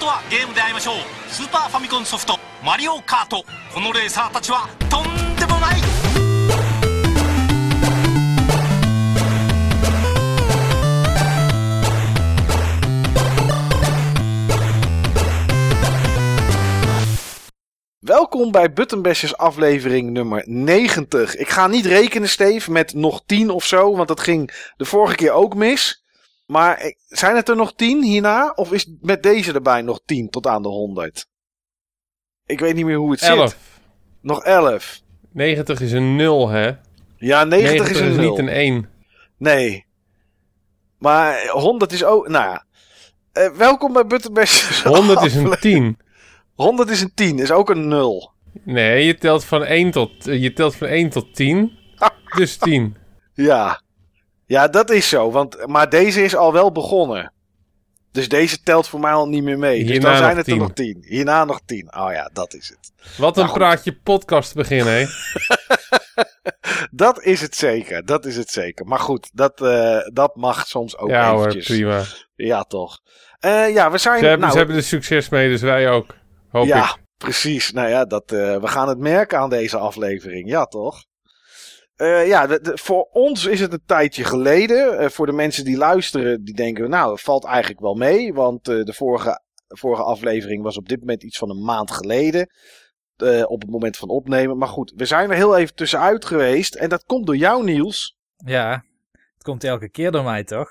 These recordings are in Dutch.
とはゲームで会いましょうスーパーファミコンソフト「マリオカート」このレーサーたちはとんでもないWelkom bij Buttonbashers aflevering nummer 90. Ik ga niet rekenen, Steve, met nog 10 of zo, want dat ging de vorige keer ook mis. Maar ik- zijn het er nog 10 hierna? Of is met deze erbij nog 10 tot aan de 100? Ik weet niet meer hoe het 11. zit. Nog 11. 90 is een 0, hè? Ja, 90, is een 0. niet een 1. Nee. Maar 100 is ook... Nou ja. Eh, welkom bij Buttonbashers 100 is een afle- 10. 100 is een 10, is ook een 0. Nee, je telt van 1 tot, eh, je telt van 1 tot 10. Dus 10. Ja. Ja, dat is zo. Want, maar deze is al wel begonnen. Dus deze telt voor mij al niet meer mee. dus Hierna dan zijn het 10. er nog 10. Hierna nog 10. Oh ja, dat is het. Wat een Nou, praatje podcast beginnen, hè? Dat is het zeker. Dat is het zeker. Maar goed, dat, eh, dat mag soms ook ja eventjes. prima. Ja, toch. Eh, ja, we zijn... Ze hebben, nou, ze hebben er succes mee, dus wij ook. Hoop ja, ik. precies. Nou ja, dat, eh, we gaan het merken aan deze aflevering. Ja, toch? Eh, ja, de- de- voor ons is het een tijdje geleden. Eh, voor de mensen die luisteren, die denken, nou, het valt eigenlijk wel mee. Want eh, de vorige, vorige aflevering was op dit moment iets van een maand geleden. op het moment van opnemen. Maar goed, we zijn er heel even tussenuit geweest. En dat komt door jou, Niels. Ja, het komt elke keer door mij, toch?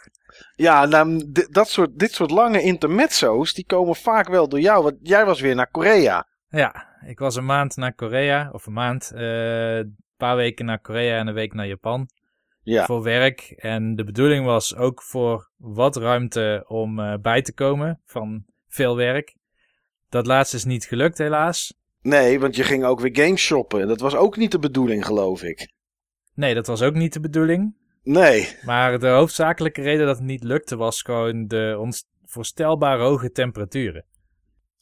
Ja, nou, dat soort, dit soort lange intermezzo's, die komen vaak wel door jou. Want jij was weer naar Korea. Ja, ik was een maand naar Korea, of een maand, paar weken naar Korea en een week naar Japan Ja, voor werk. En de bedoeling was ook voor wat ruimte om eh, bij te komen van veel werk. Dat laatste is niet gelukt, helaas. nee, want je ging ook weer games shoppen. Dat was ook niet de bedoeling, geloof ik. Nee, dat was ook niet de bedoeling. Nee. Maar de hoofdzakelijke reden dat het niet lukte was gewoon de onvoorstelbaar hoge temperaturen.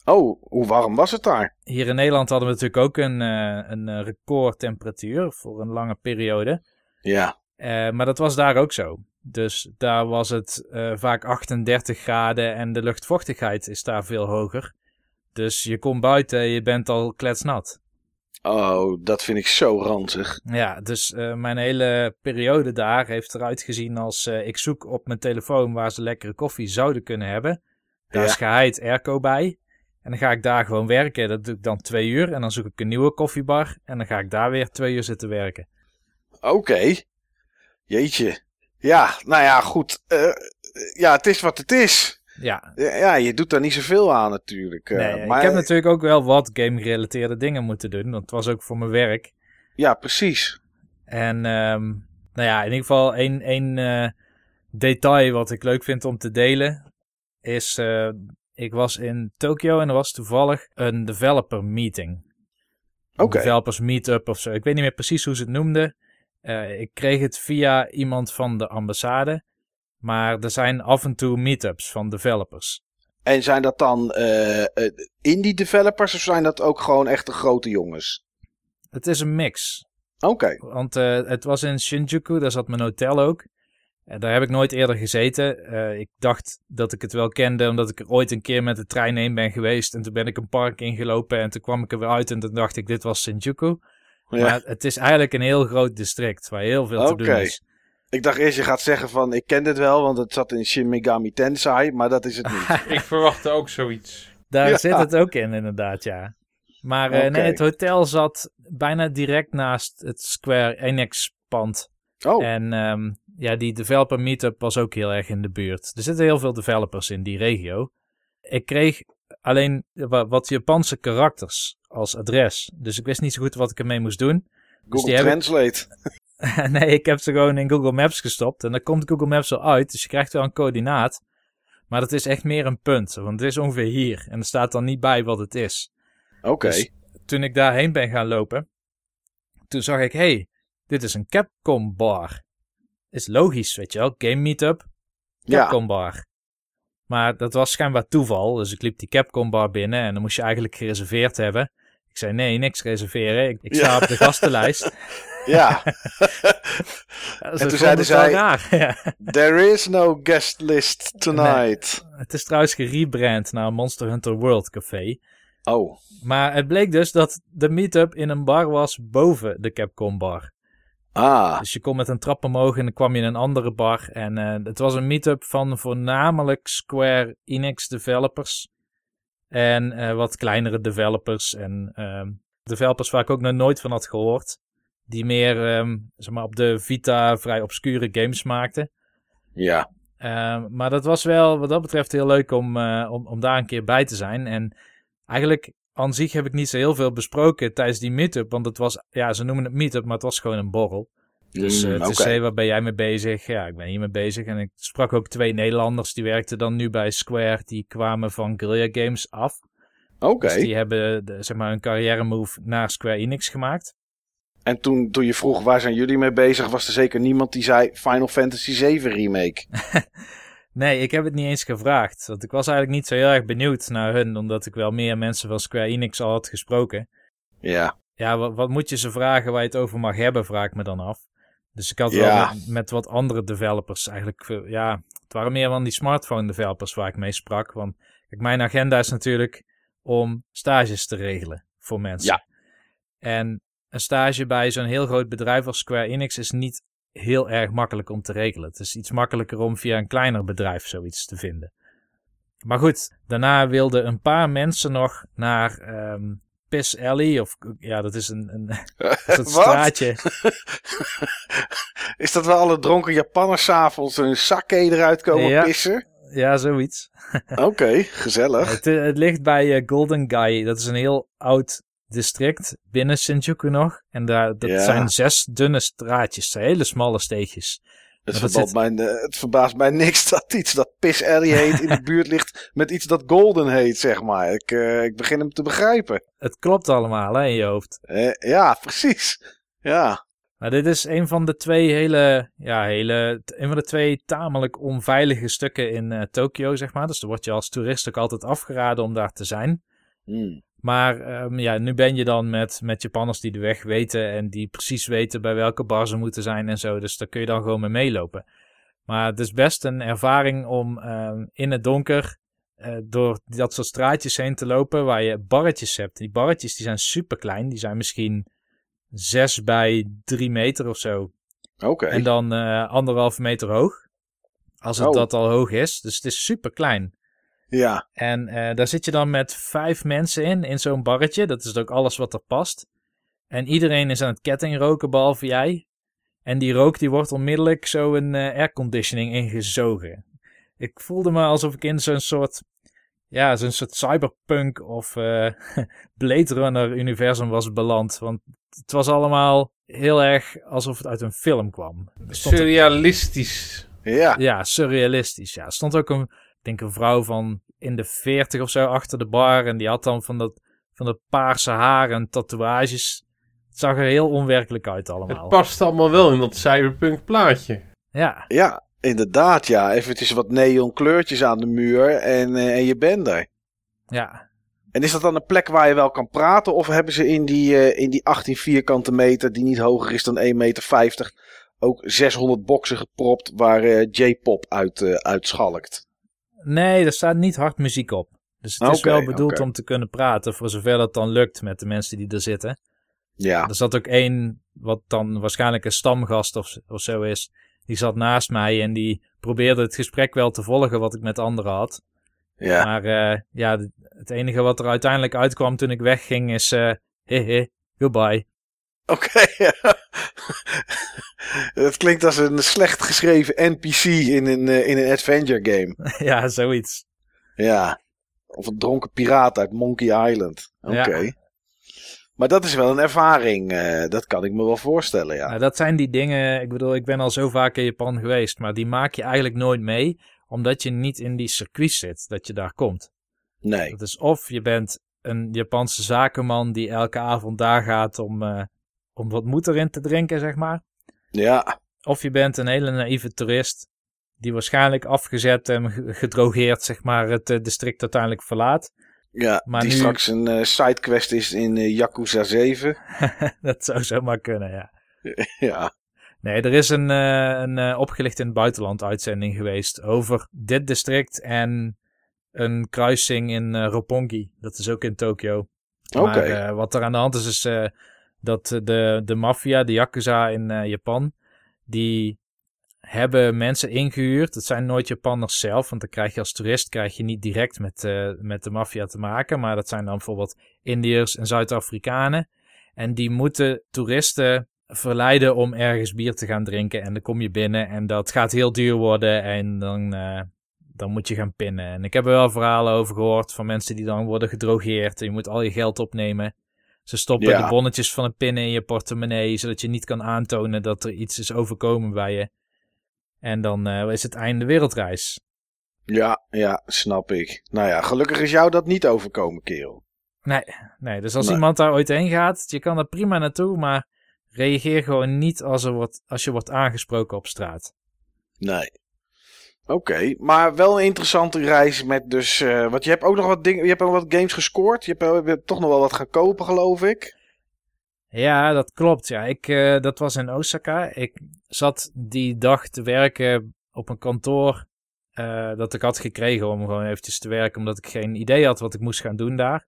Oh, hoe warm was het daar? Hier in Nederland hadden we natuurlijk ook een, eh, een eh, recordtemperatuur voor een lange periode. Ja. Eh, maar dat was daar ook zo. Dus daar was het vaak 38 graden en de luchtvochtigheid is daar veel hoger. Dus je komt buiten, je bent al kletsnat. Oh, dat vind ik zo ranzig. Ja, dus mijn hele periode daar heeft eruit gezien als ik zoek op mijn telefoon waar ze lekkere koffie zouden kunnen hebben. Daar Ja. is geheid airco bij. En dan ga ik daar gewoon werken. Dat doe ik dan twee uur. En dan zoek ik een nieuwe koffiebar. En dan ga ik daar weer twee uur zitten werken. Oké. Jeetje. Ja, nou ja, goed. Eh, ja, het is wat het is. Ja, Ja, je doet daar niet zoveel aan natuurlijk. eh, nee, maar, ik heb natuurlijk ook wel wat game-gerelateerde dingen moeten doen. Want het was ook voor mijn werk. Ja, precies. En ehm, nou ja, in ieder geval één, één eh, detail wat ik leuk vind om te delen. Is, ik was in Tokio en er was toevallig een developer meeting. Een Oké. Developers meetup of zo. Ik weet niet meer precies hoe ze het noemden. Eh, ik kreeg het via iemand van de ambassade. Maar er zijn af en toe meetups van developers. En zijn dat dan eh, eh, indie developers of zijn dat ook gewoon echte grote jongens? Het is een mix. Oké. Want het was in Shinjuku, daar zat mijn hotel ook. En daar heb ik nooit eerder gezeten. Eh, ik dacht dat ik het wel kende, omdat ik er ooit een keer met de trein heen ben geweest. En toen ben ik een park ingelopen en toen kwam ik er weer uit en toen dacht ik, dit was Shinjuku. Ja. Maar het is eigenlijk een heel groot district waar heel veel te doen is. Ik dacht eerst je gaat zeggen van ik ken dit wel, want het zat in Shin Megami Tensei, maar dat is het niet. Ik verwachtte ook zoiets. Daar Ja. zit het ook in, inderdaad, ja. Maar eh, nee, het hotel zat bijna direct naast het Square Enix pand. Oh, En ehm, ja, die developer meetup was ook heel erg in de buurt. Er zitten heel veel developers in die regio. Ik kreeg alleen wa- wat Japanse karakters als adres. Dus ik wist niet zo goed wat ik ermee moest doen. Google die hebben- Translate. nee, ik heb ze gewoon in Google Maps gestopt. En dan komt Google Maps wel uit. Dus je krijgt wel een coördinaat. Maar dat is echt meer een punt. Want het is ongeveer hier. En er staat dan niet bij wat het is. Oké. Dus toen ik daarheen ben gaan lopen, toen zag ik, hey, dit is een Capcom bar. Is logisch, weet je wel, game meetup, Ja. Capcom bar. Maar dat was schijnbaar toeval, dus ik liep die Capcom bar binnen en dan moest je eigenlijk gereserveerd hebben. Ik zei nee, niks reserveren. Ik, ik sta op de gastenlijst. Ja, En toen zeiden zij- raar. there is no guest list tonight. Het is trouwens gerebrand naar Monster Hunter World Café. Oh, Maar het bleek dus dat de meetup in een bar was boven de Capcom bar. Ah, Dus je kon met een trap omhoog en dan kwam je in een andere bar. En eh, het was een meetup van voornamelijk Square Enix developers. En eh, wat kleinere developers. En ehm, developers waar ik ook nog nooit van had gehoord. Die meer ehm, zeg maar op de Vita vrij obscure games maakten. ja. Ehm, maar dat was wel wat dat betreft heel leuk om, eh, om, om daar een keer bij te zijn. En eigenlijk aan zich heb ik niet zo heel veel besproken tijdens die meetup. Want het was, ja, ze noemen het meetup, maar het was gewoon een borrel. Dus Mm, eh, hey, waar ben jij mee bezig? Ja, ik ben hiermee bezig. En ik sprak ook twee Nederlanders, die werkten dan nu bij Square. Die kwamen van Guerrilla Games af. Oké. Dus die hebben de, zeg maar, een carrière move naar Square Enix gemaakt. En toen, toen je vroeg waar zijn jullie mee bezig, was er zeker niemand die zei Final Fantasy 7 remake. Nee, ik heb het niet eens gevraagd. Want ik was eigenlijk niet zo heel erg benieuwd naar hun. Omdat ik wel meer mensen van Square Enix al had gesproken. Ja, Ja, wat, wat moet je ze vragen waar je het over mag hebben, vraag ik me dan af. Dus ik had Ja. wel met, met wat andere developers eigenlijk... Ja, het waren meer van die smartphone developers waar ik mee sprak. Want kijk, mijn agenda is natuurlijk om stages te regelen voor mensen. Ja. En een stage bij zo'n heel groot bedrijf als Square Enix is niet heel erg makkelijk om te regelen. Het is iets makkelijker om via een kleiner bedrijf zoiets te vinden. Maar goed, daarna wilden een paar mensen nog naar ehm Piss Alley. Of ja, dat is een, een straatje. Is dat wel alle dronken Japanners s'avonds hun sake eruit komen Ja. pissen? Ja, zoiets. Oké, gezellig. Het, eh, het ligt bij eh, Golden Guy. Dat is een heel oud district binnen Shinjuku nog. En daar, dat Ja. zijn zes dunne straatjes. Hele smalle steegjes. Het, verbalt mij, het verbaast mij niks dat iets dat Piss Alley heet in de buurt ligt met iets dat Golden heet, zeg maar. Ik, eh, ik begin hem te begrijpen. Het klopt allemaal hè, in je hoofd. Eh, ja, precies. Ja, Maar dit is een van de twee hele, ja, hele, een van de twee tamelijk onveilige stukken in eh Tokio, zeg maar. Dus dan word je als toerist ook altijd afgeraden om daar te zijn. Hmm. Maar ehm, ja, nu ben je dan met, met Japanners die de weg weten en die precies weten bij welke bar ze moeten zijn en zo. Dus daar kun je dan gewoon mee meelopen. Maar het is best een ervaring om ehm, in het donker eh, door dat soort straatjes heen te lopen waar je barretjes hebt. Die barretjes die zijn super klein. Die zijn misschien 6 bij 3 meter of zo. oké. En dan eh anderhalf meter hoog. Als het Oh. dat al hoog is. Dus het is super klein. Ja, En eh, daar zit je dan met vijf mensen in, in zo'n barretje. Dat is ook alles wat er past. En iedereen is aan het kettingroken, behalve jij. En die rook die wordt onmiddellijk zo een eh, airconditioning ingezogen. Ik voelde me alsof ik in zo'n soort, ja, zo'n soort cyberpunk of eh Blade Runner universum was beland. Want het was allemaal heel erg alsof het uit een film kwam. Ook- Surrealistisch. ja. ja, surrealistisch. Ja, er stond ook een, denk een vrouw van in de 40 of zo achter de bar. En die had dan van dat, van dat paarse haar en tatoeages. Het zag er heel onwerkelijk uit allemaal. Het past allemaal wel in dat cyberpunk plaatje. Ja, Ja, inderdaad, ja. Eventjes wat neon kleurtjes aan de muur en, eh, en je bent er. ja. En is dat dan een plek waar je wel kan praten? Of hebben ze in die, eh, in die 18 vierkante meter, die niet hoger is dan 1,50 meter, ook 600 boksen gepropt waar eh, J-pop uit, eh, uitschalkt? Nee, er staat niet hard muziek op. Dus het is wel bedoeld om te kunnen praten, voor zover dat dan lukt met de mensen die er zitten. Ja, Er zat ook één, wat dan waarschijnlijk een stamgast of, of zo is. Die zat naast mij en die probeerde het gesprek wel te volgen wat ik met anderen had. ja. Maar eh, ja, het enige wat er uiteindelijk uitkwam toen ik wegging is... eh hehe, goodbye. Oké. Het klinkt als een slecht geschreven NPC in een, eh, in een adventure game. ja, zoiets. Ja. Of een dronken piraat uit Monkey Island. Oké. Ja. Maar dat is wel een ervaring. eh, dat kan ik me wel voorstellen, ja. Nou, dat zijn die dingen... Ik bedoel, ik ben al zo vaak in Japan geweest... maar die maak je eigenlijk nooit mee... omdat je niet in die circuits zit dat je daar komt. Nee. Dat is of je bent een Japanse zakenman... die elke avond daar gaat om, eh, om wat moed erin te drinken, zeg maar. Ja. Of je bent een hele naïeve toerist... die waarschijnlijk afgezet en ge- gedrogeerd, zeg maar... het eh, district uiteindelijk verlaat... Ja, Maar die nu- straks een eh, sidequest is in eh, Yakuza 7. dat zou zomaar kunnen, ja. ja. Nee, er is een, een opgelicht in het buitenland uitzending geweest over dit district en een kruising in Roppongi. Dat is ook in Tokio. Oké. Wat er aan de hand is, is dat de, de maffia, de Yakuza in eh, Japan, die hebben mensen ingehuurd. Het zijn nooit Japanners zelf, want dan krijg je als toerist krijg je niet direct met, eh, met de maffia te maken. Maar dat zijn dan bijvoorbeeld Indiërs en Zuid-Afrikanen. En die moeten toeristen verleiden om ergens bier te gaan drinken. En dan kom je binnen en dat gaat heel duur worden en dan, eh, dan moet je gaan pinnen. En ik heb er wel verhalen over gehoord van mensen die dan worden gedrogeerd. En je moet al je geld opnemen. Ze stoppen Ja. de bonnetjes van het pinnen in je portemonnee, zodat je niet kan aantonen dat er iets is overkomen bij je. En dan eh, is het einde wereldreis. Ja, ja, snap ik. Nou ja, gelukkig is jou dat niet overkomen, kerel. Nee, nee dus als Nee. iemand daar ooit heen gaat, je kan er prima naartoe, maar reageer gewoon niet als, er wordt, als je wordt aangesproken op straat. Nee. Oké, maar wel een interessante reis met dus... eh want je hebt ook nog wat dingen... Je hebt ook wat games gescoord. Je hebt, je hebt toch nog wel wat gaan kopen, geloof ik. Ja, dat klopt. Ja, ik, eh, dat was in Osaka. Ik zat die dag te werken op een kantoor eh, dat ik had gekregen om gewoon eventjes te werken, omdat ik geen idee had wat ik moest gaan doen daar.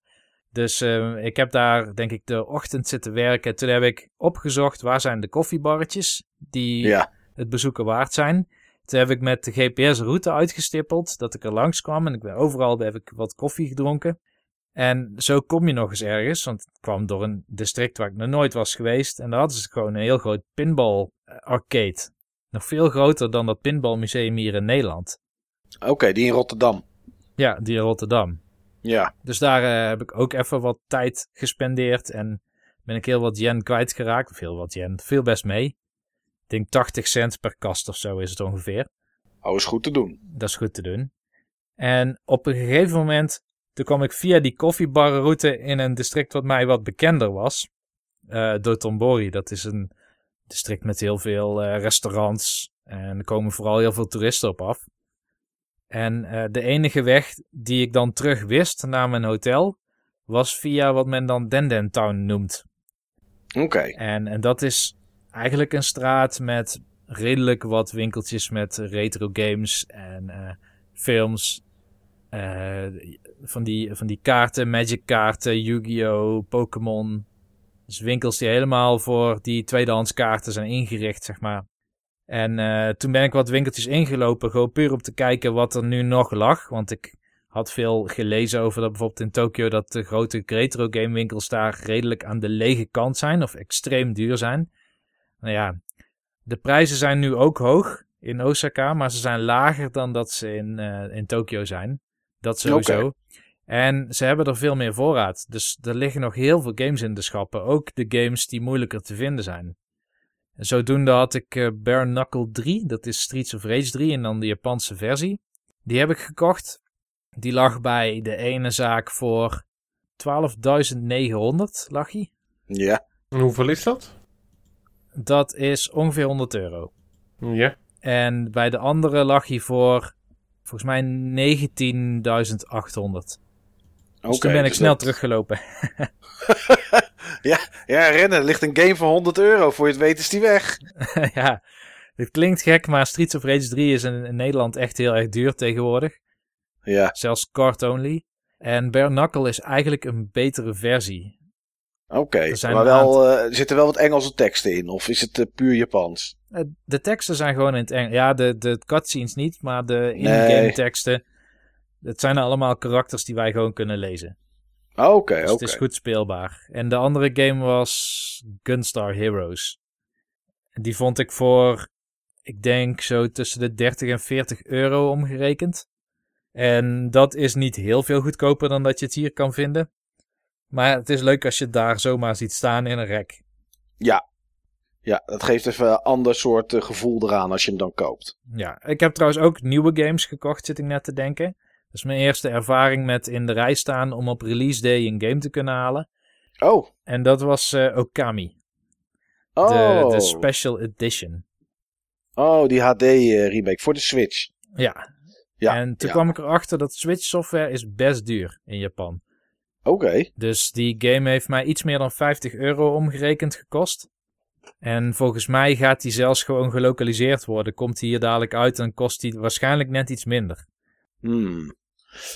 Dus eh, ik heb daar, denk ik, de ochtend zitten werken. Toen heb ik opgezocht waar zijn de koffiebarretjes die Ja. het bezoeken waard zijn. Toen heb ik met de GPS route uitgestippeld dat ik er langs kwam en ik ben overal heb ik wat koffie gedronken. En zo kom je nog eens ergens, want het kwam door een district waar ik nog nooit was geweest. En daar hadden ze gewoon een heel groot pinball eh, arcade. Nog veel groter dan dat pinballmuseum hier in Nederland. Oké, die in Rotterdam. Ja, die in Rotterdam. Ja. Dus daar eh, heb ik ook even wat tijd gespendeerd en ben ik heel wat yen kwijtgeraakt. Of heel wat yen, veel best mee. Ik denk 80 cent per kast of zo is het ongeveer. Oh, is goed te doen. Dat is goed te doen. En op een gegeven moment, toen kwam ik via die koffiebarroute in een district wat mij wat bekender was. eh Dotonbori, dat is een district met heel veel eh, restaurants. En er komen vooral heel veel toeristen op af. En eh, de enige weg die ik dan terug wist naar mijn hotel, was via wat men dan Denden Town noemt. Oké. En, en dat is eigenlijk een straat met redelijk wat winkeltjes met retro games en eh, films. Eh, van, die, van die kaarten, Magic kaarten, Yu-Gi-Oh!, Pokémon. Dus winkels die helemaal voor die tweedehands kaarten zijn ingericht, zeg maar. En eh, toen ben ik wat winkeltjes ingelopen, gewoon puur om te kijken wat er nu nog lag. Want ik had veel gelezen over dat bijvoorbeeld in Tokio dat de grote retro game winkels daar redelijk aan de lege kant zijn of extreem duur zijn. Nou ja, de prijzen zijn nu ook hoog in Osaka, maar ze zijn lager dan dat ze in, eh, in Tokio zijn. Dat sowieso. En ze hebben er veel meer voorraad. Dus er liggen nog heel veel games in de schappen. Ook de games die moeilijker te vinden zijn. En zodoende had ik eh Bare Knuckle 3. Dat is Streets of Rage 3 en dan de Japanse versie. Die heb ik gekocht. Die lag bij de ene zaak voor 12.900 lag hij. Ja. En hoeveel is dat? Dat is ongeveer 100 euro. Ja. En bij de andere lag hij voor volgens mij 19.800. Dus Oké. toen ben ik dus snel dat- teruggelopen. Ja, rennen. Er ligt een game van 100 euro. Voor je het weet is die weg. ja, dit klinkt gek, maar Streets of Rage 3 is in, in Nederland echt heel erg duur tegenwoordig. Ja. Zelfs card only. En Bare Knuckle is eigenlijk een betere versie. Oké. Maar wel, eh, zitten wel wat Engelse teksten in. Of is het eh, puur Japans? Eh, De teksten zijn gewoon in het Engels. Ja, de, de cutscenes niet, maar de in-game Nee. teksten. Het zijn allemaal karakters die wij gewoon kunnen lezen. Oké, oké. Dus het is goed speelbaar. En de andere game was Gunstar Heroes. Die vond ik voor, ik denk zo tussen de 30 en 40 euro omgerekend. En dat is niet heel veel goedkoper dan dat je het hier kan vinden. Maar het is leuk als je het daar zomaar ziet staan in een rek. Ja, dat geeft even een ander soort eh, gevoel eraan als je hem dan koopt. Ja, ik heb trouwens ook nieuwe games gekocht, zit ik net te denken. Dat is mijn eerste ervaring met in de rij staan om op release day een game te kunnen halen. Oh. En dat was eh, Okami, Oh. de, de special edition. oh, die HD eh, remake voor de Switch. Ja, Ja. en toen ja. kwam ik erachter dat Switch software is best duur in Japan. Oké. Dus die game heeft mij iets meer dan 50 euro omgerekend gekost. En volgens mij gaat die zelfs gewoon gelokaliseerd worden. Komt die hier dadelijk uit en kost die waarschijnlijk net iets minder. Hmm.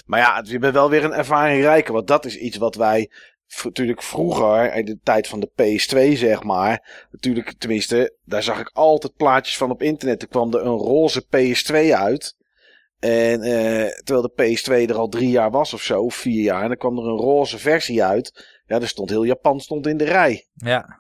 Maar ja, je bent wel weer een ervaring rijker. Want dat is iets wat wij natuurlijk vroeger, in de tijd van de PS2 zeg maar. Natuurlijk, tenminste, daar zag ik altijd plaatjes van op internet. Er kwam er een roze PS2 uit. En eh, terwijl de PS2 er al drie jaar was of zo, of vier jaar. En dan kwam er een roze versie uit. Ja, er stond heel Japan stond in de rij. Ja,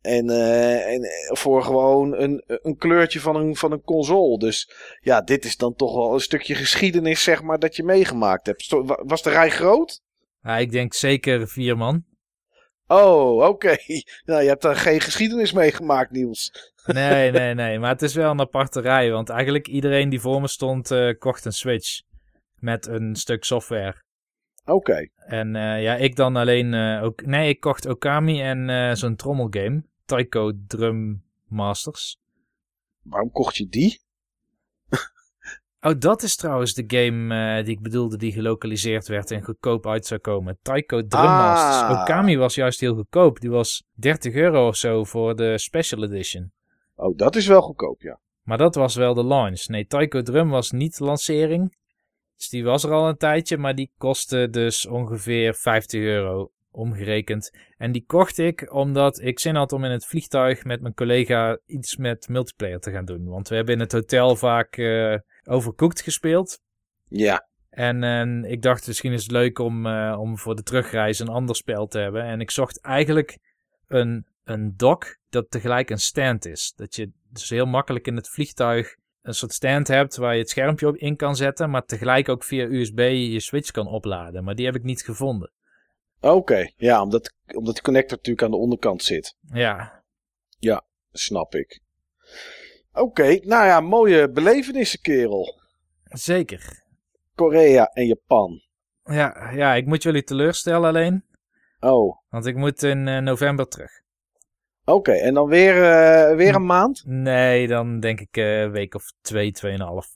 En, eh, en eh, voor gewoon een, een kleurtje van een, van een console. Dus ja, dit is dan toch wel een stukje geschiedenis, zeg maar, dat je meegemaakt hebt. Was de rij groot? Ja, ik denk zeker vier man. Oh, oké. Nou, je hebt daar geen geschiedenis meegemaakt, Niels. Nee, nee, nee. Maar het is wel een aparte rij. Want eigenlijk iedereen die voor me stond, eh, kocht een Switch. Met een stuk software. Oké. En eh, ja, ik dan alleen eh, ook. Nee, ik kocht Okami en zo'n trommelgame. Taiko Drum Masters. Waarom kocht je die? Oh, dat is trouwens de game eh, die ik bedoelde die gelokaliseerd werd en goedkoop uit zou komen. Taiko Drum Masters. Ah. Okami was juist heel goedkoop. Die was 30 euro of zo voor de Special Edition. Oh, dat is wel goedkoop, ja. Maar dat was wel de launch. Nee, Taiko Drum was niet de lancering. Dus die was er al een tijdje, maar die kostte dus ongeveer 50 euro omgerekend. En die kocht ik omdat ik zin had om in het vliegtuig met mijn collega iets met multiplayer te gaan doen. Want we hebben in het hotel vaak eh overcooked gespeeld. Ja. En, en ik dacht, misschien is het leuk om, eh, om voor de terugreis een ander spel te hebben. En ik zocht eigenlijk een, een dock dat tegelijk een stand is. Dat je dus heel makkelijk in het vliegtuig een soort stand hebt waar je het schermpje op in kan zetten. Maar tegelijk ook via USB je Switch kan opladen. Maar die heb ik niet gevonden. Oké. Ja, omdat, omdat de connector natuurlijk aan de onderkant zit. Ja, Snap ik. Oké, nou ja, mooie belevenissen, kerel. zeker. Korea en Japan. Ja, ja, ik moet jullie teleurstellen alleen. Oh, Want ik moet in eh, november terug. oké. En dan weer, eh, weer een maand? Nee, dan denk ik eh, een week of twee, tweeënhalf.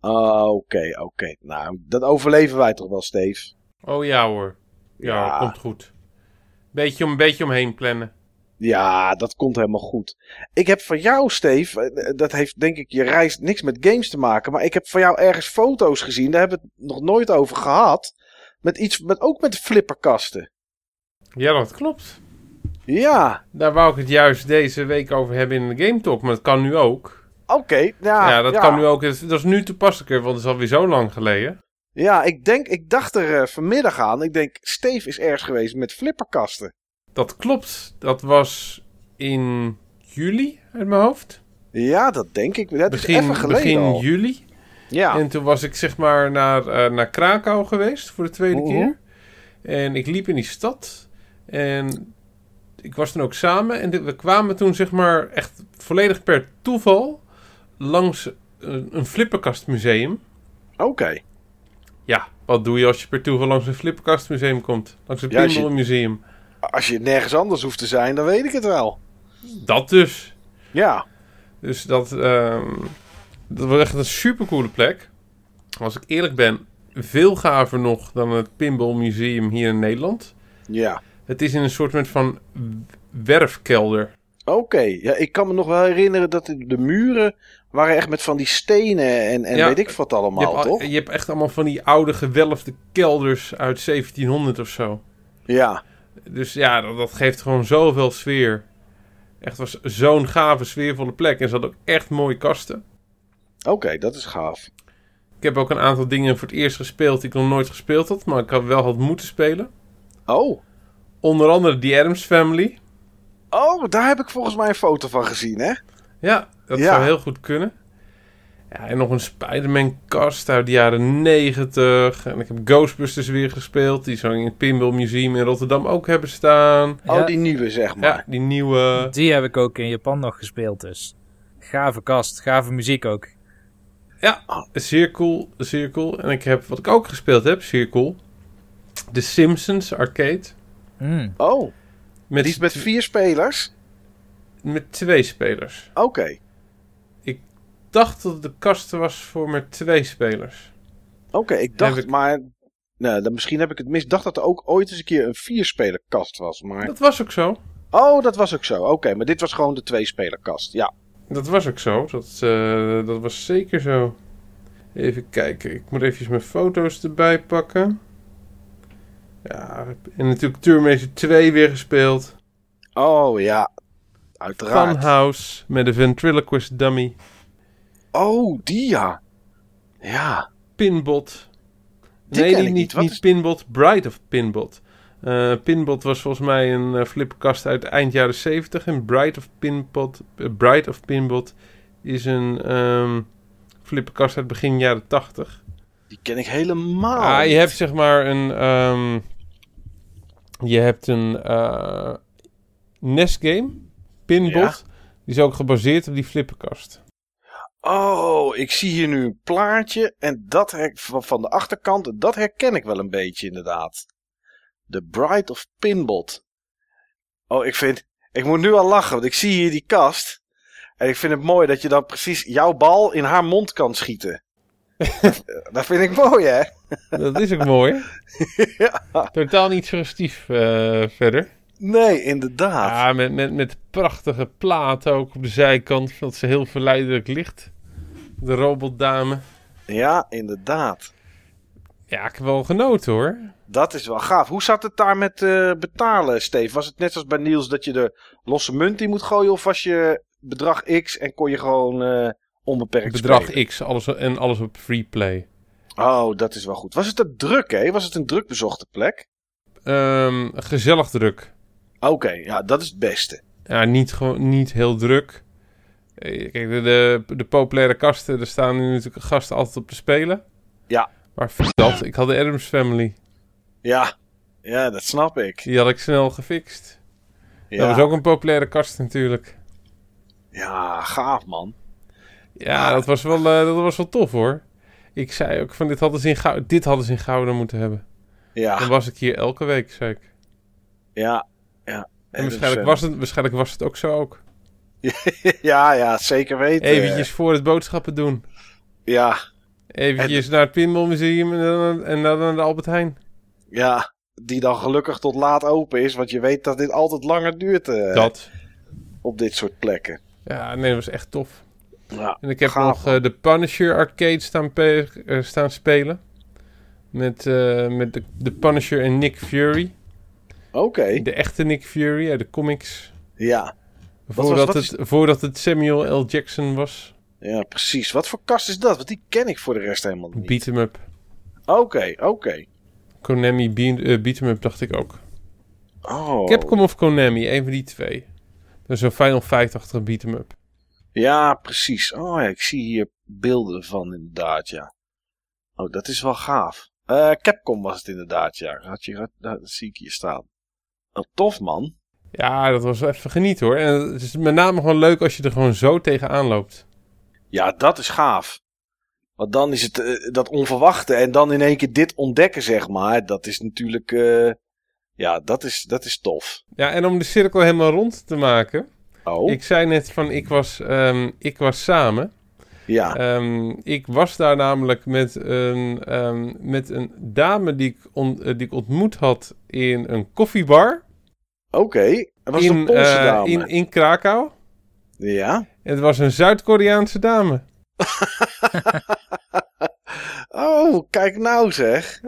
Ah, Oké, oké. Nou, dat overleven wij toch wel, Steve? Oh ja hoor. Ja, Ja. komt goed. Beetje om, beetje omheen plannen. Ja, dat komt helemaal goed. Ik heb van jou, Steve, eh, dat heeft denk ik je reis niks met games te maken, maar ik heb van jou ergens foto's gezien, daar hebben we het nog nooit over gehad. Met iets, met, ook met flipperkasten. Ja, dat klopt. Ja, Daar wou ik het juist deze week over hebben in de Game Talk. Maar dat kan nu ook. oké. ja, ja, dat kan nu ook. Dat dat is nu toepasselijker, want het is alweer zo lang geleden. Ja, ik denk, ik dacht er eh, vanmiddag aan. Ik denk, Steve is ergens geweest met flipperkasten. Dat klopt. Dat was in juli uit mijn hoofd. Ja, dat denk ik. Dat is Begin, even geleden begin al. juli. Ja. En toen was ik zeg maar naar, eh, naar Krakau geweest voor de tweede Mhm. keer. En ik liep in die stad. En ik was toen ook samen. En we kwamen toen zeg maar echt volledig per toeval langs een, een flipperkastmuseum. Oké. Ja, wat doe je als je per toeval langs een flipperkastmuseum komt? Langs een Ja, als je- pinballmuseum. Als je nergens anders hoeft te zijn, dan weet ik het wel. Dat dus. Ja. Dus dat, ehm, dat was echt een supercoole plek. Als ik eerlijk ben, veel gaver nog dan het Pinball Museum hier in Nederland. Ja. Het is in een soort van werfkelder. Oké. Ja, ik kan me nog wel herinneren dat de muren waren echt met van die stenen en, en Ja. weet ik wat Je allemaal, hebt, al- toch? je hebt echt allemaal van die oude gewelfde kelders uit 1700 of zo. Ja. Dus ja, dat, dat geeft gewoon zoveel sfeer. Echt was zo'n gave, sfeervolle plek. En ze hadden ook echt mooie kasten. Oké, dat is gaaf. Ik heb ook een aantal dingen voor het eerst gespeeld die ik nog nooit gespeeld had. Maar ik had wel had moeten spelen. Oh. Onder andere The Addams Family. Oh, daar heb ik volgens mij een foto van gezien, hè? Ja, dat Ja. zou heel goed kunnen. Ja, en nog een Spider-Man kast uit de jaren 90. En ik heb Ghostbusters weer gespeeld. Die zo in het Pinball Museum in Rotterdam ook hebben staan. Oh, Ja. die nieuwe, zeg maar. Ja, die nieuwe. Die heb ik ook in Japan nog gespeeld dus. Gave kast, gave muziek ook. Ja, zeer cool, zeer cool. En ik heb, wat ik ook gespeeld heb, zeer cool. The Simpsons Arcade. Mm. Oh, Met, die is met vier spelers? met twee spelers. Oké. Dacht dat de kast was voor met twee spelers. Oké, ik dacht, ik- maar Nou, dan, misschien heb ik het mis. Dacht dat er ook ooit eens een keer een vierspelerkast was. Maar... Dat was ook zo. Oh, dat was ook zo. Oké, maar dit was gewoon de tweespelerkast. Ja. Dat was ook zo. Dat, eh, dat was zeker zo. Even kijken. Ik moet even mijn foto's erbij pakken. Ja, en natuurlijk Terminator 2 weer gespeeld. Oh ja, uiteraard. Funhouse met de ventriloquist dummy. Oh, die ja. Ja. Pinbot. Die nee, niet, ik niet, niet. Wat niet is- Pinbot, Bride of Pinbot. Eh, Pinbot was volgens mij een eh, flipperkast uit eind jaren 70. En Bride of Pinbot, eh, Bride of Pinbot is een flipperkast uit begin jaren 80. Die ken ik helemaal. Ah, je hebt zeg maar een. ehm, je hebt een NES game, Pinbot. Ja. Die is ook gebaseerd op die flipperkast. Oh, ik zie hier nu een plaatje. En dat her- van de achterkant, dat herken ik wel een beetje inderdaad. The Bride of Pinbot. Oh, ik vind... Ik moet nu al lachen, want ik zie hier die kast. En ik vind het mooi dat je dan precies jouw bal in haar mond kan schieten. dat vind ik mooi, hè? Dat is ook mooi. ja. Totaal niet suggestief eh, verder. Nee, inderdaad. Ja, met, met, met prachtige platen ook op de zijkant. Dat ze heel verleidelijk ligt. De robotdame. Ja, inderdaad. Ja, ik heb wel genoten hoor. Dat is wel gaaf. Hoe zat het daar met eh, betalen, Steve? Was het net zoals bij Niels dat je de losse munt in moet gooien? Of was je bedrag X en kon je gewoon eh, onbeperkt Bedrag spelen? X alles, en alles op free play. Oh, dat is wel goed. Was het er druk, hè? Was het een druk bezochte plek? Ehm, gezellig druk. Oké, ja, dat is het beste. Ja, niet, gewoon, niet heel druk. Eh, Kijk, de, de, de populaire kasten, daar staan nu natuurlijk gasten altijd op te spelen. Ja. Maar dat, ik had de Adams Family. Ja, ja dat snap ik. Die had ik snel gefixt. Ja, Dat was ook een populaire kast natuurlijk. ja gaaf, man. Ja, dat was wel, eh, dat was wel tof hoor. Ik zei ook van dit hadden ze in, Gou- dit hadden ze in Gouden moeten hebben. Dan Ja, was ik hier elke week, zei ik. ja. En waarschijnlijk was, het, waarschijnlijk was het ook zo ook. ja, ja, zeker weten. Eventjes voor het boodschappen doen. Ja, Eventjes naar het Pinballmuseum en dan, en dan naar de Albert Heijn. ja, die dan gelukkig tot laat open is. Want je weet dat dit altijd langer duurt eh, Dat. op dit soort plekken. Ja, nee, dat was echt tof. Ja, En ik heb Gaaf, nog eh, de Punisher arcade staan, eh, staan spelen. Met, met de, de Punisher en Nick Fury. Oké. De echte Nick Fury uit de comics. Ja. Voordat, het, voordat het Samuel L. Jackson was. Ja, precies. Wat voor kast is dat? Want die ken ik voor de rest helemaal niet. Beat 'em up. Oké, oké. Konami Be eh, Beat 'em up dacht ik ook. Oh. Capcom of Konami, een van die twee. Dat is een Final Fight-achtige Beat 'em up. Ja, precies. Oh ja, ik zie hier beelden van inderdaad, ja. Oh, dat is wel gaaf. Eh, Capcom was het inderdaad, ja. Had je, dat zie ik hier staan. Tof man. Ja, dat was even genieten hoor. En het is met name gewoon leuk als je er gewoon zo tegenaan loopt. Ja, dat is gaaf. Want dan is het eh, dat onverwachte en dan in één keer dit ontdekken, zeg maar. Dat is natuurlijk, eh, ja, dat is, dat is tof. Ja, en om de cirkel helemaal rond te maken. Oh, Ik zei net van ik was, ehm, ik was samen. Ja. Ehm, ik was daar namelijk met een, ehm, met een dame die ik, on- eh, die ik ontmoet had in een koffiebar. Oké. Dat was een Poolse eh, dame. in, in Krakau. Ja. En het was een Zuid-Koreaanse dame. Oh, kijk nou zeg.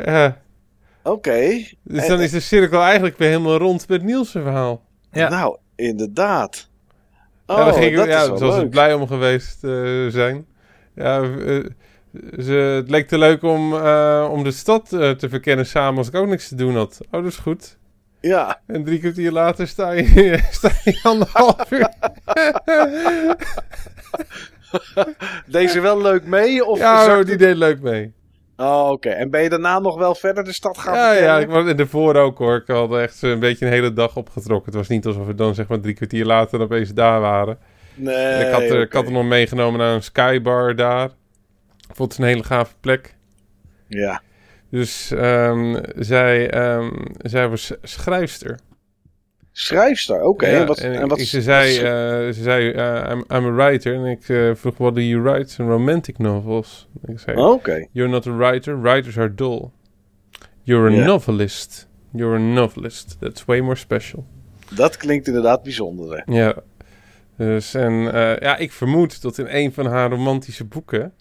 Oké. dus En- dan is de cirkel eigenlijk weer helemaal rond met Niels' verhaal. Ja. Nou, inderdaad. Oh, ja, daar ging ik, dat ja, is wel ik leuk. blij om geweest eh, zijn. Ja, eh, ze, het leek te leuk om, eh, om de stad eh, te verkennen samen als ik ook niks te doen had. Oh, dat is goed. Ja, En drie kwartier later sta je, sta je anderhalf uur. deze wel leuk mee? Of ja, hoor, die deed leuk mee. Oh, oké. En ben je daarna nog wel verder de stad gaan Ja, ja, ik was en daarvoor ook hoor. Ik had echt een beetje een hele dag opgetrokken. Het was niet alsof we dan zeg maar drie kwartier later opeens daar waren. Nee, ik had, er, ik had hem nog meegenomen naar een skybar daar. Ik vond het een hele gave plek. Ja. Dus ehm, zij, ehm, zij was schrijfster. Schrijfster, oké. Ja, en wat, en en wat, ik- ze zei, wat- eh, ze zei eh, I'm, I'm a writer. En ik eh, vroeg, what do you write? Romantic novels. En ik zei, Oké. you're not a writer. Writers are dull. You're a novelist. You're a novelist. That's way more special. Dat klinkt inderdaad bijzonder. Ja. Dus, en eh, ja, ik vermoed dat in een van haar romantische boeken...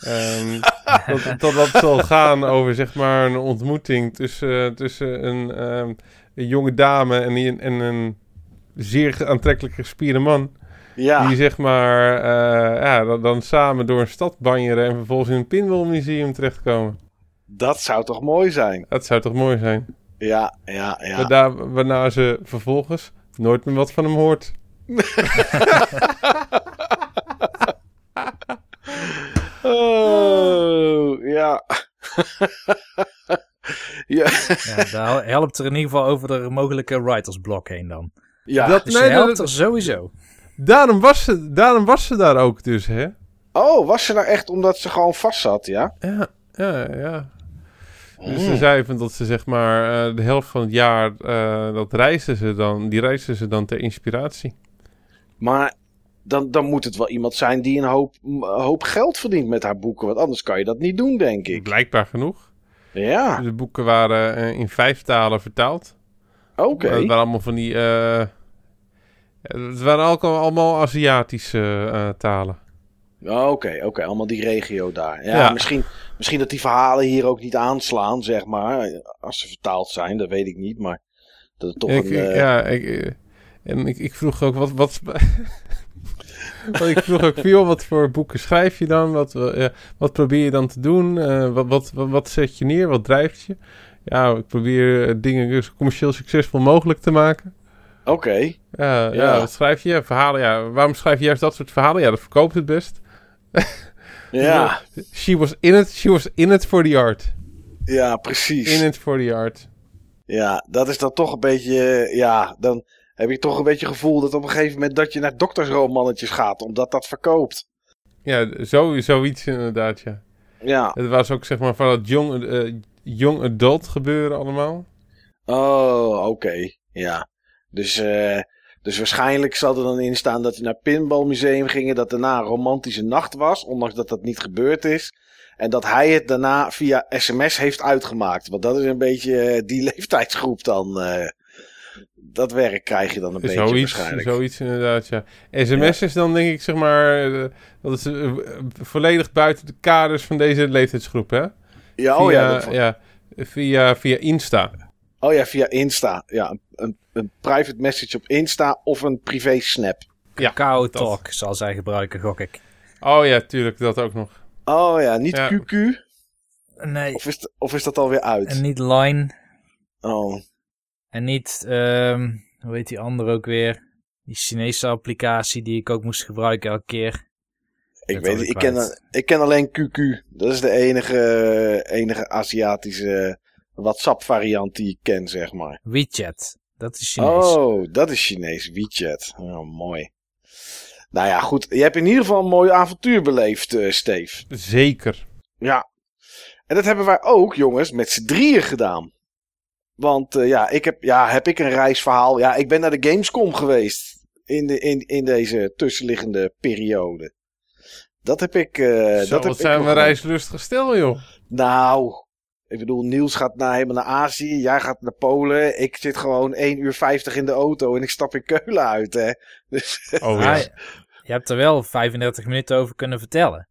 ehm, dat, dat dat zal gaan over, zeg maar, een ontmoeting tussen, tussen een, ehm, een jonge dame en, die- en een zeer aantrekkelijk gespierde man. Ja, Die, zeg maar, eh, ja, dan, dan samen door een stad banjeren en vervolgens in een pinballmuseum terechtkomen. dat zou toch mooi zijn? Dat zou toch mooi zijn? Ja, ja, ja. Waarna, waarna ze vervolgens nooit meer wat van hem hoort. Oh, ja. ja. Ja, daar helpt er in ieder geval over de mogelijke writersblok heen dan. ja. Dat- Dus Nee, nee, helpt dat- er sowieso. Daarom was, ze, daarom was ze daar ook dus, hè? Oh, was ze nou echt omdat ze gewoon vast zat, ja? Ja, ja, ja. Dus Hmm. ze zei van dat ze zeg maar eh, de helft van het jaar, eh, dat reisden ze dan, die reisden ze dan ter inspiratie. Maar dan, dan moet het wel iemand zijn die een hoop, een hoop geld verdient met haar boeken. Want anders kan je dat niet doen, denk ik. Blijkbaar genoeg. Ja, De boeken waren eh, in vijf talen vertaald. oké. Het waren allemaal van die, eh, het waren ook allemaal Aziatische eh, talen. Oké, oké. Allemaal die regio daar. Ja, Ja. Misschien, misschien dat die verhalen hier ook niet aanslaan, zeg maar. Als ze vertaald zijn, dat weet ik niet. Maar dat het toch ik, een... ik- Ja, ik, en ik, ik vroeg ook wat. wat ik vroeg ook veel, wat voor boeken schrijf je dan? Wat, eh, wat probeer je dan te doen? Eh, wat, wat, wat, wat zet je neer? Wat drijft je? Ja, ik probeer eh, dingen zo commercieel succesvol mogelijk te maken. Oké. Ja, ja. Ja. wat schrijf je? Verhalen, ja. Waarom schrijf je juist dat soort verhalen? Ja, dat verkoopt het best. Ja, She was in it, she was in it for the art. ja, precies. In it for the art. Ja, dat is dan toch een beetje... Ja, dan heb je toch een beetje het gevoel dat op een gegeven moment... dat je naar doktersromannetjes gaat, omdat dat verkoopt. Ja, zo, zoiets inderdaad, ja. Ja. Het was ook zeg maar van het young, eh, young adult gebeuren allemaal. Oh, oké. Ja. Dus, eh, dus waarschijnlijk zal er dan in staan dat we naar Pinballmuseum gingen. Dat daarna een romantische nacht was. Ondanks dat dat niet gebeurd is. En dat hij het daarna via sms heeft uitgemaakt. Want dat is een beetje eh, die leeftijdsgroep dan. eh, dat werk krijg je dan een beetje Zoiets, waarschijnlijk. zoiets inderdaad, ja. SMS is dan denk ik zeg maar, eh, dat is eh, volledig buiten de kaders van deze leeftijdsgroep, hè? Ja, oh, via, ja, dat- ja, via, via Insta. oh ja, via Insta. Ja, een, een, private message op Insta of een privé snap. Ja, dat. Talk zal zij gebruiken, gok ik. Oh ja, tuurlijk, dat ook nog. Oh ja, niet Ja. QQ. Nee, Of is, of is dat alweer uit? en niet Line. Oh, En niet, ehm, hoe heet die andere ook weer? Die Chinese applicatie die ik ook moest gebruiken elke keer. Ik Dat weet ik ken, ik ken alleen QQ. Dat is de enige, enige Aziatische WhatsApp variant die ik ken, zeg maar. WeChat, dat is Chinees. Oh, dat is Chinees, WeChat. Oh, mooi. Nou ja, goed. Je hebt in ieder geval een mooi avontuur beleefd, eh Steve. Zeker. Ja. En dat hebben wij ook, jongens, met z'n drieën gedaan. Want eh, ja, ik heb, ja, heb ik een reisverhaal. Ja, ik ben naar de Gamescom geweest. In, de, in, in deze tussenliggende periode. Dat heb ik. eh Zo, dat heb wat ik zijn nog we reislustig stel, joh. Nou, ik bedoel, Niels gaat naar, helemaal naar Azië. Jij gaat naar Polen. Ik zit gewoon 1 uur 50 in de auto en ik stap in Keulen uit, hè. Dus, Oh ja. je hebt er wel 35 minuten over kunnen vertellen.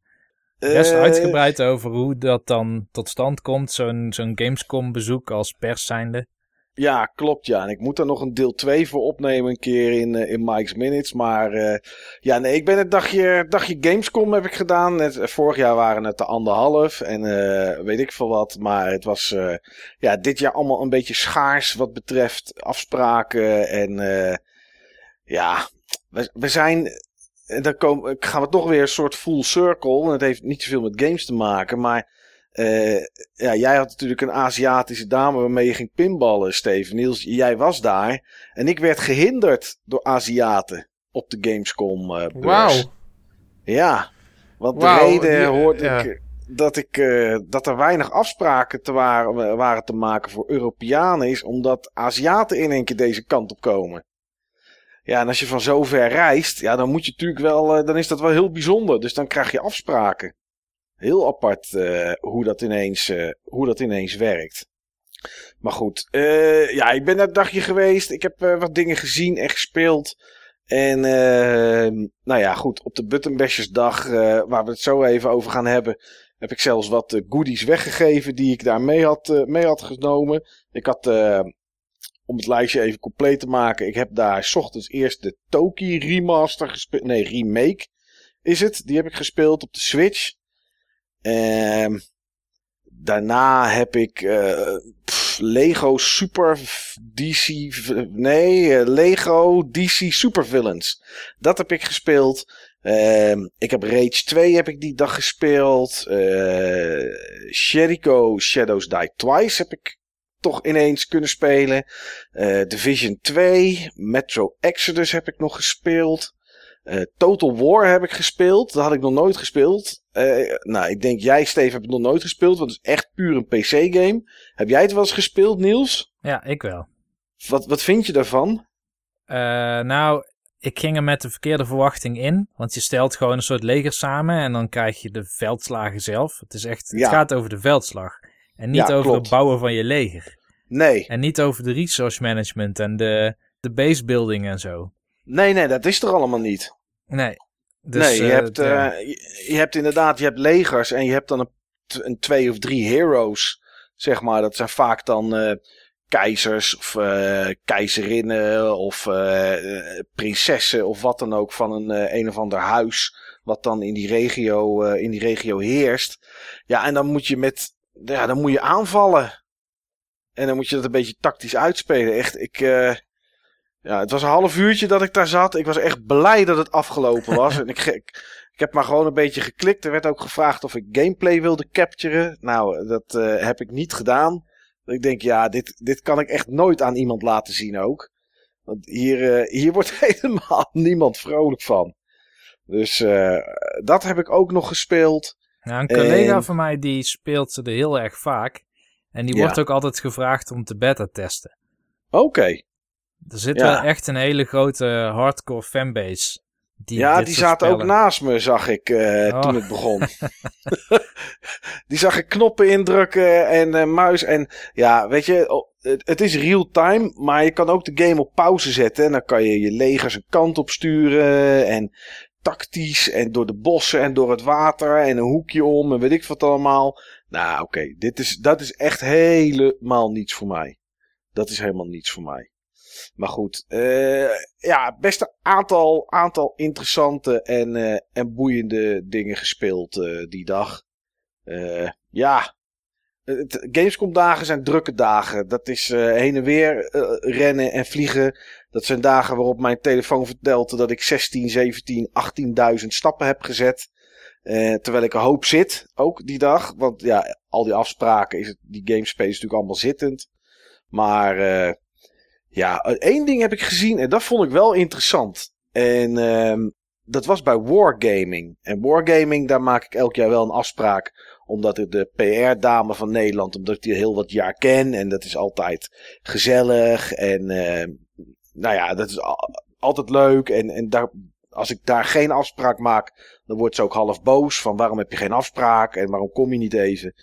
Best eh, uitgebreid over hoe dat dan tot stand komt, zo'n zo'n Gamescom bezoek als pers zijnde. Ja, klopt ja. En ik moet er nog een deel 2 voor opnemen een keer in, eh, in Mike's Minutes. Maar eh, ja, nee, ik ben het dagje, dagje Gamescom heb ik gedaan. Net, vorig jaar waren het de anderhalf en weet ik veel wat. Maar het was ja, dit jaar allemaal een beetje schaars wat betreft afspraken. En ja, we, we zijn... En dan komen, gaan we toch weer een soort full circle. En het heeft niet zoveel met games te maken, maar... eh, ja, jij had natuurlijk een Aziatische dame waarmee je ging pinballen, Steven. Niels, jij was daar. En ik werd gehinderd door Aziaten op de Gamescom eh beurs. Wauw. Ja, want de reden die- hoorde ja. ik dat, ik eh, dat er weinig afspraken te waren, waren te maken voor Europeanen is omdat Aziaten in één keer deze kant op komen. Ja, en als je van zo ver reist, ja, dan moet je natuurlijk wel, eh, dan is dat wel heel bijzonder. Dus dan krijg je afspraken. Heel apart eh, hoe, dat ineens, eh, hoe dat ineens werkt. Maar goed, ja, ik ben een dagje geweest. Ik heb wat dingen gezien en gespeeld. En nou ja, goed, op de Buttonbashers-dag, waar we het zo even over gaan hebben, heb ik zelfs wat goodies weggegeven die ik daar mee had, mee had genomen. Ik had, om het lijstje even compleet te maken, ik heb daar 's ochtends eerst de Toki remaster gespeeld. Nee, remake is het. Die heb ik gespeeld op de Switch. Ehm daarna heb ik eh, Lego Super DC. Nee, eh, Lego DC Super Villains. Dat heb ik gespeeld. Ehm, ik heb Rage 2 heb ik die dag gespeeld. Eh Jericho Shadows Die Twice heb ik toch ineens kunnen spelen. Eh, Division 2. Metro Exodus heb ik nog gespeeld. Eh, Total War heb ik gespeeld. Dat had ik nog nooit gespeeld. Eh, nou, ik denk jij, Steve, hebt het nog nooit gespeeld. Want het is echt puur een PC-game. Heb jij het wel eens gespeeld, Niels? Ja, ik wel. Wat, wat vind je daarvan? Eh, nou, ik ging er met de verkeerde verwachting in. Want je stelt gewoon een soort leger samen en dan krijg je de veldslagen zelf. Het, is echt, het Ja. gaat over de veldslag. En niet Ja, over klopt. het bouwen van je leger. Nee. En niet over de resource management en de, de base building en zo. Nee, nee, dat is er allemaal niet. Nee. Dus, nee, je, eh, hebt, eh, je, je hebt inderdaad, je hebt legers en je hebt dan een, een twee of drie heroes, zeg maar. Dat zijn vaak dan eh, keizers of keizerinnen of prinsessen of wat dan ook van een een of ander huis. Wat dan in die regio, in die regio heerst. Ja, en dan moet je met, ja, dan moet je aanvallen. En dan moet je dat een beetje tactisch uitspelen. Echt, ik, eh, ja, het was een half uurtje dat ik daar zat. Ik was echt blij dat het afgelopen was. en ik, ik, ik heb maar gewoon een beetje geklikt. Er werd ook gevraagd of ik gameplay wilde capturen. Nou, dat eh, heb ik niet gedaan. Ik denk, ja, dit, dit kan ik echt nooit aan iemand laten zien ook. Want hier, eh, hier wordt helemaal niemand vrolijk van. Dus dat heb ik ook nog gespeeld. Nou, een collega en- van mij die speelt ze er heel erg vaak. En die Ja. wordt ook altijd gevraagd om te beta testen. Oké. Er zit Ja. wel echt een hele grote hardcore fanbase. Die ja, die zaten ook naast me, zag ik eh, Oh. toen het begon. die zag ik knoppen indrukken en eh, muis. En ja, weet je, oh, het, het is real time, maar je kan ook de game op pauze zetten. En dan kan je je legers een kant op sturen. En tactisch en door de bossen en door het water en een hoekje om en weet ik wat allemaal. Nou, oké, dit is dat is echt helemaal niets voor mij. Dat is helemaal niets voor mij. Maar goed, eh, ja, best een aantal, aantal interessante en, eh, en boeiende dingen gespeeld eh, die dag. Ja, Gamescom dagen zijn drukke dagen. Dat is heen en weer rennen en vliegen. Dat zijn dagen waarop mijn telefoon vertelt dat ik 16, 17, 18.000 stappen heb gezet. Eh, terwijl ik een hoop zit, ook die dag. Want ja, al die afspraken, is het, die gamespace natuurlijk allemaal zittend. Maar eh, ja, één ding heb ik gezien en dat vond ik wel interessant. En ehm, dat was bij Wargaming. En Wargaming, daar maak ik elk jaar wel een afspraak. Omdat ik de PR-dame van Nederland, omdat ik die heel wat jaar ken. En dat is altijd gezellig. En ehm, nou ja, dat is al- altijd leuk. En, en daar, als ik daar geen afspraak maak, dan wordt ze ook half boos. Van waarom heb je geen afspraak en waarom kom je niet even?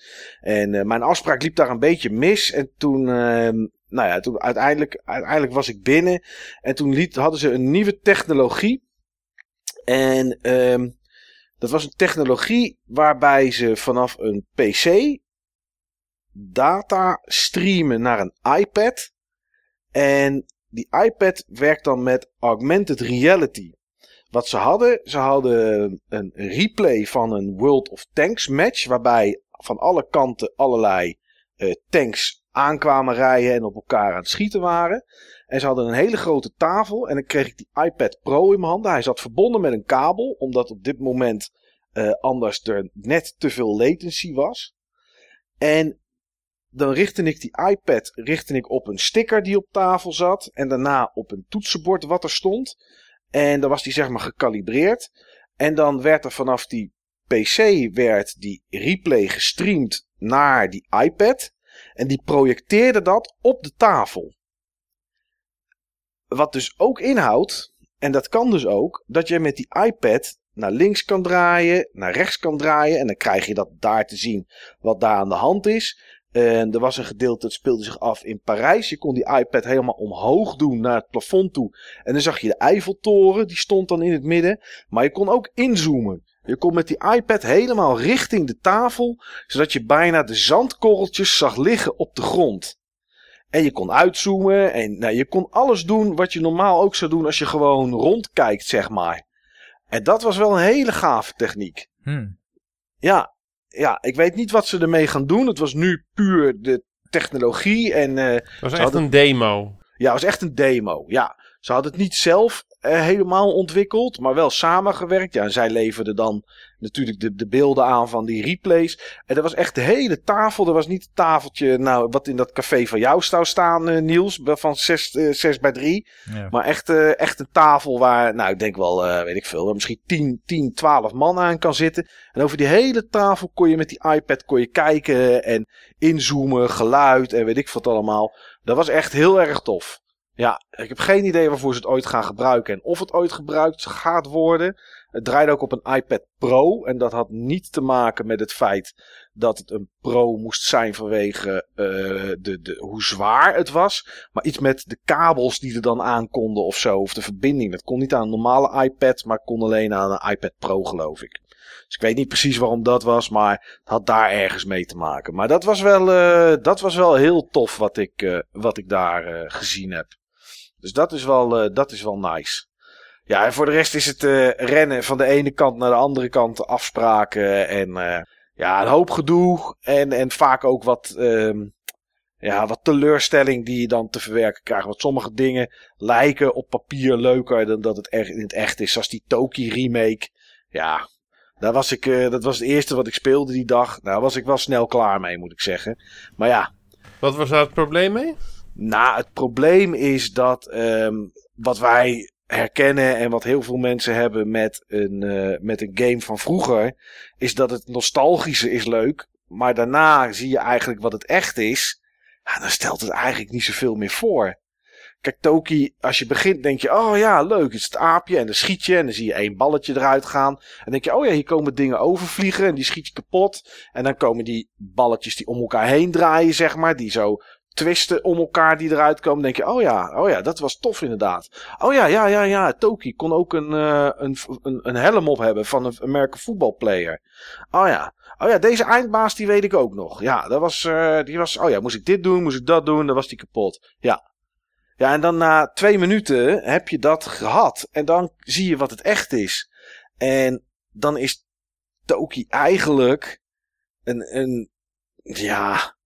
En eh, mijn afspraak liep daar een beetje mis. En toen, ehm, nou ja, toen uiteindelijk, uiteindelijk was ik binnen. En toen liet, hadden ze een nieuwe technologie. En ehm, dat was een technologie waarbij ze vanaf een PC data streamen naar een iPad. En die iPad werkt dan met augmented reality. Wat ze hadden, ze hadden een replay van een World of Tanks match. Waarbij van alle kanten allerlei eh, tanks aankwamen rijden en op elkaar aan het schieten waren. En ze hadden een hele grote tafel. En dan kreeg ik die iPad Pro in mijn handen. Hij zat verbonden met een kabel. Omdat op dit moment eh, anders er net te veel latency was. En dan richtte ik die iPad richtte ik op een sticker die op tafel zat. En daarna op een toetsenbord wat er stond. En dan was die zeg maar gecalibreerd. En dan werd er vanaf die PC werd die replay gestreamd naar die iPad. En die projecteerde dat op de tafel. Wat dus ook inhoudt, en dat kan dus ook, dat je met die iPad naar links kan draaien, naar rechts kan draaien. En dan krijg je dat daar te zien wat daar aan de hand is. En er was een gedeelte dat speelde zich af in Parijs. Je kon die iPad helemaal omhoog doen naar het plafond toe. En dan zag je de Eiffeltoren, die stond dan in het midden. Maar je kon ook inzoomen. Je kon met die iPad helemaal richting de tafel, zodat je bijna de zandkorreltjes zag liggen op de grond. En je kon uitzoomen en nou, je kon alles doen wat je normaal ook zou doen als je gewoon rondkijkt, zeg maar. En dat was wel een hele gave techniek. Hmm. Ja, ja, ik weet niet wat ze ermee gaan doen. Het was nu puur de technologie en eh, Dat was echt hadden- een demo. ja, het was echt een demo. Ja, ze hadden het niet zelf eh, helemaal ontwikkeld, maar wel samengewerkt. Ja, en zij leverden dan natuurlijk de, de beelden aan van die replays. En er was echt de hele tafel. Er was niet het tafeltje, nou, wat in dat café van jou zou staan, eh, Niels, van 6 eh, 6 bij 3. Ja. Maar echt, eh, echt een tafel waar, nou, ik denk wel, eh, weet ik veel, misschien 10, 10, 12 man aan kan zitten. En over die hele tafel kon je met die iPad kon je kijken en inzoomen, geluid en weet ik wat allemaal. Dat was echt heel erg tof. Ja, ik heb geen idee waarvoor ze het ooit gaan gebruiken en of het ooit gebruikt gaat worden. Het draaide ook op een iPad Pro en dat had niet te maken met het feit dat het een Pro moest zijn vanwege eh, de, de, hoe zwaar het was. Maar iets met de kabels die er dan aan konden of zo. Of de verbinding. Dat kon niet aan een normale iPad, maar kon alleen aan een iPad Pro, geloof ik. Dus ik weet niet precies waarom dat was, maar het had daar ergens mee te maken. Maar dat was wel, eh, dat was wel heel tof wat ik, eh, wat ik daar gezien heb. Dus dat is wel, dat is wel nice. Ja, en voor de rest is het eh, rennen van de ene kant naar de andere kant, afspraken en eh, ja, een hoop gedoe. En, en vaak ook wat, ehm, ja, wat teleurstelling die je dan te verwerken krijgt. Want sommige dingen lijken op papier leuker dan dat het echt in het echt is. Zoals die Toki remake. Ja, daar was ik, eh, dat was het eerste wat ik speelde die dag. Daar was ik wel snel klaar mee, moet ik zeggen. Maar ja, Wat was daar het probleem mee? nou, het probleem is dat ehm, wat wij herkennen en wat heel veel mensen hebben met een, eh, met een game van vroeger, is dat het nostalgische is leuk, maar daarna zie je eigenlijk wat het echt is. Ja, dan stelt het eigenlijk niet zoveel meer voor. Kijk, Toki, als je begint denk je, oh ja, leuk, het is het aapje en dan schiet je en dan zie je één balletje eruit gaan. En denk je, oh ja, hier komen dingen overvliegen en die schiet je kapot. En dan komen die balletjes die om elkaar heen draaien, zeg maar, die zo twisten om elkaar die eruit komen. denk je, oh ja, oh ja, dat was tof inderdaad. Oh ja, ja, ja, ja, Toki kon ook een, eh, een, een, helm op hebben van een American voetbalplayer. Oh ja, oh ja, deze eindbaas die weet ik ook nog. Ja, dat was, eh, die was, oh ja, moest ik dit doen, moest ik dat doen, dan was die kapot. Ja. Ja, en dan na twee minuten heb je dat gehad. En dan zie je wat het echt is. En dan is Toki eigenlijk een, een ja,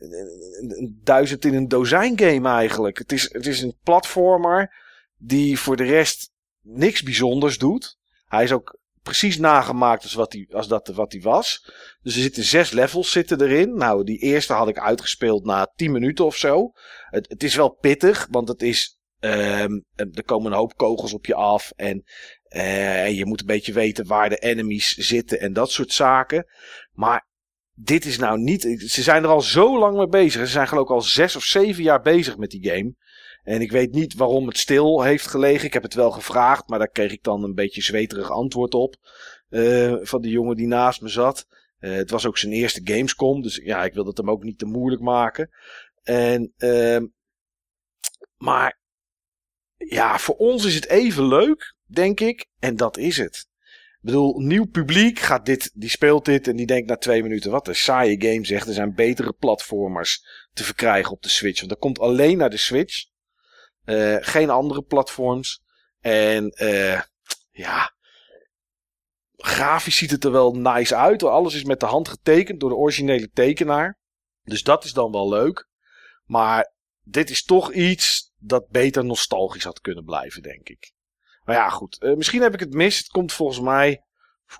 een, duizend in een dozijn game eigenlijk. Het is, het is een platformer die voor de rest niks bijzonders doet. Hij is ook precies nagemaakt als, wat hij, als dat wat hij was. Dus er zitten zes levels zitten erin. Nou, die eerste had ik uitgespeeld na tien minuten of zo. Het, het is wel pittig, want het is. ehm, er komen een hoop kogels op je af. Eh, en je moet een beetje weten waar de enemies zitten en dat soort zaken. Maar dit is nou niet. Ze zijn er al zo lang mee bezig. Ze zijn geloof ik al zes of zeven jaar bezig met die game. En ik weet niet waarom het stil heeft gelegen. Ik heb het wel gevraagd, maar daar kreeg ik dan een beetje zweterig antwoord op. eh, van de jongen die naast me zat. Eh, het was ook zijn eerste Gamescom. Dus ja, ik wilde het hem ook niet te moeilijk maken. En, ehm, maar ja, voor ons is het even leuk, denk ik. En dat is het. Ik bedoel, nieuw publiek gaat dit, die speelt dit en die denkt na twee minuten, wat een saaie game zegt. Er zijn betere platformers te verkrijgen op de Switch. Want dat komt alleen naar de Switch. Eh, geen andere platforms. En eh, ja, grafisch ziet het er wel nice uit. Alles is met de hand getekend door de originele tekenaar. Dus dat is dan wel leuk. Maar dit is toch iets dat beter nostalgisch had kunnen blijven, denk ik. Maar ja, goed. Eh, misschien heb ik het mis. Het komt volgens mij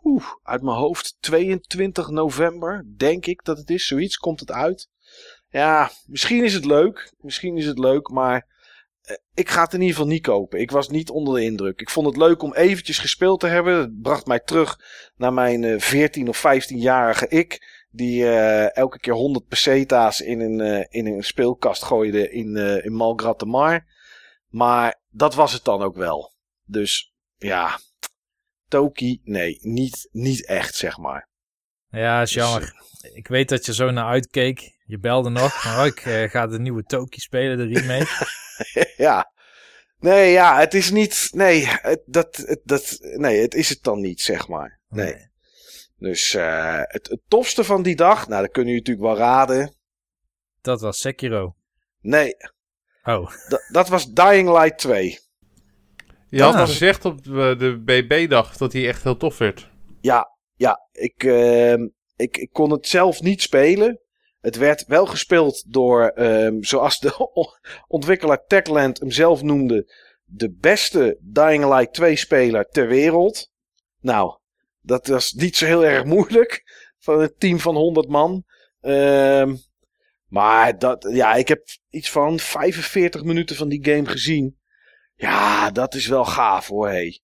oeh, uit mijn hoofd 22 november, denk ik dat het is. Zoiets komt het uit. Ja, misschien is het leuk. Misschien is het leuk, maar eh, ik ga het in ieder geval niet kopen. Ik was niet onder de indruk. Ik vond het leuk om eventjes gespeeld te hebben. Het bracht mij terug naar mijn eh, 14 of 15-jarige ik. Die eh, elke keer 100 peseta's in een, eh, in een speelkast gooide in, eh in Malgrat de Mar. Maar dat was het dan ook wel. Dus ja, Toki, nee, niet, niet echt zeg maar. Ja, is Dus, jammer. Ik weet dat je zo naar uitkeek. Je belde nog, maar ik eh, ga de nieuwe Toki spelen, de remake. ja. Nee, ja, het is niet. Nee, het, dat, dat, nee, het is het dan niet, zeg maar. Nee. Nee. Dus eh, het, het tofste van die dag, nou, dat kunnen jullie natuurlijk wel raden. Dat was Sekiro. Nee, Oh, dat, dat was Dying Light 2. Je had al gezegd op de BB-dag dat hij echt heel tof werd. Ja, ja, ik, ehm, ik, ik kon het zelf niet spelen. Het werd wel gespeeld door, ehm, zoals de ontwikkelaar Techland hem zelf noemde, de beste Dying Light 2 speler ter wereld. Nou, dat was niet zo heel erg moeilijk van een team van 100 man. Ehm, maar dat, ja, ik heb iets van 45 minuten van die game gezien. Ja, dat is wel gaaf hoor, hey.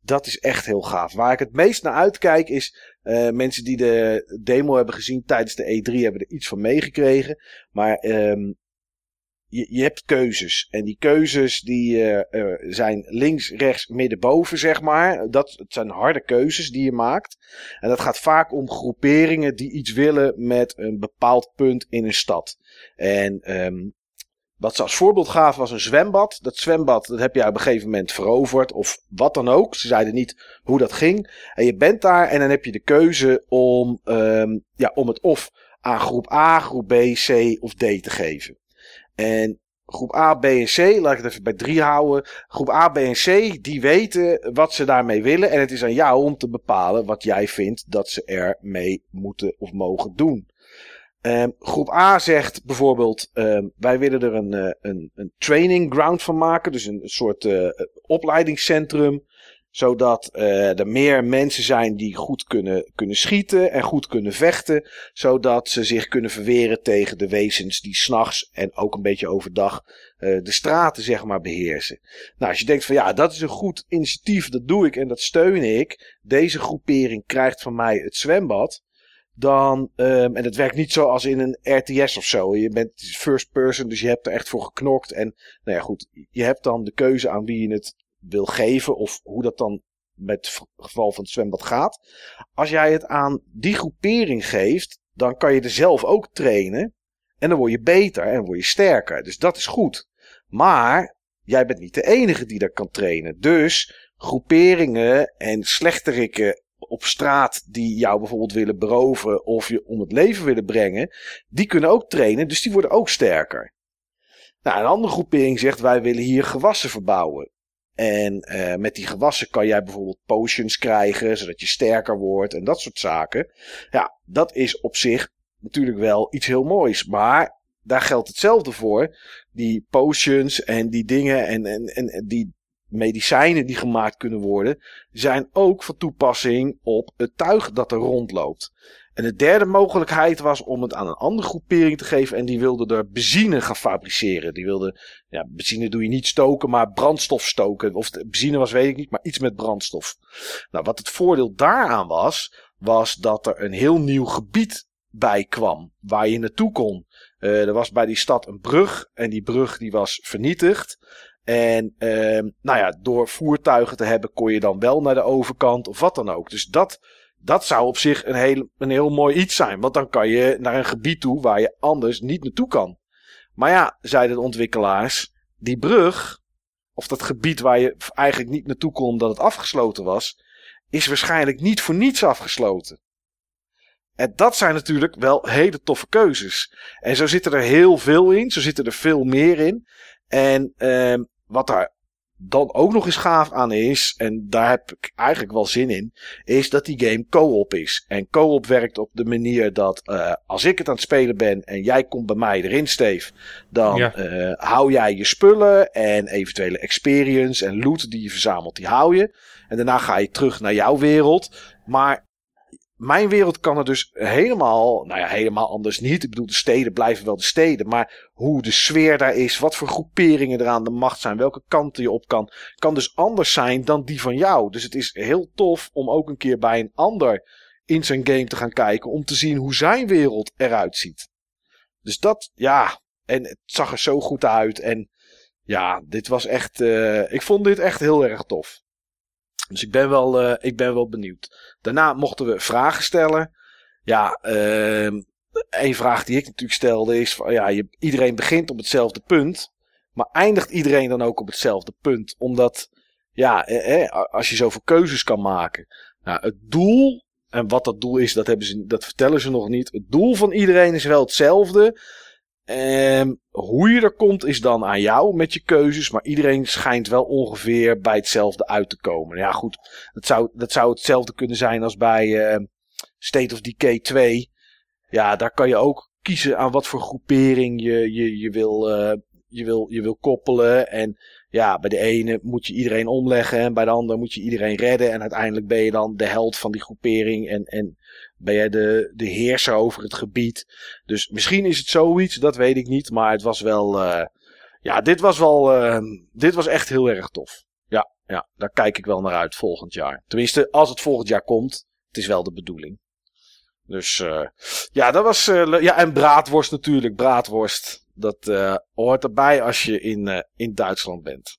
Dat is echt heel gaaf. Waar ik het meest naar uitkijk is eh, mensen die de demo hebben gezien tijdens de E3 hebben er iets van meegekregen. Maar ehm, je, je hebt keuzes. En die keuzes die eh, eh, zijn links, rechts, midden, boven, zeg maar. Dat het zijn harde keuzes die je maakt. En dat gaat vaak om groeperingen die iets willen met een bepaald punt in een stad. En ehm, wat ze als voorbeeld gaven was een zwembad. Dat zwembad dat heb je op een gegeven moment veroverd of wat dan ook. Ze zeiden niet hoe dat ging. En je bent daar en dan heb je de keuze om, ehm, ja, om het of aan groep A, groep B, C of D te geven. En groep A, B en C, laat ik het even bij drie houden. Groep A, B en C, die weten wat ze daarmee willen. En het is aan jou om te bepalen wat jij vindt dat ze ermee moeten of mogen doen. Ehm, groep A zegt bijvoorbeeld: ehm, wij willen er een, eh, een, een training ground van maken, dus een, soort eh, opleidingscentrum, zodat eh, er meer mensen zijn die goed kunnen, kunnen schieten en goed kunnen vechten, zodat ze zich kunnen verweren tegen de wezens die s'nachts en ook een beetje overdag de straten zeg maar beheersen. Nou, als je denkt van ja, dat is een goed initiatief, dat doe ik en dat steun ik. Deze groepering krijgt van mij het zwembad dan, ehm, en het werkt niet zoals in een RTS of zo. Je bent first person, dus je hebt er echt voor geknokt. En nou ja, goed, je hebt dan de keuze aan wie je het wil geven. Of hoe dat dan met het geval van het zwembad gaat. Als jij het aan die groepering geeft, dan kan je er zelf ook trainen. En dan word je beter en word je sterker. Dus dat is goed. Maar jij bent niet de enige die dat kan trainen. Dus groeperingen en slechterikken op straat die jou bijvoorbeeld willen beroven of je om het leven willen brengen, die kunnen ook trainen, dus die worden ook sterker. Nou, een andere groepering zegt wij willen hier gewassen verbouwen. En eh, met die gewassen kan jij bijvoorbeeld potions krijgen, zodat je sterker wordt en dat soort zaken. Ja, dat is op zich natuurlijk wel iets heel moois, maar daar geldt hetzelfde voor. Die potions en die dingen en, en, en die medicijnen die gemaakt kunnen worden, zijn ook van toepassing op het tuig dat er rondloopt. En de derde mogelijkheid was om het aan een andere groepering te geven. En die wilde er benzine gaan fabriceren. Die wilde, ja, benzine doe je niet stoken, maar brandstof stoken. Of benzine was, weet ik niet, maar iets met brandstof. Nou, wat het voordeel daaraan was, was dat er een heel nieuw gebied bij kwam. Waar je naartoe kon. Uh, er was bij die stad een brug. En die brug die was vernietigd. En uh, nou ja, door voertuigen te hebben kon je dan wel naar de overkant of wat dan ook. Dus dat, dat zou op zich een heel, een heel mooi iets zijn. Want dan kan je naar een gebied toe waar je anders niet naartoe kan. Maar ja, zeiden de ontwikkelaars, die brug, of dat gebied waar je eigenlijk niet naartoe kon omdat het afgesloten was, is waarschijnlijk niet voor niets afgesloten. En dat zijn natuurlijk wel hele toffe keuzes. En zo zitten er heel veel in, zo zitten er veel meer in. En uh, wat daar dan ook nog eens gaaf aan is, en daar heb ik eigenlijk wel zin in, is dat die game co-op is. En co-op werkt op de manier dat uh, als ik het aan het spelen ben en jij komt bij mij erin, Steve, dan ja. uh, hou jij je spullen en eventuele experience en loot die je verzamelt, die hou je. En daarna ga je terug naar jouw wereld. Maar mijn wereld kan er dus helemaal, nou ja, helemaal anders niet. Ik bedoel, de steden blijven wel de steden. Maar hoe de sfeer daar is, wat voor groeperingen er aan de macht zijn, welke kanten je op kan, kan dus anders zijn dan die van jou. Dus het is heel tof om ook een keer bij een ander in zijn game te gaan kijken. Om te zien hoe zijn wereld eruit ziet. Dus dat, ja. En het zag er zo goed uit. En ja, dit was echt, uh, ik vond dit echt heel erg tof. Dus ik ben wel, uh, ik ben wel benieuwd. Daarna mochten we vragen stellen. Ja, uh, een vraag die ik natuurlijk stelde is: van, ja, je, iedereen begint op hetzelfde punt. Maar eindigt iedereen dan ook op hetzelfde punt? Omdat, ja, eh, eh, als je zoveel keuzes kan maken. Nou, het doel, en wat dat doel is, dat, hebben ze, dat vertellen ze nog niet. Het doel van iedereen is wel hetzelfde. Ehm, hoe je er komt is dan aan jou met je keuzes. Maar iedereen schijnt wel ongeveer bij hetzelfde uit te komen. Ja, goed. Dat zou, dat zou hetzelfde kunnen zijn als bij eh, State of Decay 2. Ja, daar kan je ook kiezen aan wat voor groepering je, je, je, wil, eh, je, wil, je wil koppelen. En ja, bij de ene moet je iedereen omleggen. En bij de andere moet je iedereen redden. En uiteindelijk ben je dan de held van die groepering. En, en ben jij de, de heerser over het gebied. Dus misschien is het zoiets, dat weet ik niet. Maar het was wel. eh, ja, dit was wel. eh, dit was echt heel erg tof. Ja, ja, daar kijk ik wel naar uit volgend jaar. Tenminste, als het volgend jaar komt. Het is wel de bedoeling. Dus eh, ja, dat was. ja, en braadworst natuurlijk. Braadworst. Dat eh, hoort erbij als je in, eh, in Duitsland bent.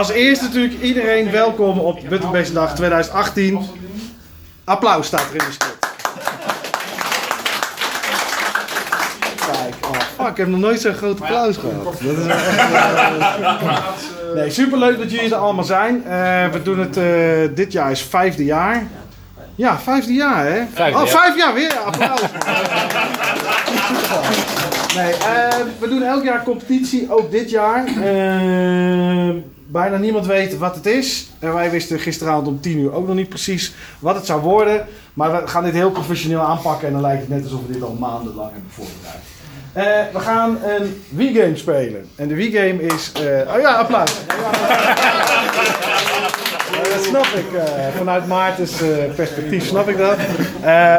Als eerste natuurlijk iedereen welkom op Butterbeestendag 2018. Applaus staat er in de script. Kijk, oh fuck, ik heb nog nooit zo'n groot applaus gehad. Dat is wel echt, Nee, superleuk dat jullie er allemaal zijn. Eh, we doen het, eh, dit jaar is vijfde jaar. Ja, vijfde jaar hè? oh, vijf jaar weer. Applaus. Nee, eh, we doen elk jaar competitie, ook dit jaar. Bijna niemand weet wat het is. En wij wisten gisteravond om 10 uur ook nog niet precies wat het zou worden. Maar we gaan dit heel professioneel aanpakken en dan lijkt het net alsof we dit al maandenlang hebben voorbereid. Eh, we gaan een Wii-game spelen. En de Wii-game is... eh, oh ja, applaus. Ja, dat snap ik. vanuit Maarten's perspectief snap ik dat.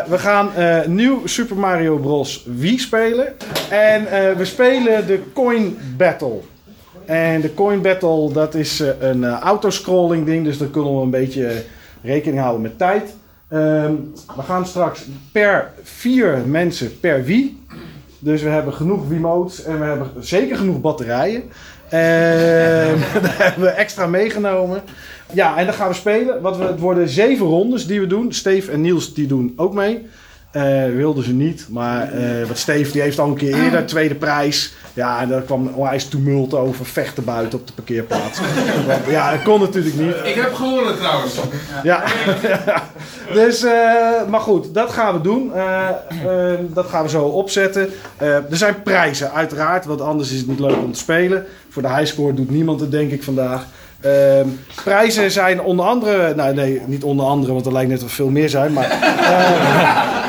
We gaan nieuw Super Mario Bros. Wii spelen. En we spelen de Coin Battle. En de Coin Battle, dat is eh, een eh, autoscrolling ding. Dus dan kunnen we een beetje rekening houden met tijd. Ehm, we gaan straks per vier mensen per Wii. Dus we hebben genoeg Wiimotes en we hebben zeker genoeg batterijen. En daar hebben we extra meegenomen. Ja, en dan gaan we spelen. Wat we, het worden zeven rondes die we doen. Steve en Niels die doen ook mee. Eh, wilden ze niet, maar eh wat Steve die heeft al een keer eerder tweede prijs. Ja, en daar kwam een onwijs tumult over, vechten buiten op de parkeerplaats. Want, ja, dat kon natuurlijk niet. Ik heb gewonnen trouwens. Ja, dus, eh, maar goed, dat gaan we doen. Eh, eh, dat gaan we zo opzetten. Er zijn prijzen, uiteraard, want anders is het niet leuk om te spelen. Voor de highscore doet niemand het, denk ik, vandaag. Ehm, prijzen zijn onder andere, nou nee, niet onder andere, want er lijkt net wel veel meer zijn. Maar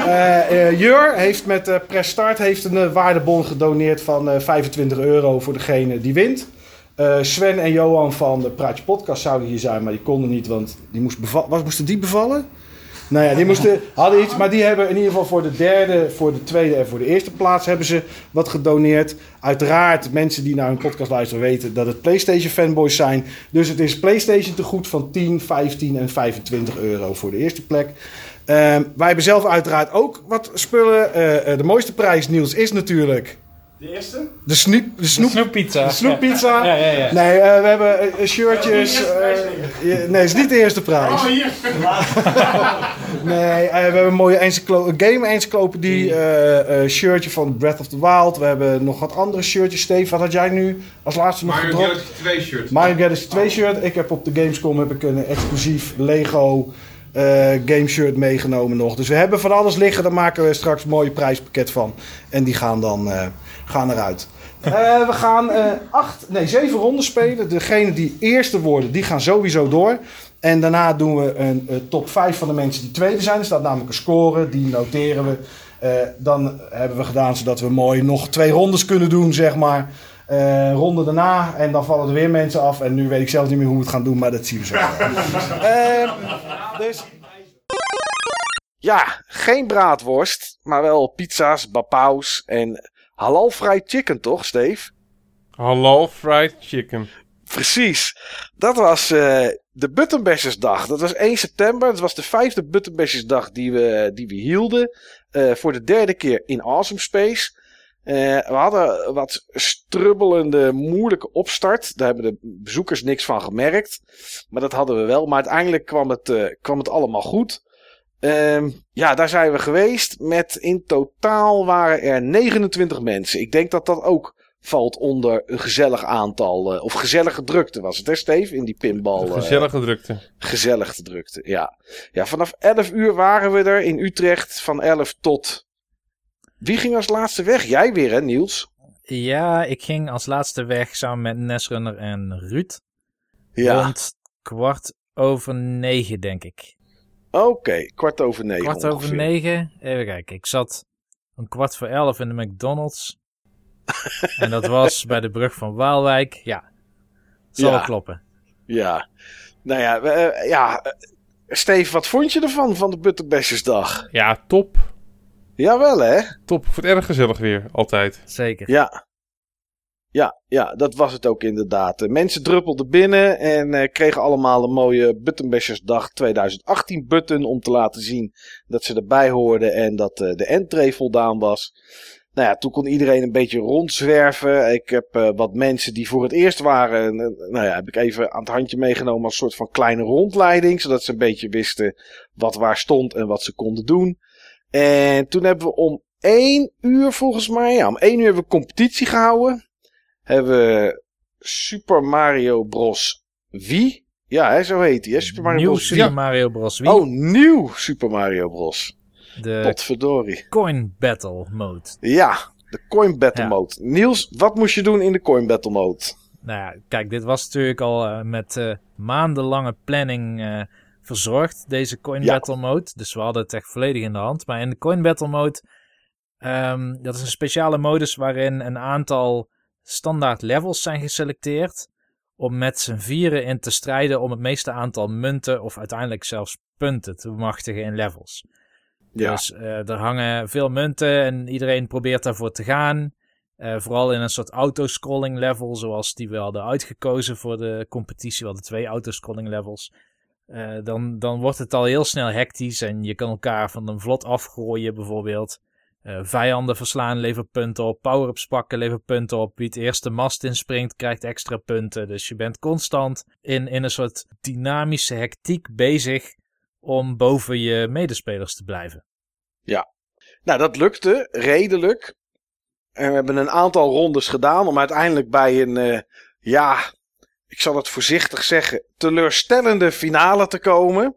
Jur heeft met eh Press Start heeft een eh, waardebon gedoneerd van eh, 25 euro voor degene die wint. Eh, Sven en Johan van de Praatje Podcast zouden hier zijn, maar die konden niet, want die moest was, moesten die bevallen? Nou ja, die moesten, hadden iets, maar die hebben in ieder geval voor de derde, voor de tweede en voor de eerste plaats hebben ze wat gedoneerd. Uiteraard, mensen die naar hun podcast luisteren weten dat het PlayStation fanboys zijn. Dus het is PlayStation te goed van 10, 15 en 25 euro voor de eerste plek. Ehm, wij hebben zelf uiteraard ook wat spullen. Eh, eh, de mooiste prijs, Niels, is natuurlijk De eerste? De, snoep, de, snoep, Snoeppizza. de snoeppizza. Ja, ja, ja. Nee, eh, we hebben shirtjes. eh, ja, nee, het is niet de eerste prijs. Oh, hier. Nee, eh, we hebben een mooie encyclo game encyclopedie. eh, eh, shirtje van Breath of the Wild. We hebben nog wat andere shirtjes. Steve, wat had jij nu als laatste nog Mario gedropt? Galaxy 2 shirt. Mario Galaxy 2 shirt. Ik heb op de Gamescom heb ik een exclusief Lego eh, game shirt meegenomen nog. Dus we hebben van alles liggen. Daar maken we straks een mooi prijspakket van. En die gaan dan eh, gaan eruit. Eh, we gaan eh, acht, nee, zeven ronden spelen. Degene die eerste worden, die gaan sowieso door. En daarna doen we een top 5 van de mensen die tweede zijn. Er staat namelijk een score, die noteren we. Dan hebben we gedaan zodat we mooi nog twee rondes kunnen doen, zeg maar. Eh, ronde daarna en dan vallen er weer mensen af. En nu weet ik zelf niet meer hoe we het gaan doen, maar dat zien we zo. Eh, dus Ja, geen braadworst, maar wel pizza's, bapaus en halalvrij chicken, toch, Steve? Halal fried chicken. Precies. Dat was eh, de Buttonbashersdag. Dat was 1 september. Dat was de vijfde Buttonbashersdag die we, die we hielden. eh, voor de derde keer in Awesome Space. Eh, we hadden wat strubbelende, moeilijke opstart. Daar hebben de bezoekers niks van gemerkt. Maar dat hadden we wel. Maar uiteindelijk kwam het, eh, kwam het allemaal goed. Ehm, ja, daar zijn we geweest. Met in totaal waren er 29 mensen. Ik denk dat dat ook valt onder een gezellig aantal. eh, of gezellige drukte was het, hè, Steve? In die pinball. eh, Gezellige drukte. gezellig drukte, ja. Ja, vanaf 11 uur waren we er in Utrecht. Van 11 tot. Wie ging als laatste weg? Jij weer, hè, Niels? Ja, ik ging als laatste weg samen met Nesrunner en Ruud. Ja. Rond kwart over negen, denk ik. Oké, kwart over negen. Kwart over ongeveer. negen. Even kijken. Ik zat een kwart voor elf in de McDonald's. en dat was bij de brug van Waalwijk. Ja, zal Ja. wel kloppen. Ja. Nou ja, eh, ja. eh, Steve, wat vond je ervan, van de Butterbesjesdag? Ja, top. Jawel, hè? Top. Ik vond het erg gezellig weer. Altijd. Zeker. Ja. Ja, ja, dat was het ook inderdaad. Mensen druppelden binnen en eh, kregen allemaal een mooie Buttonbashersdag 2018 button om te laten zien dat ze erbij hoorden en dat eh, de entree voldaan was. Nou ja, toen kon iedereen een beetje rondzwerven. Ik heb eh, wat mensen die voor het eerst waren, nou ja, heb ik even aan het handje meegenomen als een soort van kleine rondleiding, zodat ze een beetje wisten wat waar stond en wat ze konden doen. En toen hebben we om één uur volgens mij, ja, om één uur hebben we competitie gehouden hebben we Super Mario Bros. Wii. Ja, hè, zo heet hij? Super Mario Nieuw Bros. Super. Mario Bros. Wii. Oh, nieuw Super Mario Bros. de Potverdorie. Coin Battle mode. Ja, de Coin Battle Ja. Mode. Niels, wat moest je doen in de Coin Battle Mode? Nou ja, kijk, dit was natuurlijk al eh, met eh, maandenlange planning eh, verzorgd, deze Coin Ja. Battle mode. Dus we hadden het echt volledig in de hand. Maar in de Coin Battle mode, ehm, dat is een speciale modus waarin een aantal standaard levels zijn geselecteerd. Om met z'n vieren in te strijden om het meeste aantal munten of uiteindelijk zelfs punten te bemachtigen in levels. Ja, Dus eh, er hangen veel munten en iedereen probeert daarvoor te gaan. Eh, vooral in een soort autoscrolling level, zoals die we hadden uitgekozen voor de competitie. We hadden twee autoscrolling levels. Eh, dan, dan wordt het al heel snel hectisch en je kan elkaar van een vlot afgooien bijvoorbeeld. Eh, vijanden verslaan levert punten op, power-ups pakken levert punten op. Wie het eerste mast inspringt krijgt extra punten. Dus je bent constant in, in een soort dynamische hectiek bezig om boven je medespelers te blijven. nou dat lukte redelijk. En we hebben een aantal rondes gedaan om uiteindelijk bij een, eh, ja, ik zal het voorzichtig zeggen, teleurstellende finale te komen.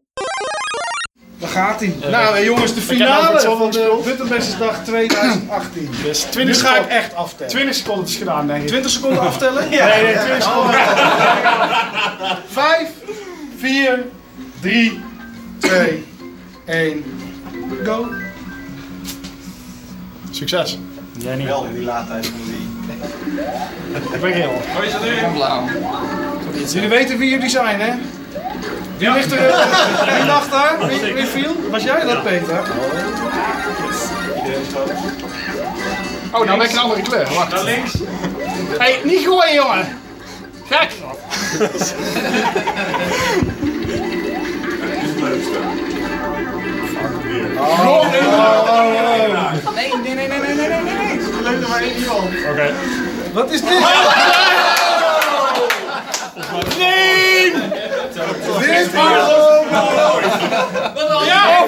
Daar gaat hij. nou, eh, jongens, de finale van de gespeeld. Butterbashersdag 2018. Dus Nu 20 ga ik seconden, echt aftellen. 20 seconden is gedaan, denk ik. 20 seconden aftellen? Nee, nee, 20 seconden. 5, 4, 3, 2, 1, go. Succes. Jij niet. Wel in die laadtijd van die. Ik ben geel. Jullie weten wie jullie zijn, hè? Wie ligt er? eh, Wie lag daar? Wie, wie viel? Was jij dat, Peter? Oh, nou ben ik een andere kleur. Wacht. Naar links. Hé, hey, niet gooien, jongen. Gek. Oh, nee, nee, nee, nee, nee, nee, nee, nee. Maar één iemand. Oké. Wat is dit? Nee! Dit Ja!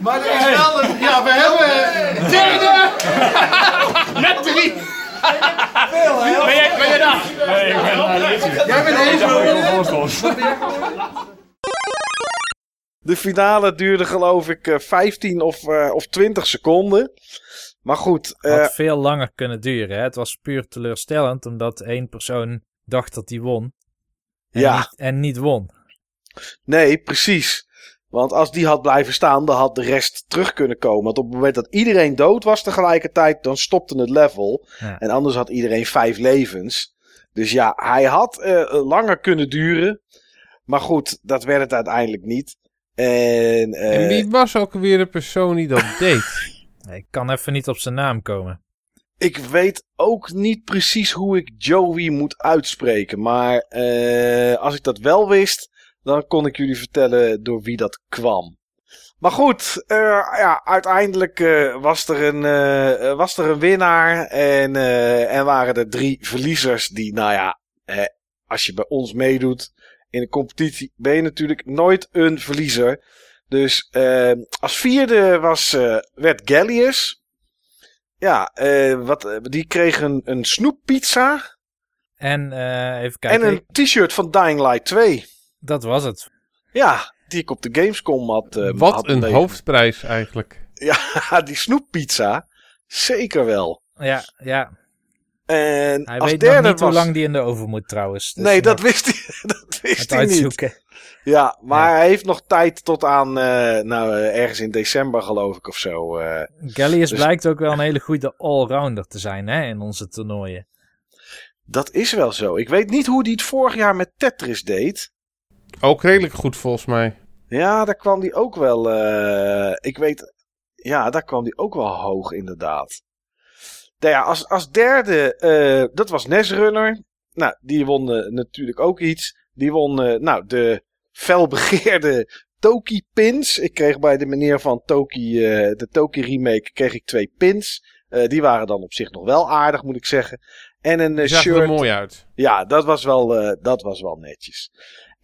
Maar er is wel een... Ja, we hebben... Derde! Net drie! Ben jij, ben jij daar? Nee, ik ben uh, Litsie. Jij bent Volksbos. De finale duurde geloof ik eh, 15 of, eh, of 20 seconden. Maar goed, eh, Had veel langer kunnen duren. Hè? Het was puur teleurstellend, omdat één persoon dacht dat hij won. En, Ja. niet, en niet won. nee, precies. Want als die had blijven staan, dan had de rest terug kunnen komen. Want op het moment dat iedereen dood was tegelijkertijd, dan stopte het level. Ja. En anders had iedereen vijf levens. Dus ja, hij had eh, langer kunnen duren. Maar goed, dat werd het uiteindelijk niet. En, eh, En wie was ook weer de persoon die dat deed? Ik kan even niet op zijn naam komen. ik weet ook niet precies hoe ik Joey moet uitspreken. Maar eh, als ik dat wel wist, dan kon ik jullie vertellen door wie dat kwam. Maar goed, eh, ja, uiteindelijk eh, was, er een, was er een winnaar. En, en waren er drie verliezers die, nou ja, als je bij ons meedoet in een competitie, ben je natuurlijk nooit een verliezer. Dus eh, als vierde was, eh, werd Gallius. Ja, eh, wat, eh, die kreeg een, een snoeppizza En eh, even kijken. en een t-shirt van Dying Light 2. Dat was het. Ja, die ik op de Gamescom had. eh, Wat had een hoofdprijs eigenlijk. Ja, die snoeppizza. Zeker wel. Ja, ja. En Hij als weet derde nog niet was... hoe lang die in de oven moet trouwens. Dus nee, dat wist hij, dat wist hij niet. Ja, maar hij heeft nog tijd tot aan, eh, nou, eh, ergens in december geloof ik of zo. eh. Gallius Dus- blijkt ook wel een hele goede allrounder te zijn hè, in onze toernooien. dat is wel zo. Ik weet niet hoe hij het vorig jaar met Tetris deed. Ook redelijk goed volgens mij. Ja, daar kwam die ook wel. eh, ik weet. Ja, daar kwam die ook wel hoog, inderdaad. Nou ja, als, als derde, eh, dat was Nesrunner. Nou, die won natuurlijk ook iets. Die won, eh, nou, de felbegeerde Toki pins. Ik kreeg bij de meneer van Toki, eh, de Toki remake, kreeg ik twee pins. Eh, die waren dan op zich nog wel aardig, moet ik zeggen. En een zag shirt. er mooi uit. Ja, dat was wel, dat was wel netjes.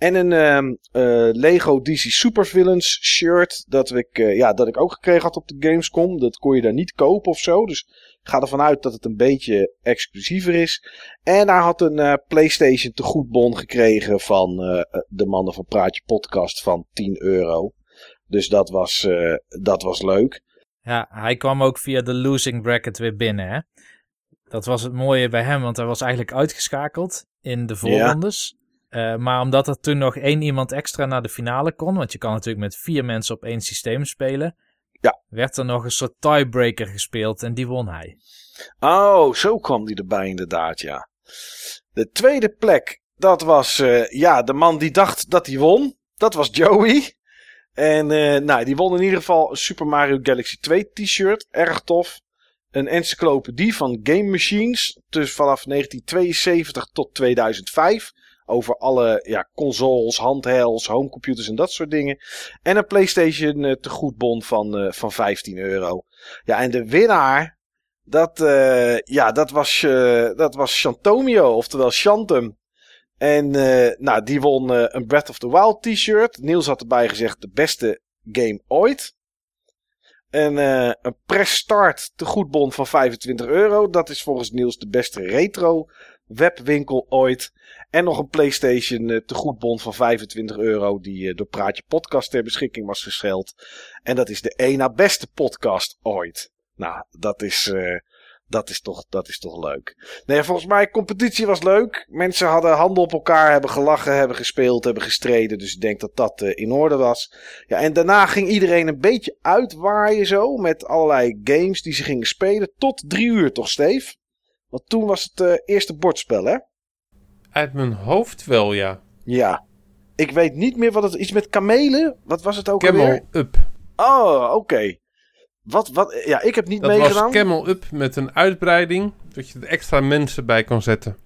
En een ehm, eh, Lego DC Supervillains shirt. Dat ik, ja, dat ik ook gekregen had op de Gamescom. Dat kon je daar niet kopen of zo. Dus ga ervan uit dat het een beetje exclusiever is. En hij had een eh, PlayStation tegoedbon gekregen van eh, de mannen van Praatje Podcast van 10 euro. Dus dat was, eh, dat was leuk. Ja, hij kwam ook via de losing bracket weer binnen. Hè? Dat was het mooie bij hem, want hij was eigenlijk uitgeschakeld in de voorrondes. Eh, maar omdat er toen nog één iemand extra naar de finale kon, want je kan natuurlijk met vier mensen op één systeem spelen, Ja. werd er nog een soort tiebreaker gespeeld en die won hij. Oh, zo kwam die erbij inderdaad, ja. De tweede plek, dat was eh, ja, de man die dacht dat hij won. Dat was Joey. En eh, nou, die won in ieder geval een Super Mario Galaxy 2 t-shirt. Erg tof. Een encyclopedie van Game Machines. Dus vanaf 1972 tot 2005. Over alle ja, consoles, handhelds, homecomputers en dat soort dingen. En een PlayStation eh, tegoedbon van, eh, van 15 euro. Ja, en de winnaar, dat, eh, ja, dat was, dat was Chantomio, oftewel Shantum. En nou, die won een Breath of the Wild t-shirt. Niels had erbij gezegd de beste game ooit. En een press start tegoedbon van 25 euro. Dat is volgens Niels de beste retro webwinkel ooit. En nog een PlayStation eh, tegoedbon van 25 euro. Die eh, door Praatje Podcast ter beschikking was gesteld. En dat is de één na beste podcast ooit. Nou, dat is, eh, dat is, toch, dat is toch leuk. Nee, volgens mij, competitie was leuk. Mensen hadden handen op elkaar, hebben gelachen, hebben gespeeld, hebben gestreden. Dus ik denk dat dat in orde was. Ja, en daarna ging iedereen een beetje uitwaaien zo. Met allerlei games die ze gingen spelen. Tot drie uur toch, Steve? Want toen was het eh, eerste bordspel, hè? Uit mijn hoofd wel, ja. Ja. Ik weet niet meer wat het... Iets met kamelen? Wat was het ook Camel alweer? Up. Oh, oké. Wat, wat... Ja, ik heb niet Dat meegedaan. was Camel Up met een uitbreiding. Dat je er extra mensen bij kan zetten.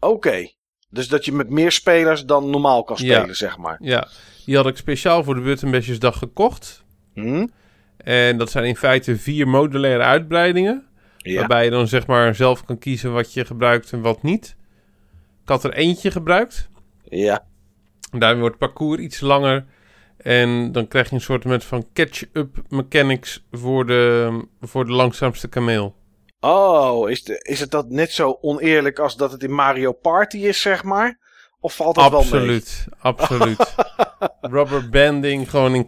Oké. Dus dat je met meer spelers dan normaal kan Ja. spelen, zeg maar. Ja, die had ik speciaal voor de Buttonbashers dag gekocht. Hm? En dat zijn in feite vier modulaire uitbreidingen. Ja. Waarbij je dan zeg maar zelf kan kiezen wat je gebruikt en wat niet. Ik had er eentje gebruikt. Ja. Daarmee wordt het parcours iets langer. En dan krijg je een soort van catch-up mechanics voor de, voor de langzaamste kameel. Oh, is, de, is het dat net zo oneerlijk als dat het in Mario Party is, zeg maar? Of valt dat wel mee? Absoluut, absoluut. Rubber banding gewoon in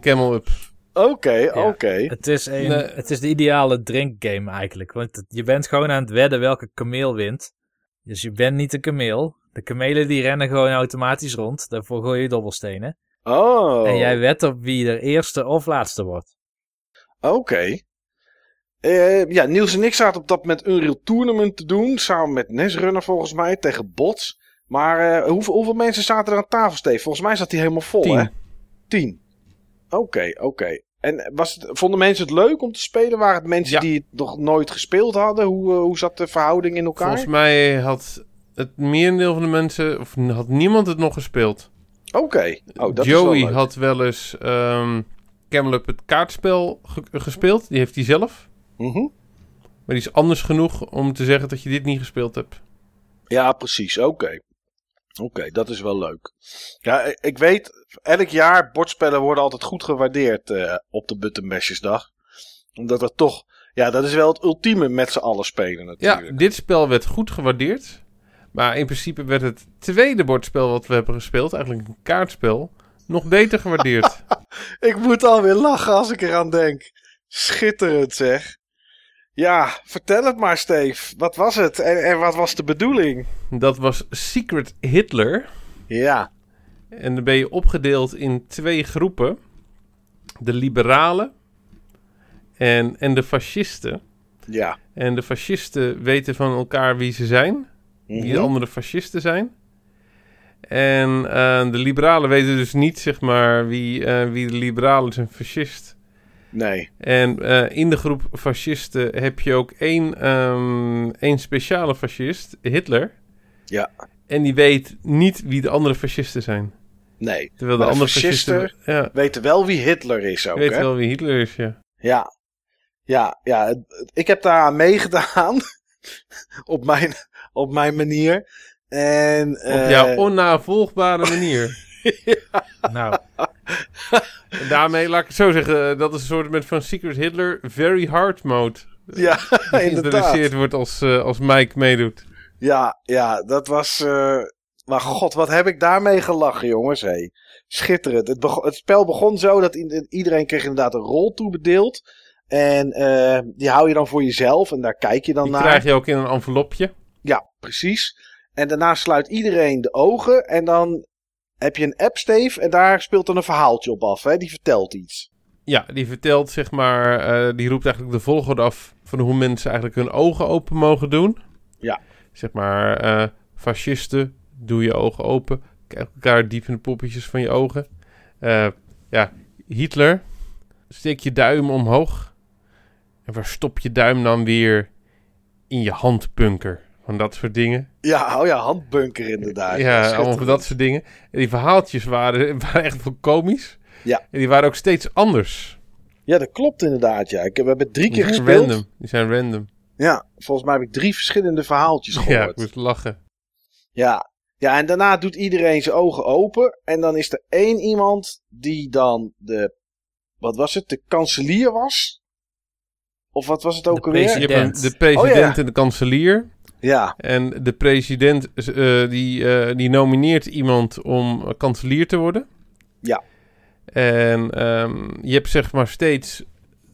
Oké, oké. Het is, een, Nee. het is de ideale drinkgame eigenlijk. Want je bent gewoon aan het wedden welke kameel wint. Dus je bent niet een kameel. De kamelen die rennen gewoon automatisch rond. Daarvoor gooi je dobbelstenen. Oh, En jij wedt op wie er eerste of laatste wordt. oké. Eh, ja, Niels en ik zaten op dat moment Unreal Tournament te doen. Samen met Nesrunner volgens mij, tegen bots. Maar eh, hoeveel, hoeveel mensen zaten er aan tafel, Steve? Volgens mij zat hij helemaal vol, Tien. hè? Tien. Oké, oké. En was het, vonden mensen het leuk om te spelen? Waren het mensen Ja. die het nog nooit gespeeld hadden? Hoe, eh, hoe zat de verhouding in elkaar? Volgens mij had het merendeel van de mensen, of had niemand het nog gespeeld. Oké. Oh, dat is wel Joey had wel eens ehm Camel Up het kaartspel ge- gespeeld. Die heeft hij zelf. Mhm. Maar die is anders genoeg om te zeggen dat je dit niet gespeeld hebt. Ja, precies. Oké. Oké, dat is wel leuk. Ja, ik- weet, elk jaar bordspellen worden altijd goed gewaardeerd eh, op de Buttonbashesdag. Omdat het toch, ja, dat is wel het ultieme met z'n allen spelen Ja, natuurlijk. dit spel werd goed gewaardeerd. Maar in principe werd het tweede bordspel wat we hebben gespeeld, eigenlijk een kaartspel, nog beter gewaardeerd. Ik moet alweer lachen als ik eraan denk. Schitterend zeg. Ja, vertel het maar Steve. Wat was het en, en wat was de bedoeling? dat was Secret Hitler. Ja, En dan ben je opgedeeld in twee groepen. De liberalen en, en de fascisten. ja. En de fascisten weten van elkaar wie ze zijn. Wie de Mhm. andere fascisten zijn. En eh, de liberalen weten dus niet, zeg maar, wie, eh, wie de liberalen is en fascist. Nee. En eh, in de groep fascisten heb je ook één, ehm, één speciale fascist, Hitler. Ja. En die weet niet wie de andere fascisten zijn. Nee. Terwijl de de andere fascisten... fascisten Ja, Weten wel wie Hitler is ook, weet hè? wel wie Hitler is, ja. Ja, ja, ja. Ik heb daar aan meegedaan. op, mijn, op mijn manier. En, Op eh, jouw onnavolgbare manier. Nou, En daarmee, laat ik het zo zeggen, eh, dat is een soort van Secret Hitler Very Hard Mode. ja, Die inderdaad. wordt als, eh, als Mike meedoet. Ja, ja, dat was. eh, maar god, wat heb ik daarmee gelachen, jongens. Hey. Schitterend. Het, het spel begon zo dat iedereen kreeg inderdaad een rol toebedeeld. En die hou je dan voor jezelf en daar kijk je dan Die naar. krijg je ook in een envelopje. Ja, precies. En daarna sluit iedereen de ogen. En dan heb je een app, Steve. En daar speelt dan een verhaaltje op af. Hè? Die vertelt iets. Ja, die vertelt zeg maar, eh, die roept eigenlijk de volgorde af van hoe mensen eigenlijk hun ogen open mogen doen. Ja. Zeg maar, eh, fascisten, doe je ogen open. Kijk elkaar diep in de poppetjes van je ogen. Eh, ja, Hitler, steek je duim omhoog. En waar stop je duim dan weer in je handbunker? Van dat soort dingen. Ja, oh ja, handbunker inderdaad. Ja, allemaal dat soort dingen. En die verhaaltjes waren, waren echt wel komisch. Ja. En die waren ook steeds anders. Ja, dat klopt inderdaad. Ja. Ik heb, we hebben drie keer gespeeld. random. Die zijn random. Ja, volgens mij heb ik drie verschillende verhaaltjes Ja, gehoord. ik moest lachen. Ja. ja, en daarna doet iedereen zijn ogen open. En dan is er één iemand die dan de, wat was het, de kanselier was? Of wat was het ook De alweer? President. de president Oh, ja. en de kanselier. Ja, En de president eh, die, eh, die nomineert iemand om kanselier te worden. Ja. En ehm, je hebt zeg maar steeds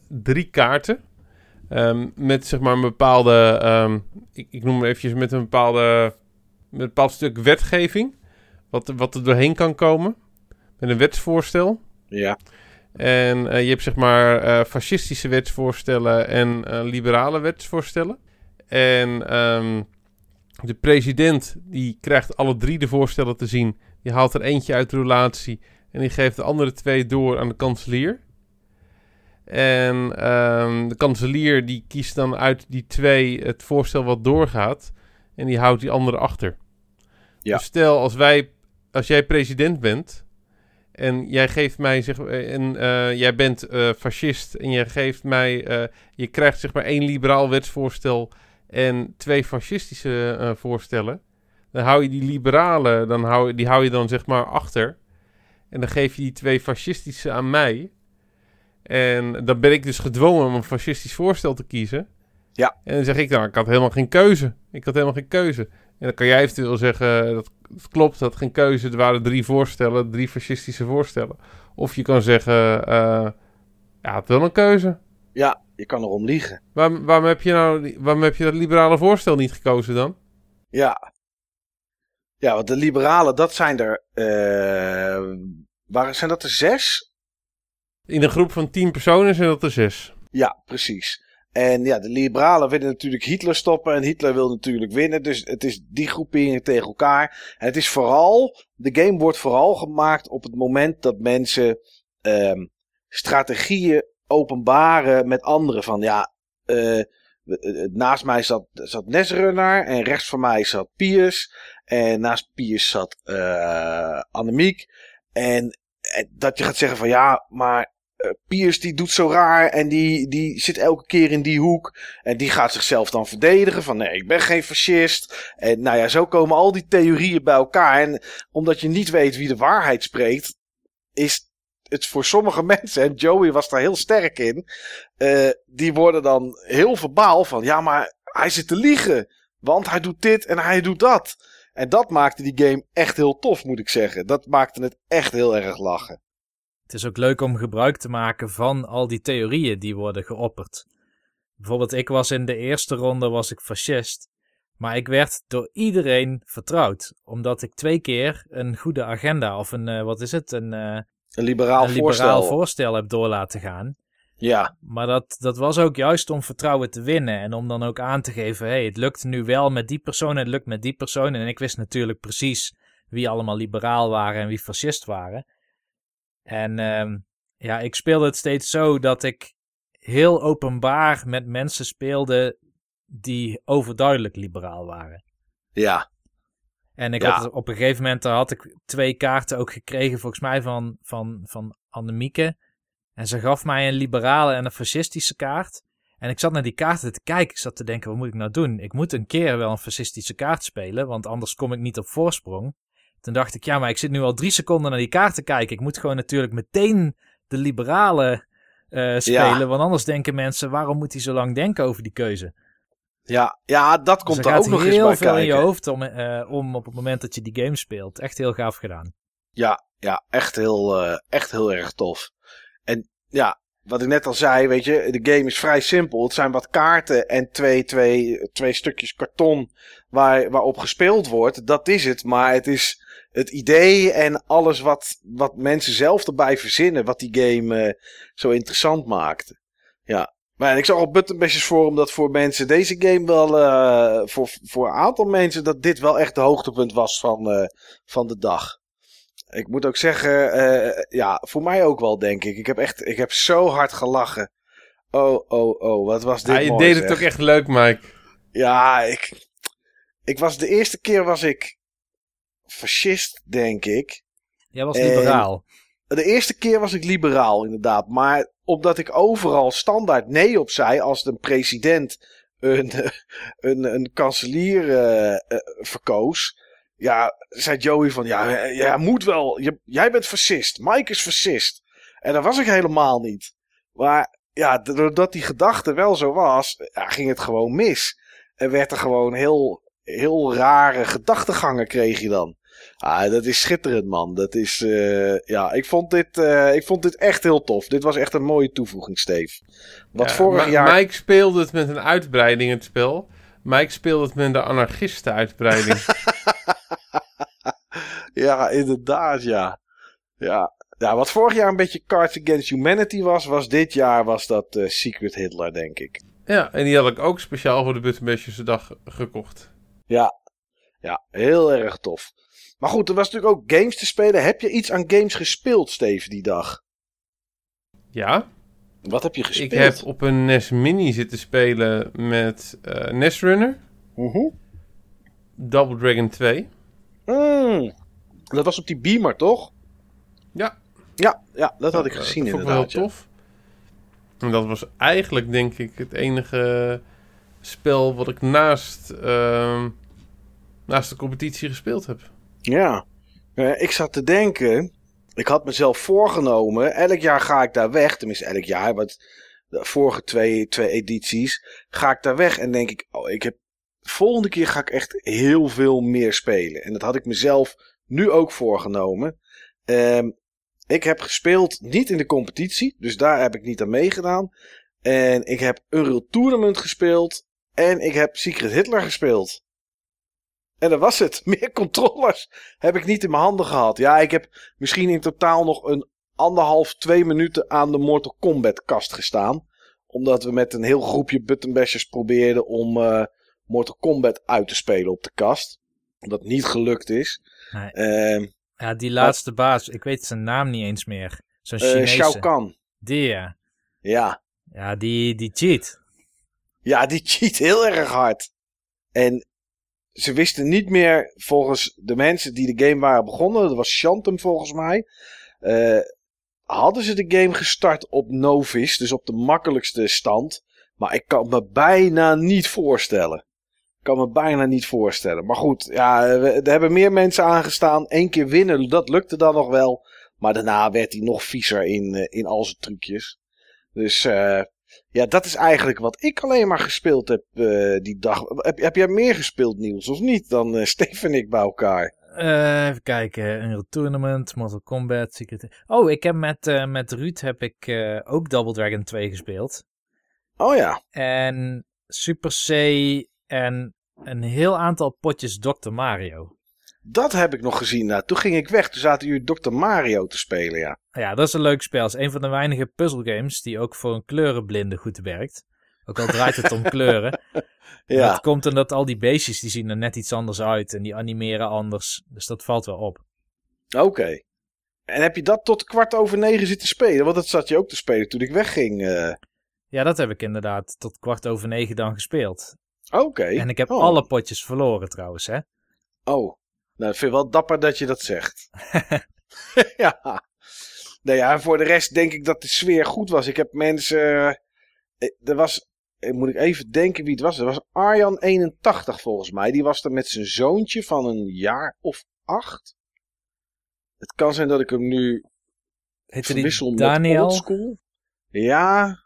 drie kaarten. ehm, met zeg maar een bepaalde, ehm, ik, ik noem maar eventjes met een bepaalde, met een bepaald stuk wetgeving. Wat, wat er doorheen kan komen. Met een wetsvoorstel. ja, En eh, je hebt zeg maar fascistische wetsvoorstellen en liberale wetsvoorstellen. En ehm, de president die krijgt alle drie de voorstellen te zien. Die haalt er eentje uit de relatie en die geeft de andere twee door aan de kanselier. En ehm, de kanselier die kiest dan uit die twee het voorstel wat doorgaat. En die houdt die andere achter. Ja. Dus stel als wij, als jij president bent En jij geeft mij, zeg, eh, en eh, jij bent eh, fascist en jij geeft mij, eh, je krijgt zeg maar één liberaal wetsvoorstel en twee fascistische eh, voorstellen. Dan hou je die liberalen, dan hou, die hou je dan zeg maar achter. En dan geef je die twee fascistische aan mij. En dan ben ik dus gedwongen om een fascistisch voorstel te kiezen. Ja. En dan zeg ik, nou, ik had helemaal geen keuze. Ik had helemaal geen keuze. En dan kan jij eventueel zeggen, dat, dat klopt, dat geen keuze. Er waren drie voorstellen, drie fascistische voorstellen. Of je kan zeggen, eh ja, het wel een keuze. Ja, je kan erom liegen. Waarom, waarom, heb je nou, waarom heb je dat liberale voorstel niet gekozen dan? Ja. Ja, want de liberalen, dat zijn er. eh waar, zijn dat er zes? In een groep van tien personen zijn dat er zes. Ja, precies. En ja, de liberalen willen natuurlijk Hitler stoppen. En Hitler wil natuurlijk winnen. Dus het is die groeperingen tegen elkaar. En het is vooral. De game wordt vooral gemaakt op het moment dat mensen. ehm, strategieën openbaren met anderen. Van ja. eh, eh, naast mij zat, zat Nesrunner. En rechts van mij zat Piers. En naast Piers zat eh Annemiek. En, en dat je gaat zeggen van ja, maar eh, Piers die doet zo raar en die, die zit elke keer in die hoek. En die gaat zichzelf dan verdedigen van nee, ik ben geen fascist. En nou ja, zo komen al die theorieën bij elkaar. En omdat je niet weet wie de waarheid spreekt, is het voor sommige mensen, en Joey was daar heel sterk in, eh, die worden dan heel verbaal van ja, maar hij zit te liegen. Want hij doet dit en hij doet dat. En dat maakte die game echt heel tof, moet ik zeggen. Dat maakte het echt heel erg lachen. Het is ook leuk om gebruik te maken van al die theorieën die worden geopperd. Bijvoorbeeld, ik was in de eerste ronde was ik fascist. Maar ik werd door iedereen vertrouwd. Omdat ik twee keer een goede agenda of een, eh, wat is het, een, eh, Een liberaal, een voorstel. liberaal voorstel heb door laten gaan. Ja, Maar dat, dat was ook juist om vertrouwen te winnen. En om dan ook aan te geven, hey, het lukt nu wel met die persoon en het lukt met die persoon. En ik wist natuurlijk precies wie allemaal liberaal waren en wie fascist waren. En ehm, ja, ik speelde het steeds zo dat ik heel openbaar met mensen speelde die overduidelijk liberaal waren. ja, En ik Ja. had op een gegeven moment had ik twee kaarten ook gekregen, volgens mij van, van, van Annemieke. En ze gaf mij een liberale en een fascistische kaart. En ik zat naar die kaarten te kijken. Ik zat te denken, wat moet ik nou doen? Ik moet een keer wel een fascistische kaart spelen, want anders kom ik niet op voorsprong. Toen dacht ik, ja, maar ik zit nu al drie seconden naar die kaart te kijken. Ik moet gewoon natuurlijk meteen de liberale eh, spelen, want anders denken mensen, waarom moet hij zo lang denken over die keuze? Ja, ja, dat Dus komt er er ook nog eens heel bij veel in je hoofd om, eh, om op het moment dat je die game speelt. Echt heel gaaf gedaan. Ja, ja, echt heel, eh, echt heel erg tof. En ja, wat ik net al zei, weet je, de game is vrij simpel. Het zijn wat kaarten en twee, twee, twee stukjes karton waar, waarop gespeeld wordt. Dat is het, maar het is het idee en alles wat, wat mensen zelf erbij verzinnen, wat die game eh, zo interessant maakt. Ja. Maar ik zag op Buttonbashers Forum dat voor mensen deze game wel, eh, voor, voor een aantal mensen, dat dit wel echt de hoogtepunt was van, eh, van de dag. Ik moet ook zeggen, eh, ja, voor mij ook wel, denk ik. Ik heb echt, ik heb zo hard gelachen. Oh, oh, oh, wat was dit Ja, je mooi, deed zeg. het ook echt leuk, Mike. Ja, ik, ik was de eerste keer was ik fascist, denk ik. Jij was En- liberaal. De eerste keer was ik liberaal, inderdaad. Maar omdat ik overal standaard nee op zei als de president een, een, een kanselier eh, verkoos. Ja, zei Joey van, ja, jij moet wel, jij bent fascist, Mike is fascist. En dat was ik helemaal niet. Maar ja, doordat die gedachte wel zo was, ja, ging het gewoon mis. En werd er gewoon heel, heel rare gedachtegangen kreeg je dan. Ah, dat is schitterend, man. Dat is, eh, ja, ik vond, dit, eh, ik vond dit echt heel tof. Dit was echt een mooie toevoeging, Steve. Wat Ja, vorig Ma- jaar... Mike speelde het met een uitbreiding, het spel. Mike speelde het met de anarchisten-uitbreiding. Ja, inderdaad, ja. Ja. ja, wat vorig jaar een beetje Cards Against Humanity was, was dit jaar was dat eh, Secret Hitler, denk ik. ja, en die had ik ook speciaal voor de Buttonbashers dag gekocht. Ja, ja, heel erg tof. Maar goed, er was natuurlijk ook games te spelen. Heb je iets aan games gespeeld, Steve, die dag? Ja, Wat heb je gespeeld? ik heb op een NES Mini zitten spelen met eh NES Runner, Mhm. Double Dragon 2. Mm, dat was op die Beamer, toch? Ja, Ja, ja dat had ik Eh, gezien dat wel inderdaad. heel ja. tof. En dat was eigenlijk, denk ik, het enige spel wat ik naast, ehm, naast de competitie gespeeld heb. Ja, Eh, ik zat te denken. Ik had mezelf voorgenomen. Elk jaar ga ik daar weg. Tenminste, elk jaar. De vorige twee, twee edities. Ga ik daar weg en denk ik. Oh, ik heb. De volgende keer ga ik echt heel veel meer spelen. En dat had ik mezelf nu ook voorgenomen. Ehm, ik heb gespeeld niet in de competitie. Dus daar heb ik niet aan meegedaan. En ik heb Unreal Tournament gespeeld. En ik heb Secret Hitler gespeeld. En dat was het. Meer controllers heb ik niet in mijn handen gehad. Ja, ik heb misschien in totaal nog een anderhalf, twee minuten aan de Mortal Kombat kast gestaan. Omdat we met een heel groepje buttonbashers probeerden om eh, Mortal Kombat uit te spelen op de kast. Dat niet gelukt is. Nee. Ehm Ja, die laatste baas, ik weet zijn naam niet eens meer. Zo'n eh Chinese. Shao Kahn. Die, ja. Ja. Ja, die, die cheat. Ja, die cheat heel erg hard. En ze wisten niet meer, volgens de mensen die de game waren begonnen, dat was Shantum volgens mij, eh, hadden ze de game gestart op Novice, dus op de makkelijkste stand. Maar ik kan me bijna niet voorstellen. Ik kan me bijna niet voorstellen. Maar goed, ja, er hebben meer mensen aangestaan. Eén keer winnen, dat lukte dan nog wel. Maar daarna werd hij nog viezer in, eh, in al zijn trucjes. Dus eh, ja, dat is eigenlijk wat ik alleen maar gespeeld heb eh, die dag. Heb, heb jij meer gespeeld, Niels, of niet? Dan Steve en ik bij elkaar. Eh, even kijken. Unreal Tournament, Mortal Kombat, Secret... Oh, ik heb met, met Ruud heb ik ook Double Dragon 2 gespeeld. Oh ja. En Super C en een heel aantal potjes Dr. Mario. Dat heb ik nog gezien. Nou, toen ging ik weg. Toen zaten jullie Dr. Mario te spelen, ja. Ja, dat is een leuk spel. Het is een van de weinige puzzelgames die ook voor een kleurenblinde goed werkt. Ook al draait het om kleuren. Ja. Dat komt omdat al die beestjes die zien er net iets anders uit en die animeren anders. Dus dat valt wel op. Oké. En heb je dat tot kwart over negen zitten spelen? Want dat zat je ook te spelen toen ik wegging. eh. Ja, dat heb ik inderdaad tot kwart over negen dan gespeeld. Oké. En ik heb Oh. alle potjes verloren trouwens, hè. Oh. Nou, ik vind het wel dapper dat je dat zegt. ja. Nou ja, voor de rest denk ik dat de sfeer goed was. Ik heb mensen... eh, Er was... eh, Moet ik even denken wie het was. Er was Arjan 81 volgens mij. Die was er met zijn zoontje van een jaar of acht. Het kan zijn dat ik hem nu Heette verwissel met Daniel? oldschool. Ja.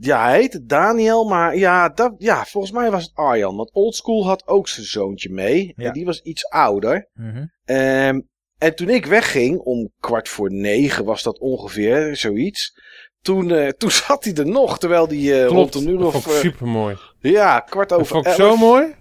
Ja, hij heette Daniel, maar ja, dat, ja, volgens mij was het Arjan. Want oldschool had ook zijn zoontje mee. Ja. En die was iets ouder. Mhm. Ehm, en toen ik wegging, om kwart voor negen was dat ongeveer, zoiets. Toen, eh, toen zat hij er nog, terwijl eh, rond Klopt, een uur dat of... eh, super mooi. ja, kwart Dat over vond ik elf. zo mooi.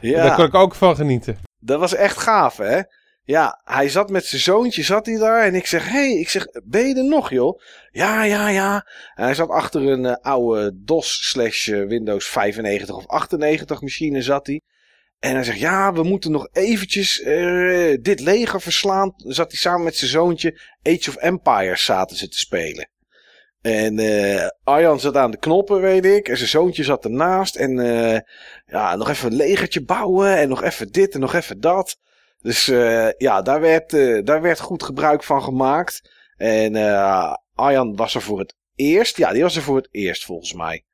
Daar Ja, kon ik ook van genieten. dat was echt gaaf, hè? Ja, hij zat met zijn zoontje, zat hij daar. En ik zeg, hey, ik zeg, ben je er nog, joh? Ja, ja, ja. Hij zat achter een eh, oude DOS slash eh, Windows 95 of 98 machine, zat hij. En hij zegt, ja, we moeten nog eventjes eh, dit leger verslaan. Zat hij samen met zijn zoontje. Age of Empires zaten ze te spelen. En eh Arjan zat aan de knoppen, weet ik. En zijn zoontje zat ernaast. En ja, nog even een legertje bouwen. En nog even dit en nog even dat. Dus eh, ja, daar werd, eh, daar werd goed gebruik van gemaakt. En eh Arjan was er voor het eerst. Ja, die was er voor het eerst volgens mij.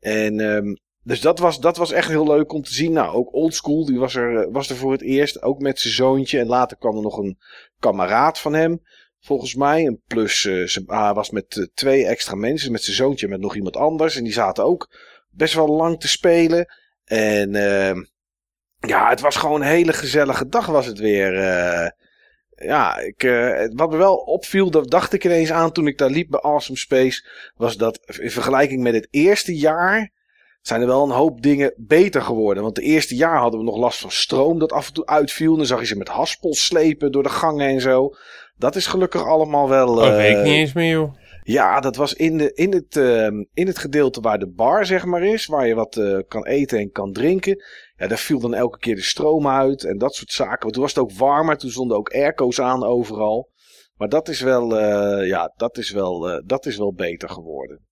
En ehm, dus dat was, dat was echt heel leuk om te zien. Nou, ook Oldschool, die was er, was er voor het eerst. Ook met zijn zoontje. En later kwam er nog een kameraad van hem. Volgens mij. En plus, ze, hij was met twee extra mensen. Met zijn zoontje en met nog iemand anders. En die zaten ook best wel lang te spelen. En ehm, ja, het was gewoon een hele gezellige dag was het weer. eh. ja, ik, eh, wat me wel opviel, dat dacht ik ineens aan toen ik daar liep bij Awesome Space. Was dat in vergelijking met het eerste jaar zijn er wel een hoop dingen beter geworden. Want het eerste jaar hadden we nog last van stroom dat af en toe uitviel. Dan zag je ze met haspel slepen door de gangen en zo. Dat is gelukkig allemaal wel... Oh, dat weet ik eh, niet eens meer, joh. ja, dat was in, de, in, het, ehm, in het gedeelte waar de bar zeg maar is. Waar je wat kan eten en kan drinken. Ja, daar viel dan elke keer de stroom uit en dat soort zaken. Want toen was het ook warmer. Toen stonden ook airco's aan overal. Maar dat is wel, eh, ja, dat is wel, eh, dat is wel beter geworden.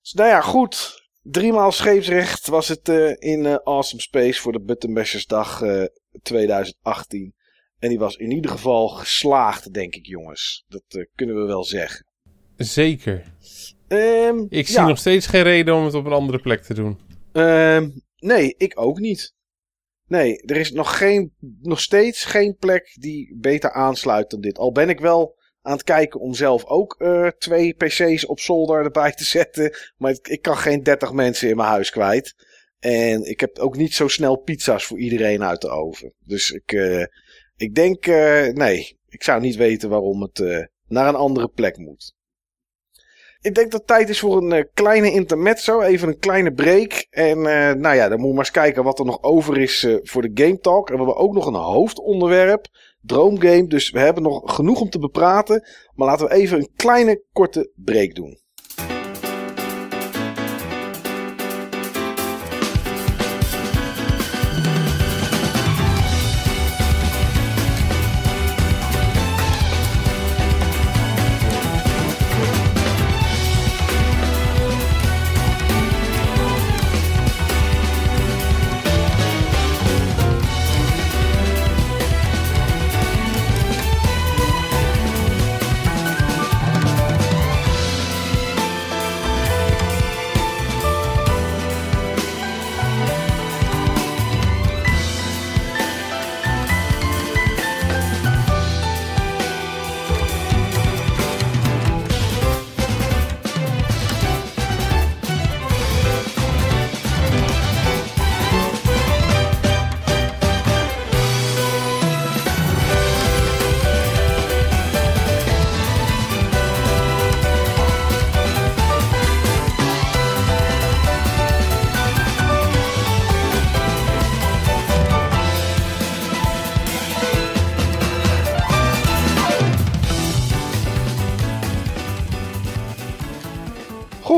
Dus nou ja, goed. Driemaal scheepsrecht was het eh, in Awesome Space voor de Buttonbashers dag eh, 2018. En die was in ieder geval geslaagd, denk ik, jongens. Dat kunnen we wel zeggen. Zeker. Ehm, Ik zie ja, nog steeds geen reden om het op een andere plek te doen. ehm, nee, ik ook niet. Nee, er is nog, geen, nog steeds geen plek die beter aansluit dan dit. Al ben ik wel aan het kijken om zelf ook eh, twee PC's op zolder erbij te zetten. Maar ik, kan geen 30 mensen in mijn huis kwijt. En ik heb ook niet zo snel pizza's voor iedereen uit de oven. Dus ik, eh, ik denk, eh, nee, ik zou niet weten waarom het naar een andere plek moet. Ik denk dat het tijd is voor een eh, kleine intermezzo, even een kleine break. En eh, nou ja, dan moeten we maar eens kijken wat er nog over is eh, voor de Game Talk. En we hebben ook nog een hoofdonderwerp, Droomgame. Dus we hebben nog genoeg om te bepraten. Maar laten we even een kleine, korte break doen.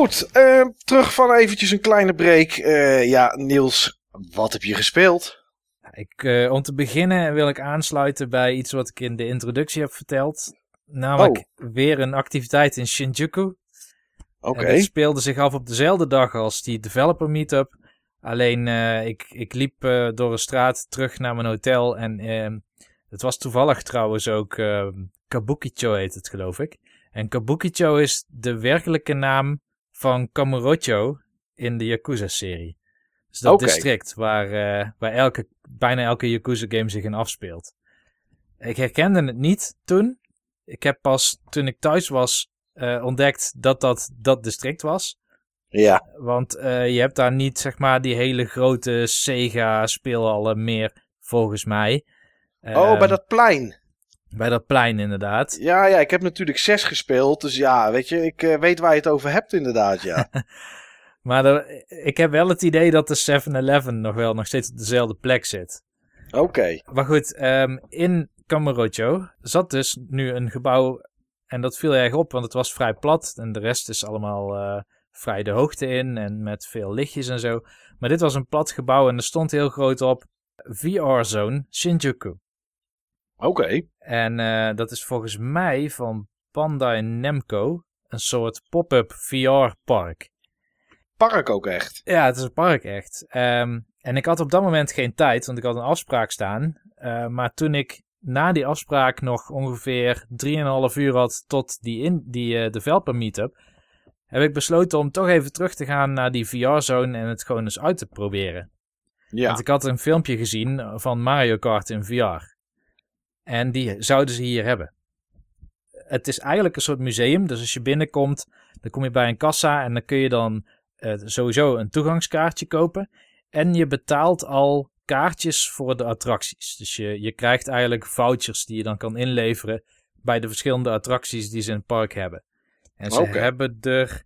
Goed, eh, terug van eventjes een kleine break. Eh, ja, Niels, wat heb je gespeeld? Ik, eh, om te beginnen wil ik aansluiten bij iets wat ik in de introductie heb verteld. Namelijk weer een activiteit in Shinjuku. Oké, En het speelde zich af op dezelfde dag als die developer meetup. Alleen eh, ik, ik liep door een straat terug naar mijn hotel. En ehm, het was toevallig trouwens ook uh, Kabukicho heet het geloof ik. En Kabukicho is de werkelijke naam van Kamurocho in de Yakuza-serie. Dus dat district waar, eh, waar elke, bijna elke Yakuza-game zich in afspeelt. Ik herkende het niet toen. Ik heb pas toen ik thuis was eh, ontdekt dat dat dat district was. ja. Want eh, je hebt daar niet, zeg maar, die hele grote Sega-speelhallen meer, volgens mij. oh, Ehm, bij dat plein. Bij dat plein, inderdaad. Ja, ja, ik heb natuurlijk zes gespeeld. Dus ja, weet je, ik eh, weet waar je het over hebt inderdaad, ja. Maar er- ik heb wel het idee dat de 7-Eleven nog wel nog steeds op dezelfde plek zit. Oké, Maar goed, ehm, in Kamurocho zat dus nu een gebouw. En dat viel erg op, want het was vrij plat. En de rest is allemaal eh, vrij de hoogte in en met veel lichtjes en zo. Maar dit was een plat gebouw en er stond heel groot op VR Zone Shinjuku. Oké. En eh, dat is volgens mij van Bandai Namco een soort pop-up VR-park. Park ook echt. Ja, het is een park echt. Ehm, en ik had op dat moment geen tijd, want ik had een afspraak staan. Eh, maar toen ik na die afspraak nog ongeveer 3,5 uur had tot die, in, die eh, developer meetup, heb ik besloten om toch even terug te gaan naar die VR-zone en het gewoon eens uit te proberen. Ja, Want ik had een filmpje gezien van Mario Kart in VR. En die zouden ze hier hebben. Het is eigenlijk een soort museum. Dus als je binnenkomt, dan kom je bij een kassa en dan kun je dan eh, sowieso een toegangskaartje kopen. En je betaalt al kaartjes voor de attracties. Dus je, je krijgt eigenlijk vouchers die je dan kan inleveren bij de verschillende attracties die ze in het park hebben. En ze hebben er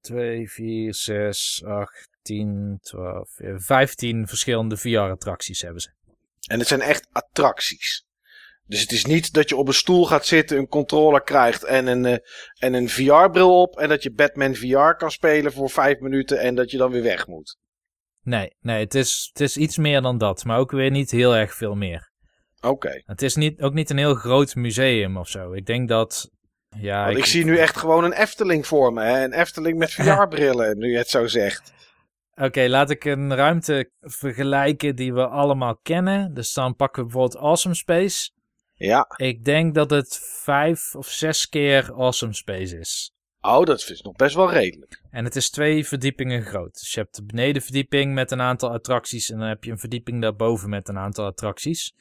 2, 4, 6, 8, 10, 12, 15 verschillende VR-attracties hebben ze. en het zijn echt attracties. Dus het is niet dat je op een stoel gaat zitten, een controller krijgt en een, eh, en een VR-bril op. En dat je Batman VR kan spelen voor vijf minuten en dat je dan weer weg moet. Nee, nee het, is, het is iets meer dan dat, maar ook weer niet heel erg veel meer. Oké. Het is niet, ook niet een heel groot museum of zo. Ik denk dat. Ja, Want ik, zie nu echt gewoon een Efteling voor me. Hè? Een Efteling met VR-brillen, nu je het zo zegt. Oké, laat ik een ruimte vergelijken die we allemaal kennen. Dus dan pakken we bijvoorbeeld Awesome Space. Ja. Ik denk dat het vijf of zes keer Awesome Space is. Oh, dat is nog best wel redelijk. En het is twee verdiepingen groot. Dus je hebt de benedenverdieping met een aantal attracties. En dan heb je een verdieping daarboven met een aantal attracties.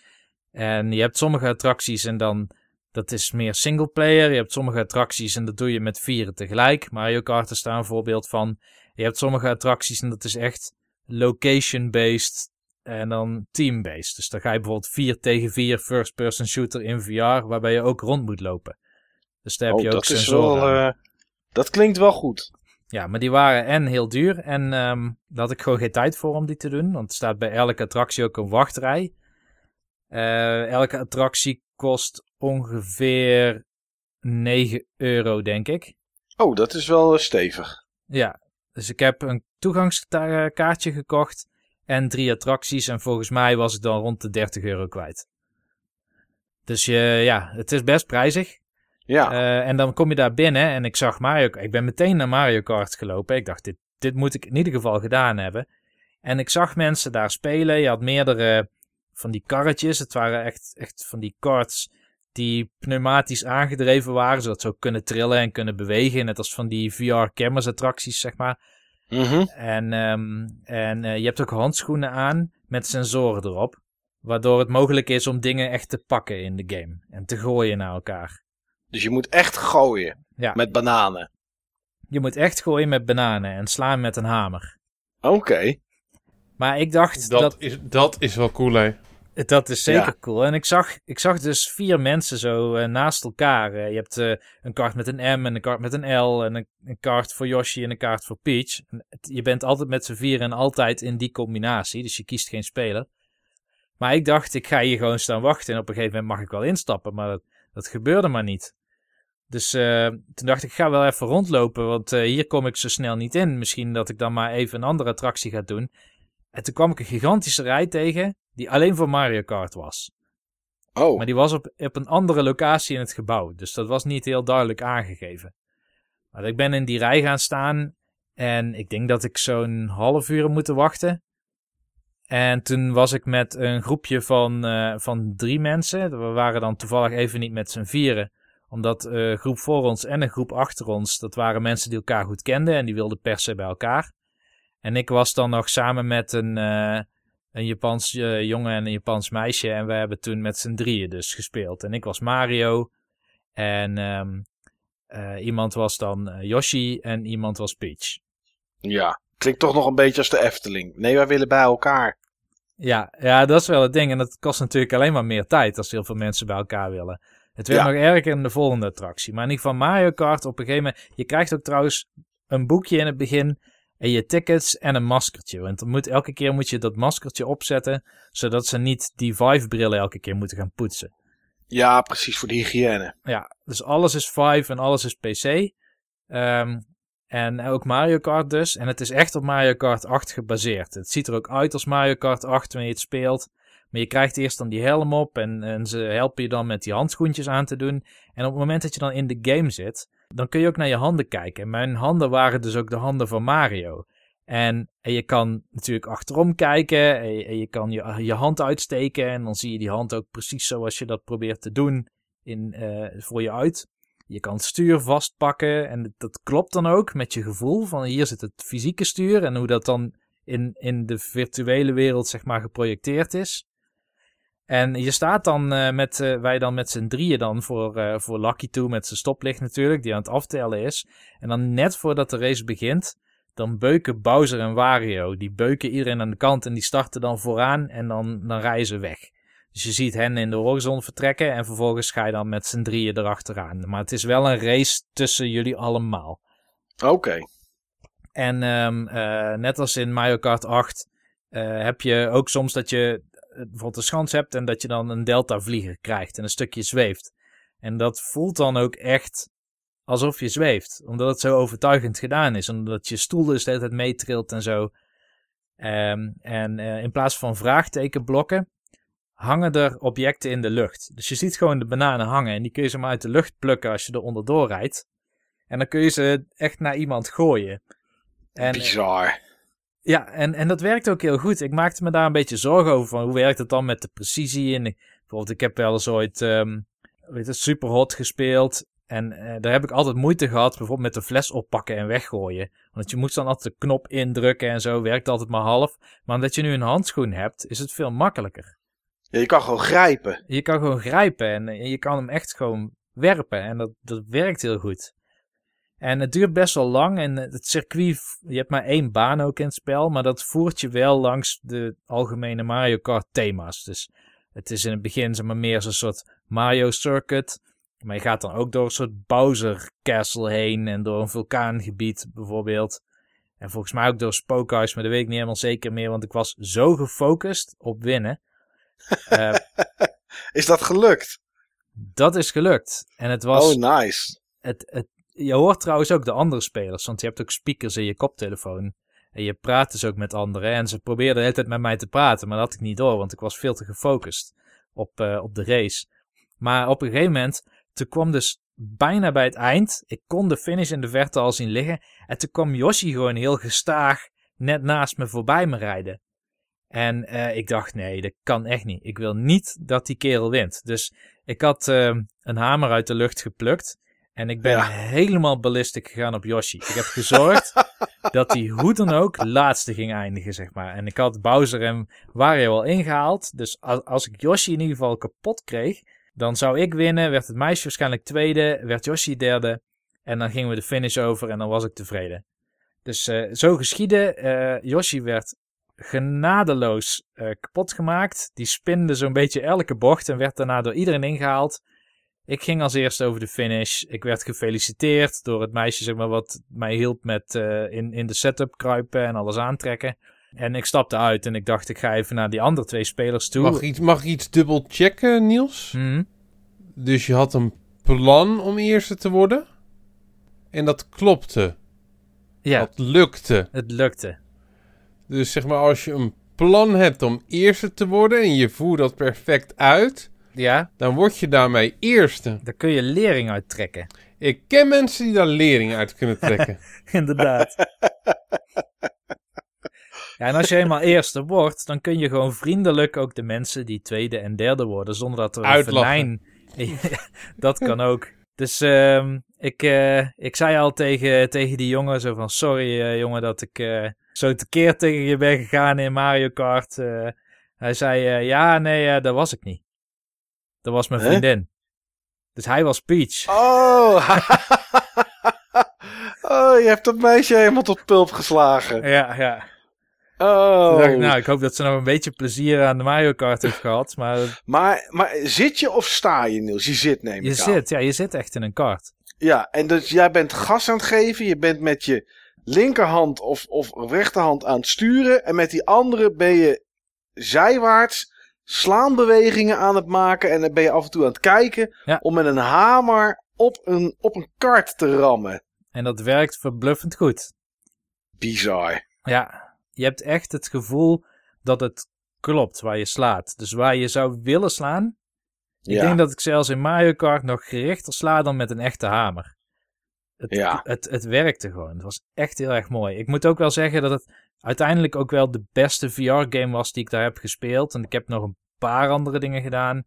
En je hebt sommige attracties en dan... Dat is meer singleplayer. Je hebt sommige attracties en dat doe je met vieren tegelijk. Mario Kart is daar een voorbeeld van. Je hebt sommige attracties en dat is echt location-based en dan team-based. Dus dan ga je bijvoorbeeld 4 tegen 4 first-person shooter in VR, waarbij je ook rond moet lopen. Dus daar heb oh, je ook dat is sensoren. wel... eh, dat klinkt wel goed. Ja, maar die waren en heel duur en ehm daar had ik gewoon geen tijd voor om die te doen. Want er staat bij elke attractie ook een wachtrij. Eh, elke attractie kost ongeveer 9 euro, denk ik. Oh, dat is wel eh, stevig. Ja, dus ik heb een toegangskaartje gekocht en drie attracties. En volgens mij was ik dan rond de 30 euro kwijt. Dus je, ja, het is best prijzig. Ja. Eh, en dan kom je daar binnen en ik zag Mario Ik ben meteen naar Mario Kart gelopen. Ik dacht, dit, dit moet ik in ieder geval gedaan hebben. En ik zag mensen daar spelen. Je had meerdere van die karretjes. Het waren echt, echt van die karts die pneumatisch aangedreven waren. Zodat ze ook kunnen trillen en kunnen bewegen. Net als van die VR-cameras attracties, zeg maar. Mhm. En, ehm, en eh, je hebt ook handschoenen aan met sensoren erop. Waardoor het mogelijk is om dingen echt te pakken in de game. En te gooien naar elkaar. Dus je moet echt gooien. Ja. Met bananen. Je moet echt gooien met bananen en slaan met een hamer. Oké. Maar ik dacht Dat, dat, is, dat is wel cool, hè? Dat is zeker Ja. cool. En ik zag, ik zag dus vier mensen zo eh, naast elkaar. Je hebt eh, een kaart met een M en een kaart met een L. En een, een kaart voor Yoshi en een kaart voor Peach. En het- je bent altijd met z'n vier en altijd in die combinatie. Dus je kiest geen speler. Maar ik dacht, ik ga hier gewoon staan wachten. En op een gegeven moment mag ik wel instappen. Maar dat, dat gebeurde maar niet. Dus eh, toen dacht ik, ik ga wel even rondlopen. Want hier kom ik zo snel niet in. Misschien dat ik dan maar even een andere attractie ga doen. En toen kwam ik een gigantische rij tegen. Die alleen voor Mario Kart was. Oh. Maar die was op, op een andere locatie in het gebouw. Dus dat was niet heel duidelijk aangegeven. Maar ik ben in die rij gaan staan. En ik denk dat ik zo'n half uur moeten wachten. En toen was ik met een groepje van, eh, van drie mensen. We waren dan toevallig even niet met z'n vieren. Omdat eh groep voor ons en een groep achter ons, dat waren mensen die elkaar goed kenden. En die wilden per se bij elkaar. En ik was dan nog samen met een, eh, een Japans eh, jongen en een Japans meisje. En we hebben toen met z'n drieën dus gespeeld. En ik was Mario. En ehm, eh, iemand was dan eh, Yoshi en iemand was Peach. Ja. Klinkt toch nog een beetje als de Efteling. Nee, wij willen bij elkaar. Ja, ja, dat is wel het ding. En dat kost natuurlijk alleen maar meer tijd als heel veel mensen bij elkaar willen. Het werd Ja. nog erger in de volgende attractie. Maar in ieder geval Mario Kart op een gegeven moment... Je krijgt ook trouwens een boekje in het begin en je tickets en een maskertje. Want dan moet, elke keer moet je dat maskertje opzetten, zodat ze niet die Vive-brillen elke keer moeten gaan poetsen. Ja, precies voor de hygiëne. Ja, dus alles is Vive en alles is PC. Ehm, en ook Mario Kart dus. En het is echt op Mario Kart 8 gebaseerd. Het ziet er ook uit als Mario Kart 8 wanneer je het speelt. Maar je krijgt eerst dan die helm op en, en ze helpen je dan met die handschoentjes aan te doen. En op het moment dat je dan in de game zit, dan kun je ook naar je handen kijken. En mijn handen waren dus ook de handen van Mario. En, en je kan natuurlijk achterom kijken en je, en je kan je, je hand uitsteken. En dan zie je die hand ook precies zoals je dat probeert te doen in, eh, voor je uit. Je kan stuur vastpakken en dat klopt dan ook met je gevoel van hier zit het fysieke stuur en hoe dat dan in, in de virtuele wereld zeg maar geprojecteerd is. En je staat dan eh, met, eh, wij dan met z'n drieën dan voor, eh, voor Lucky toe met zijn stoplicht natuurlijk, die aan het aftellen is. En dan net voordat de race begint, dan beuken Bowser en Wario. Die beuken iedereen aan de kant en die starten dan vooraan en dan, dan rijden ze weg. Dus je ziet hen in de horizon vertrekken en vervolgens ga je dan met z'n drieën erachteraan. Maar het is wel een race tussen jullie allemaal. Oké. En ehm, eh, net als in Mario Kart 8 eh, heb je ook soms dat je bijvoorbeeld een schans hebt en dat je dan een delta vlieger krijgt en een stukje zweeft. En dat voelt dan ook echt alsof je zweeft, omdat het zo overtuigend gedaan is. Omdat je stoel dus de hele tijd meetrilt en zo. Ehm, en eh, in plaats van vraagtekenblokken hangen er objecten in de lucht. Dus je ziet gewoon de bananen hangen en die kun je ze maar uit de lucht plukken als je er onderdoor rijdt. En dan kun je ze echt naar iemand gooien. En, Bizar. Ja, en, en dat werkt ook heel goed. Ik maakte me daar een beetje zorgen over van hoe werkt het dan met de precisie. En ik, bijvoorbeeld, ik heb wel eens ooit um, weet het, Superhot gespeeld. En uh, daar heb ik altijd moeite gehad, bijvoorbeeld met de fles oppakken en weggooien. Want je moet dan altijd de knop indrukken en zo, werkt altijd maar half. Maar omdat je nu een handschoen hebt, is het veel makkelijker. Ja, je kan gewoon grijpen. Je kan gewoon grijpen en je kan hem echt gewoon werpen. En dat, dat werkt heel goed. En het duurt best wel lang en het circuit, je hebt maar één baan ook in het spel, maar dat voert je wel langs de algemene Mario Kart thema's. Dus het is in het begin zeg maar meer zo'n soort Mario Circuit, maar je gaat dan ook door een soort Bowser Castle heen en door een vulkaangebied bijvoorbeeld. En volgens mij ook door Spookhuis, maar dat weet ik niet helemaal zeker meer, want ik was zo gefocust op winnen. uh, is dat gelukt? Dat is gelukt. En het was... Oh, nice. Het, het, je hoort trouwens ook de andere spelers, want je hebt ook speakers in je koptelefoon. En je praat dus ook met anderen. En ze probeerden de hele tijd met mij te praten, maar dat had ik niet door, want ik was veel te gefocust op, uh, op de race. Maar op een gegeven moment, toen kwam dus bijna bij het eind. Ik kon de finish in de verte al zien liggen. En toen kwam Yoshi gewoon heel gestaag net naast me voorbij me rijden. En uh, ik dacht, nee, dat kan echt niet. Ik wil niet dat die kerel wint. Dus ik had uh, een hamer uit de lucht geplukt. En ik ben ja. helemaal ballistic gegaan op Yoshi. Ik heb gezorgd dat hij hoe dan ook laatste ging eindigen, zeg maar. En ik had Bowser en Wario al ingehaald. Dus als, als ik Yoshi in ieder geval kapot kreeg, dan zou ik winnen. Werd het meisje waarschijnlijk tweede, werd Yoshi derde. En dan gingen we de finish over en dan was ik tevreden. Dus uh, zo geschiedde. Uh, Yoshi werd genadeloos uh, kapot gemaakt. Die spinde zo'n beetje elke bocht en werd daarna door iedereen ingehaald. Ik ging als eerste over de finish. Ik werd gefeliciteerd door het meisje zeg maar, wat mij hielp met uh, in, in de setup kruipen en alles aantrekken. En ik stapte uit en ik dacht, ik ga even naar die andere twee spelers toe. Mag ik iets, mag ik iets dubbel checken, Niels? Mm. Dus je had een plan om eerste te worden? En dat klopte? Ja. Dat lukte? Het lukte. Dus zeg maar, als je een plan hebt om eerste te worden en je voert dat perfect uit... Ja. Dan word je daarmee eerste. Daar kun je lering uit trekken. Ik ken mensen die daar lering uit kunnen trekken. Inderdaad. ja, en als je eenmaal eerste wordt, dan kun je gewoon vriendelijk ook de mensen die tweede en derde worden, zonder dat er een venijn... dat kan ook. Dus uh, ik, uh, ik zei al tegen, tegen die jongen zo van, sorry uh, jongen dat ik uh, zo tekeer tegen je ben gegaan in Mario Kart. hij zei, ja nee, dat was ik niet. Dat was mijn vriendin. Dus hij was Peach. Oh. oh, je hebt dat meisje helemaal tot pulp geslagen. Ja, ja. Oh. Dacht ik, nou, ik hoop dat ze nog een beetje plezier aan de Mario Kart heeft gehad. Maar, maar, maar zit je of sta je, Niels? Je zit, neem je ik zit, ja, je zit echt in een kart. Ja, en dus jij bent gas aan het geven. Je bent met je linkerhand of, of rechterhand aan het sturen. En met die andere ben je zijwaarts slaanbewegingen aan het maken. En dan ben je af en toe aan het kijken ja. om met een hamer op een, op een kart te rammen. En dat werkt verbluffend goed. Bizar. Ja, je hebt echt het gevoel dat het klopt waar je slaat. Dus waar je zou willen slaan. Ik Ja. denk dat ik zelfs in Mario Kart nog gerichter sla dan met een echte hamer. Het, Ja. het, het werkte gewoon. Het was echt heel erg mooi. Ik moet ook wel zeggen dat het uiteindelijk ook wel de beste VR-game was die ik daar heb gespeeld. En ik heb nog een paar andere dingen gedaan.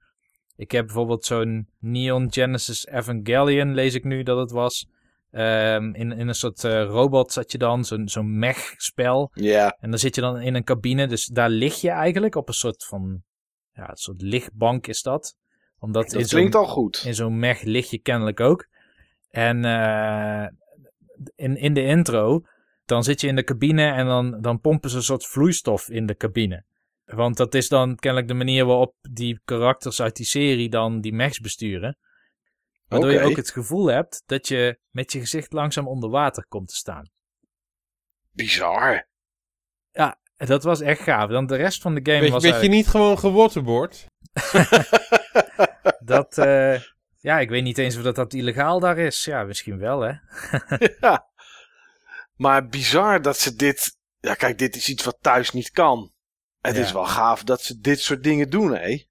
Ik heb bijvoorbeeld zo'n Neon Genesis Evangelion, lees ik nu dat het was. Ehm, in, in een soort eh, robot zat je dan, zo'n zo'n mech-spel. Ja. En dan zit je dan in een cabine, dus daar lig je eigenlijk op een soort van, ja, een soort lichtbank is dat. Omdat Dat klinkt al goed. in zo'n mech lig je kennelijk ook. En eh, in, in de intro, dan zit je in de cabine en dan, dan pompen ze een soort vloeistof in de cabine. Want dat is dan kennelijk de manier waarop die karakters uit die serie dan die mechs besturen. Waardoor je ook het gevoel hebt dat je met je gezicht langzaam onder water komt te staan. Bizar. En Dat was echt gaaf. Dan de rest van de game Weet, was weet je niet gewoon gewaterboard? dat... eh, ja, ik weet niet eens of dat, dat illegaal daar is. Ja, misschien wel, hè. ja. Maar bizar dat ze dit... Ja, kijk, dit is iets wat thuis niet kan. Het Ja. is wel gaaf dat ze dit soort dingen doen, hè?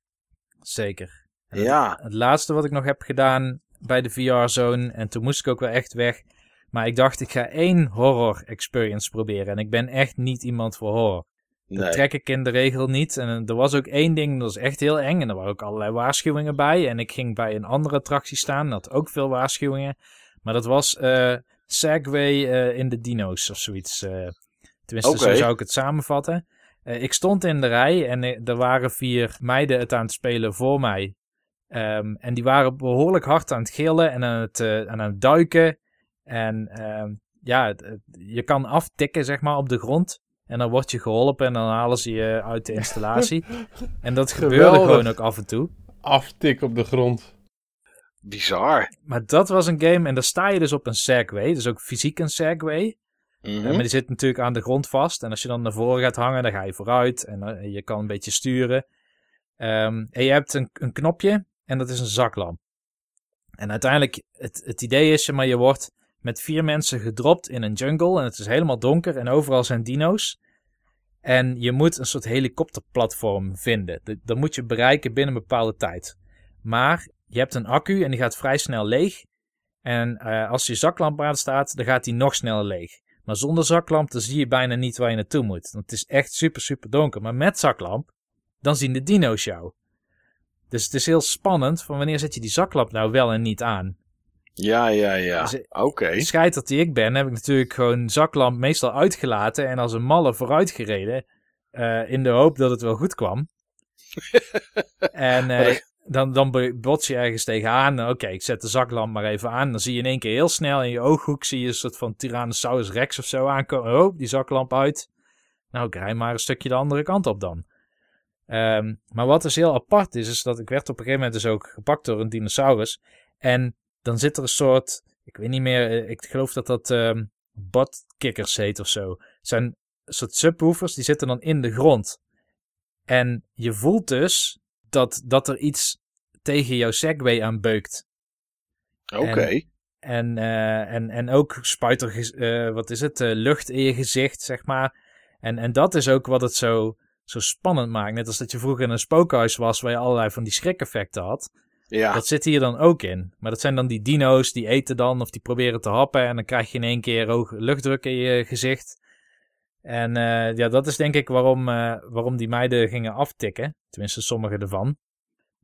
Zeker. En Ja. Het laatste wat ik nog heb gedaan bij de VR-zone, en toen moest ik ook wel echt weg, Maar ik dacht, ik ga één horror experience proberen. En ik ben echt niet iemand voor horror. Dat Nee. trek ik in de regel niet. En eh, er was ook één ding, dat was echt heel eng. En er waren ook allerlei waarschuwingen bij. En ik ging bij een andere attractie staan, dat had ook veel waarschuwingen. Maar dat was eh Segway eh, in de dino's of zoiets. eh. tenminste, zo zou ik het samenvatten. Eh, ik stond in de rij en er waren vier meiden het aan het spelen voor mij. Ehm, en die waren behoorlijk hard aan het gillen en aan het, eh, aan het duiken. En ehm, ja, je kan aftikken zeg maar op de grond. En dan word je geholpen en dan halen ze je uit de installatie. en dat gebeurde Geweldig. gewoon ook af en toe. Aftik op de grond. Bizar. Maar dat was een game en daar sta je dus op een Segway. Dus ook fysiek een Segway. Mhm. Eh, maar die zit natuurlijk aan de grond vast. En als je dan naar voren gaat hangen, dan ga je vooruit. En eh, je kan een beetje sturen. Ehm, en je hebt een, een knopje en dat is een zaklamp. En uiteindelijk, het, het idee is, maar je wordt met vier mensen gedropt in een jungle. En het is helemaal donker en overal zijn dino's. En je moet een soort helikopterplatform vinden. Dat, dat moet je bereiken binnen een bepaalde tijd. Maar je hebt een accu en die gaat vrij snel leeg. En eh, als je zaklamp aan staat, dan gaat die nog sneller leeg. Maar zonder zaklamp, dan zie je bijna niet waar je naartoe moet. Want het is echt super, super donker. Maar met zaklamp, dan zien de dino's jou. Dus het is heel spannend van wanneer zet je die zaklamp nou wel en niet aan. Ja, ja, ja. Dus, Oké. De scheiter die ik ben, heb ik natuurlijk gewoon zaklamp meestal uitgelaten en als een malle vooruit gereden. eh, in de hoop dat het wel goed kwam. en eh, dan, dan bo- bots je ergens tegenaan. Oké, ik zet de zaklamp maar even aan. Dan zie je in één keer heel snel in je ooghoek zie je een soort van Tyrannosaurus Rex of zo aankomen. Oh, die zaklamp uit. Nou, ik rij maar een stukje de andere kant op dan. Ehm, maar wat dus heel apart is, is dat ik werd op een gegeven moment dus ook gepakt door een dinosaurus. En dan zit er een soort, ik weet niet meer, eh, ik geloof dat dat botkikkers heet of zo. Het zijn een soort subwoofers, die zitten dan in de grond. En je voelt dus dat, dat er iets tegen jouw Segway aanbeukt. Oké. En, eh, en, en ook spuit er, eh, wat is het, eh, lucht in je gezicht, zeg maar. En, en dat is ook wat het zo, zo spannend maakt. Net als dat je vroeger in een spookhuis was waar je allerlei van die schrik-effecten had. Ja. Dat zit hier dan ook in. Maar dat zijn dan die dino's, die eten dan of die proberen te happen. En dan krijg je in één keer hoge luchtdruk in je gezicht. En eh, ja, dat is denk ik waarom, eh, waarom die meiden gingen aftikken. Tenminste, sommige ervan.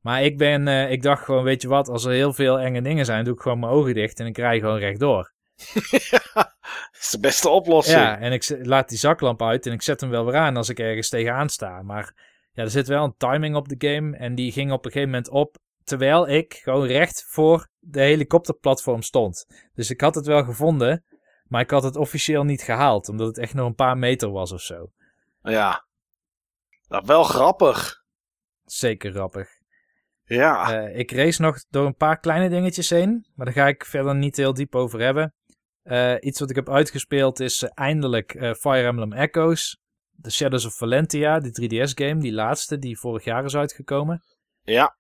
Maar ik ben, eh, ik dacht gewoon, weet je wat, als er heel veel enge dingen zijn, doe ik gewoon mijn ogen dicht en ik rij gewoon rechtdoor. Dat is de beste oplossing. Ja, en ik laat die zaklamp uit en ik zet hem wel weer aan als ik ergens tegenaan sta. Maar ja, er zit wel een timing op de game en die ging op een gegeven moment op terwijl ik gewoon recht voor de helikopterplatform stond. Dus ik had het wel gevonden, maar ik had het officieel niet gehaald, omdat het echt nog een paar meter was of zo. Ja. Nou, wel grappig. Zeker grappig. Ja. Eh, ik race nog door een paar kleine dingetjes heen, maar daar ga ik verder niet heel diep over hebben. Eh, iets wat ik heb uitgespeeld is eh, eindelijk Fire Emblem Echoes. The Shadows of Valentia, die 3DS-game, die laatste, die vorig jaar is uitgekomen. Ja.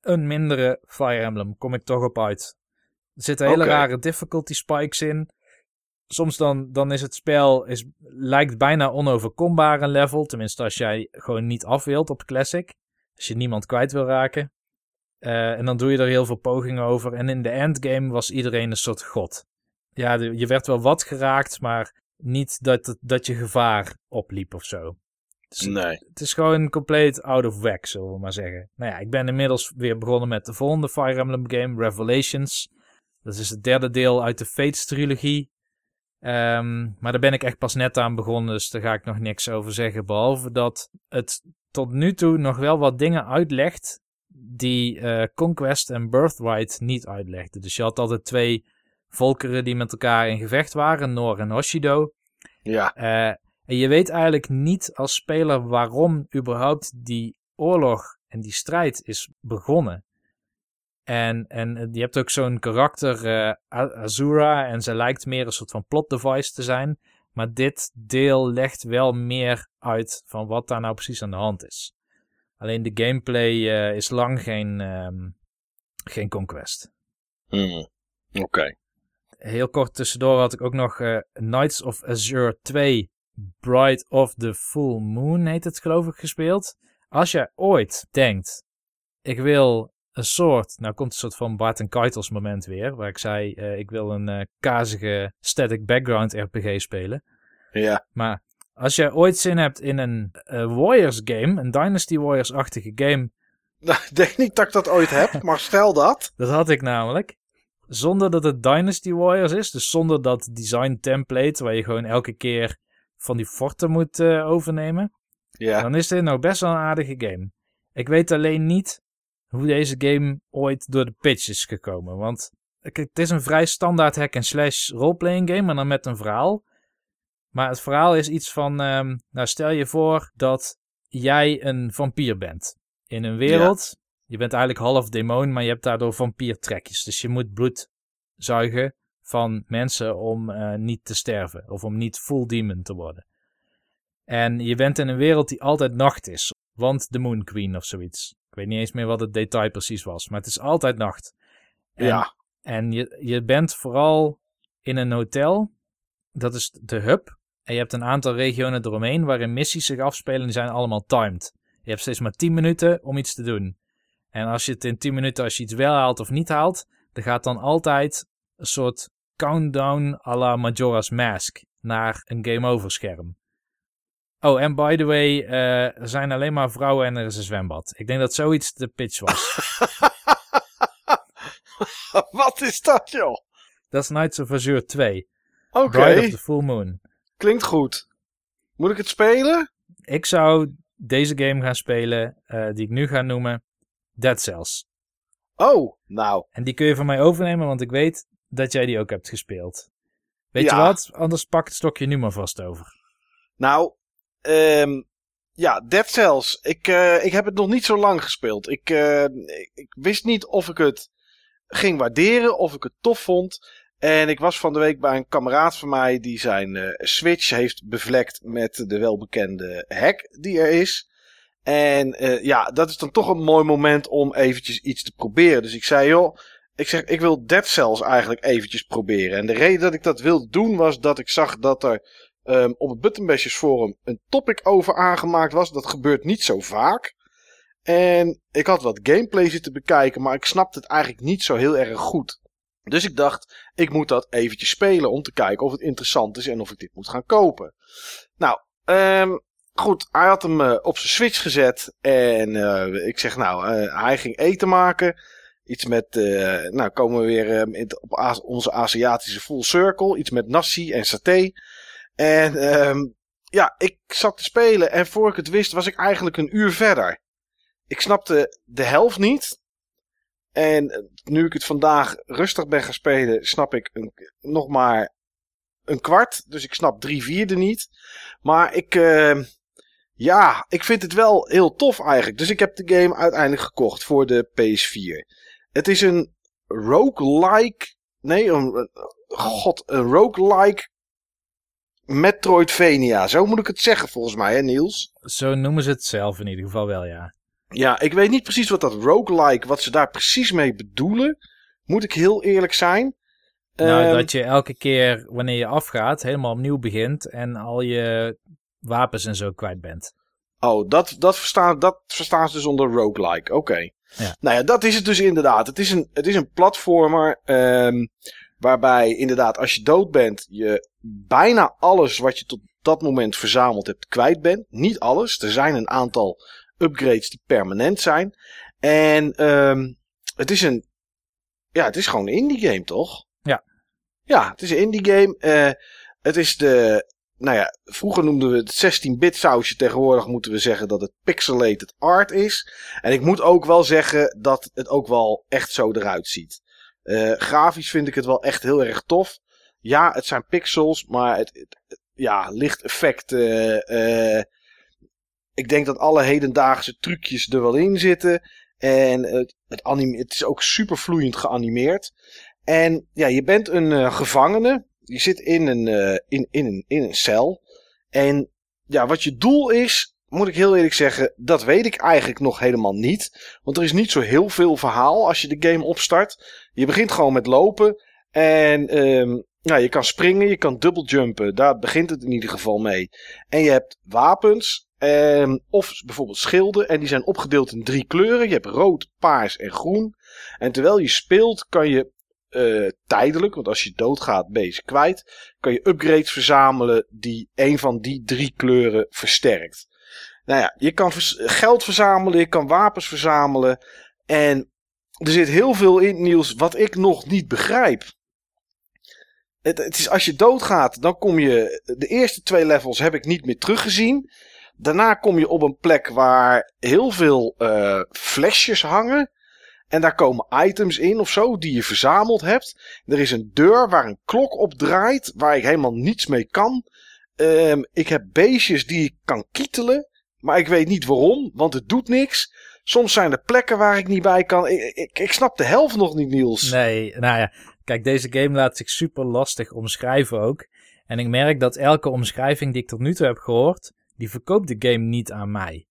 Een mindere Fire Emblem, kom ik toch op uit. Er zitten hele rare difficulty spikes in. Soms dan, dan is het spel, is, lijkt bijna onoverkombaar een level. Tenminste, als jij gewoon niet af wilt op Classic. Als je niemand kwijt wil raken. Eh, en dan doe je er heel veel pogingen over. En in de endgame was iedereen een soort god. Ja, je werd wel wat geraakt, maar niet dat, dat je gevaar opliep of zo. Dus Nee. het is gewoon compleet out of whack, zullen we maar zeggen. Nou ja, ik ben inmiddels weer begonnen met de volgende Fire Emblem game, Revelations. Dat is het derde deel uit de Fates-trilogie. Ehm, maar daar ben ik echt pas net aan begonnen, dus daar ga ik nog niks over zeggen. Behalve dat het tot nu toe nog wel wat dingen uitlegt die eh, Conquest en Birthright niet uitlegden. Dus je had altijd twee volkeren die met elkaar in gevecht waren, Noor en Hoshido. Ja. Eh, en je weet eigenlijk niet als speler waarom überhaupt die oorlog en die strijd is begonnen. En, en je hebt ook zo'n karakter, eh, Azura, en ze lijkt meer een soort van plot device te zijn. Maar dit deel legt wel meer uit van wat daar nou precies aan de hand is. Alleen de gameplay eh, is lang geen, ehm, geen conquest. Hmm. Oké. Heel kort tussendoor had ik ook nog eh, Knights of Azure 2 Bride of the Full Moon heet het geloof ik gespeeld. Als jij ooit denkt, ik wil een soort, nou komt een soort van Bart en Keitels moment weer, waar ik zei, eh, ik wil een eh, kazige static background RPG spelen. Ja. Maar als je ooit zin hebt in een eh, Warriors game, een Dynasty Warriors-achtige game, Nou, ik denk niet dat ik dat ooit heb, maar stel dat. dat had ik namelijk. Zonder dat het Dynasty Warriors is, dus zonder dat design template waar je gewoon elke keer van die forten moet overnemen. Ja. Dan is dit nou best wel een aardige game. Ik weet alleen niet hoe deze game ooit door de pitch is gekomen. Want kijk, het is een vrij standaard hack-and-slash roleplaying game, maar dan met een verhaal. Maar het verhaal is iets van, ehm, nou stel je voor dat jij een vampier bent. In een wereld, je bent eigenlijk half demon, maar je hebt daardoor vampiertrekjes. Dus je moet bloed zuigen van mensen om eh, niet te sterven. Of om niet full demon te worden. En je bent in een wereld die altijd nacht is. Want de Moon Queen of zoiets. Ik weet niet eens meer wat het detail precies was. Maar het is altijd nacht. En, Ja. En je, je bent vooral in een hotel. Dat is de hub. En je hebt een aantal regionen eromheen waarin missies zich afspelen. Die zijn allemaal timed. Je hebt steeds maar 10 minuten om iets te doen. En als je het in 10 minuten, als je iets wel haalt of niet haalt, dan gaat dan altijd een soort countdown à la Majora's Mask naar een game over scherm. Oh, en by the way, eh, er zijn alleen maar vrouwen en er is een zwembad. Ik denk dat zoiets de pitch was. Wat is dat, joh? Dat is Knights of Azure 2. Oké, Bride of the Full Moon. klinkt goed. Moet ik het spelen? Ik zou deze game gaan spelen, eh, die ik nu ga noemen, Dead Cells. Oh, nou. En die kun je van mij overnemen, want ik weet dat jij die ook hebt gespeeld. Weet je wat? Anders pak het stokje nu maar vast over. Nou, ehm, ja, Dead Cells. Ik, eh, ik heb het nog niet zo lang gespeeld. Ik, eh, ik, ik wist niet of ik het ging waarderen, of ik het tof vond. En ik was van de week bij een kameraad van mij die zijn eh, Switch heeft bevlekt met de welbekende hack die er is. En ja, dat is dan toch een mooi moment om eventjes iets te proberen. Dus ik zei, joh, ik zeg, ik wil Dead Cells eigenlijk eventjes proberen. En de reden dat ik dat wilde doen was dat ik zag dat er ehm, op het Buttonbashers forum een topic over aangemaakt was. Dat gebeurt niet zo vaak. En ik had wat gameplay zitten bekijken, maar ik snapte het eigenlijk niet zo heel erg goed. Dus ik dacht, ik moet dat eventjes spelen om te kijken of het interessant is en of ik dit moet gaan kopen. Nou, ehm, goed, hij had hem eh, op zijn Switch gezet en eh, ik zeg nou, eh, hij ging eten maken. Iets met, nou komen we weer op onze Aziatische full circle. Iets met nasi en saté. En ehm, ja, ik zat te spelen en voor ik het wist was ik eigenlijk een uur verder. Ik snapte de helft niet. En eh, nu ik het vandaag rustig ben gaan spelen, snap ik een, nog maar een kwart. Dus ik snap drie vierde niet. Maar ik, eh, ja, ik vind het wel heel tof eigenlijk. Dus ik heb de game uiteindelijk gekocht voor de PS4. Het is een roguelike. Nee, een, een- god, een roguelike Metroidvania. Zo moet ik het zeggen volgens mij, hè Niels? Zo noemen ze het zelf in ieder geval wel, ja. Ja, ik weet niet precies wat dat roguelike, wat ze daar precies mee bedoelen. Moet ik heel eerlijk zijn. Nou, Ehm, dat je elke keer wanneer je afgaat, helemaal opnieuw begint en al je wapens en zo kwijt bent. Oh, dat, dat, verstaan, dat verstaan ze dus onder roguelike. Oké. Ja. Nou ja, dat is het dus inderdaad. Het is een, het is een platformer. ehm, waarbij inderdaad, als je dood bent, je bijna alles wat je tot dat moment verzameld hebt kwijt bent. Niet alles. Er zijn een aantal upgrades die permanent zijn. En ehm, het is een. Ja, het is gewoon een indie game, toch? Ja. Ja, het is een indie game. Eh, het is de nou ja, vroeger noemden we het 16-bit sausje. Tegenwoordig moeten we zeggen dat het pixelated art is. En ik moet ook wel zeggen dat het ook wel echt zo eruit ziet. Eh, grafisch vind ik het wel echt heel erg tof. Ja, het zijn pixels, maar het, ja, licht effect. eh, eh, ik denk dat alle hedendaagse trucjes er wel in zitten. En het, het, het is ook super vloeiend geanimeerd. En ja, je bent een gevangene. Je zit in een, in, in, in een cel. En ja, wat je doel is, moet ik heel eerlijk zeggen, dat weet ik eigenlijk nog helemaal niet. Want er is niet zo heel veel verhaal als je de game opstart. Je begint gewoon met lopen. En ehm, Ja, je kan springen, je kan dubbeljumpen. Daar begint het in ieder geval mee. En je hebt wapens. En, of bijvoorbeeld schilden. En die zijn opgedeeld in drie kleuren. Je hebt rood, paars en groen. En terwijl je speelt kan je eh, tijdelijk, want als je doodgaat ben je ze kwijt. Kan je upgrades verzamelen die een van die drie kleuren versterkt. Nou ja, je kan geld verzamelen, je kan wapens verzamelen. En er zit heel veel in, Niels, wat ik nog niet begrijp. Het, het is als je doodgaat, dan kom je. De eerste twee levels heb ik niet meer teruggezien. Daarna kom je op een plek waar heel veel eh, flesjes hangen. En daar komen items in of zo die je verzameld hebt. Er is een deur waar een klok op draait, waar ik helemaal niets mee kan. Ehm, ik heb beestjes die ik kan kietelen, maar ik weet niet waarom, want het doet niks. Soms zijn er plekken waar ik niet bij kan. Ik, ik, ik snap de helft nog niet, Niels. Nee, nou ja, kijk, deze game laat zich super lastig omschrijven ook. En ik merk dat elke omschrijving die ik tot nu toe heb gehoord, die verkoopt de game niet aan mij.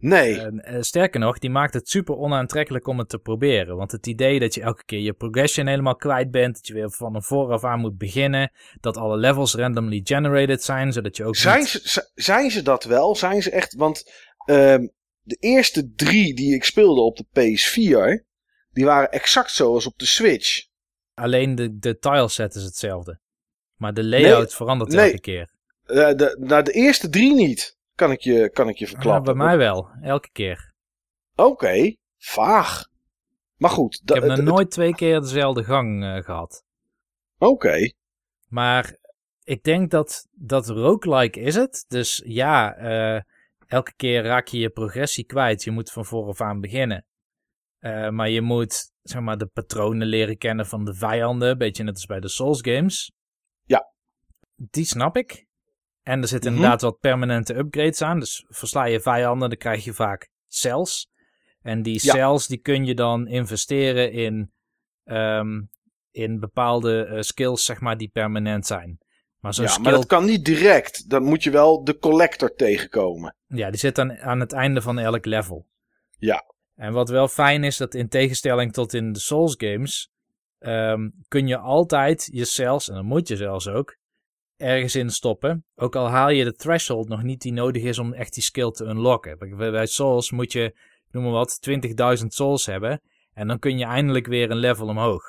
Nee. En, eh, sterker nog, die maakt het super onaantrekkelijk om het te proberen. Want het idee dat je elke keer je progression helemaal kwijt bent, dat je weer van een vooraf aan moet beginnen, dat alle levels randomly generated zijn, zodat je ook Zijn niet- ze, zijn ze dat wel? Zijn ze echt. Want ehm, de eerste drie die ik speelde op de PS4, die waren exact zoals op de Switch. alleen de, de tileset is hetzelfde. Maar de layout Nee, verandert nee. elke keer. Eh, de, nou, de eerste drie niet, kan ik je, kan ik je Ja, verklappen. bij mij wel, elke keer. Oké, vaag. Maar goed. Ik heb nog nooit twee keer dezelfde gang eh, gehad. Oké. Maar ik denk dat dat roguelike is het. Dus ja, eh, elke keer raak je je progressie kwijt. Je moet van vooraf aan beginnen. Eh, maar je moet zeg maar, de patronen leren kennen van de vijanden. Beetje net als bij de Souls games. Ja. Die snap ik. En er zitten Mhm. inderdaad wat permanente upgrades aan. Dus versla je vijanden, dan krijg je vaak cells. En die Ja. cells die kun je dan investeren in, ehm, in bepaalde eh, skills, zeg maar, die permanent zijn. Maar zo'n Ja, skill, maar dat kan niet direct. Dan moet je wel de collector tegenkomen. ja, die zit dan aan het einde van elk level. Ja. En wat wel fijn is, dat in tegenstelling tot in de Souls games, ehm, kun je altijd je cells, en dan moet je zelfs ook, ergens in stoppen. Ook al haal je de threshold nog niet die nodig is om echt die skill te unlocken. Bij, Souls moet je, noem maar wat, 20.000 souls hebben. En dan kun je eindelijk weer een level omhoog.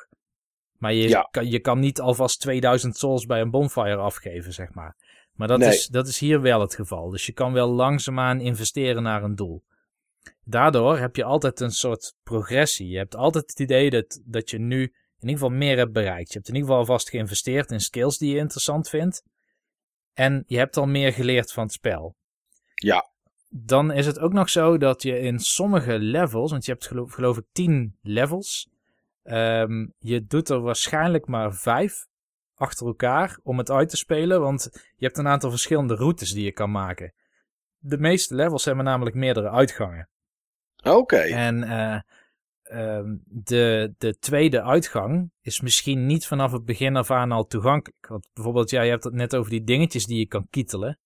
Maar je, Ja. kan, je kan niet alvast 2000 souls bij een bonfire afgeven, zeg maar. Maar dat, Nee. is, dat is hier wel het geval. Dus je kan wel langzaamaan investeren naar een doel. Daardoor heb je altijd een soort progressie. Je hebt altijd het idee dat, dat je nu in ieder geval meer hebt bereikt. Je hebt in ieder geval alvast geïnvesteerd in skills die je interessant vindt. En je hebt al meer geleerd van het spel. Ja. Dan is het ook nog zo dat je in sommige levels, want je hebt geloof, geloof ik 10 levels. ehm, je doet er waarschijnlijk maar vijf achter elkaar om het uit te spelen. Want je hebt een aantal verschillende routes die je kan maken. De meeste levels hebben namelijk meerdere uitgangen. Oké. En eh, ehm, de, de tweede uitgang is misschien niet vanaf het begin af aan al toegankelijk. Want bijvoorbeeld, ja, je hebt het net over die dingetjes die je kan kietelen.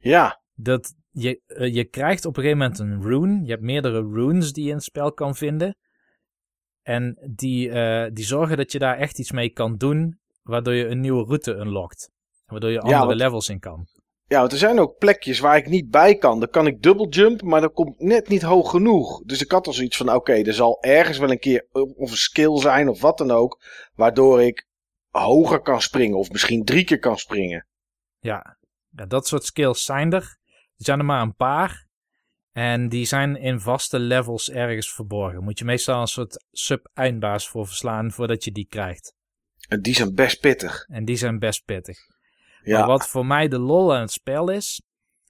Ja. Dat je, eh, je krijgt op een gegeven moment een rune. Je hebt meerdere runes die je in het spel kan vinden. En die, eh, die zorgen dat je daar echt iets mee kan doen, waardoor je een nieuwe route unlockt. Waardoor je andere want- levels in kan. Ja, want er zijn ook plekjes waar ik niet bij kan. Dan kan ik double jump, maar dat komt net niet hoog genoeg. Dus ik had al zoiets van, oké, er zal ergens wel een keer of een skill zijn of wat dan ook. Waardoor ik hoger kan springen of misschien drie keer kan springen. Ja, ja, dat soort skills zijn er. Er zijn er maar een paar. En die zijn in vaste levels ergens verborgen. Moet je meestal een soort sub-eindbaas voor verslaan voordat je die krijgt. En die zijn best pittig. En die zijn best pittig. Ja, Maar wat voor mij de lol aan het spel is,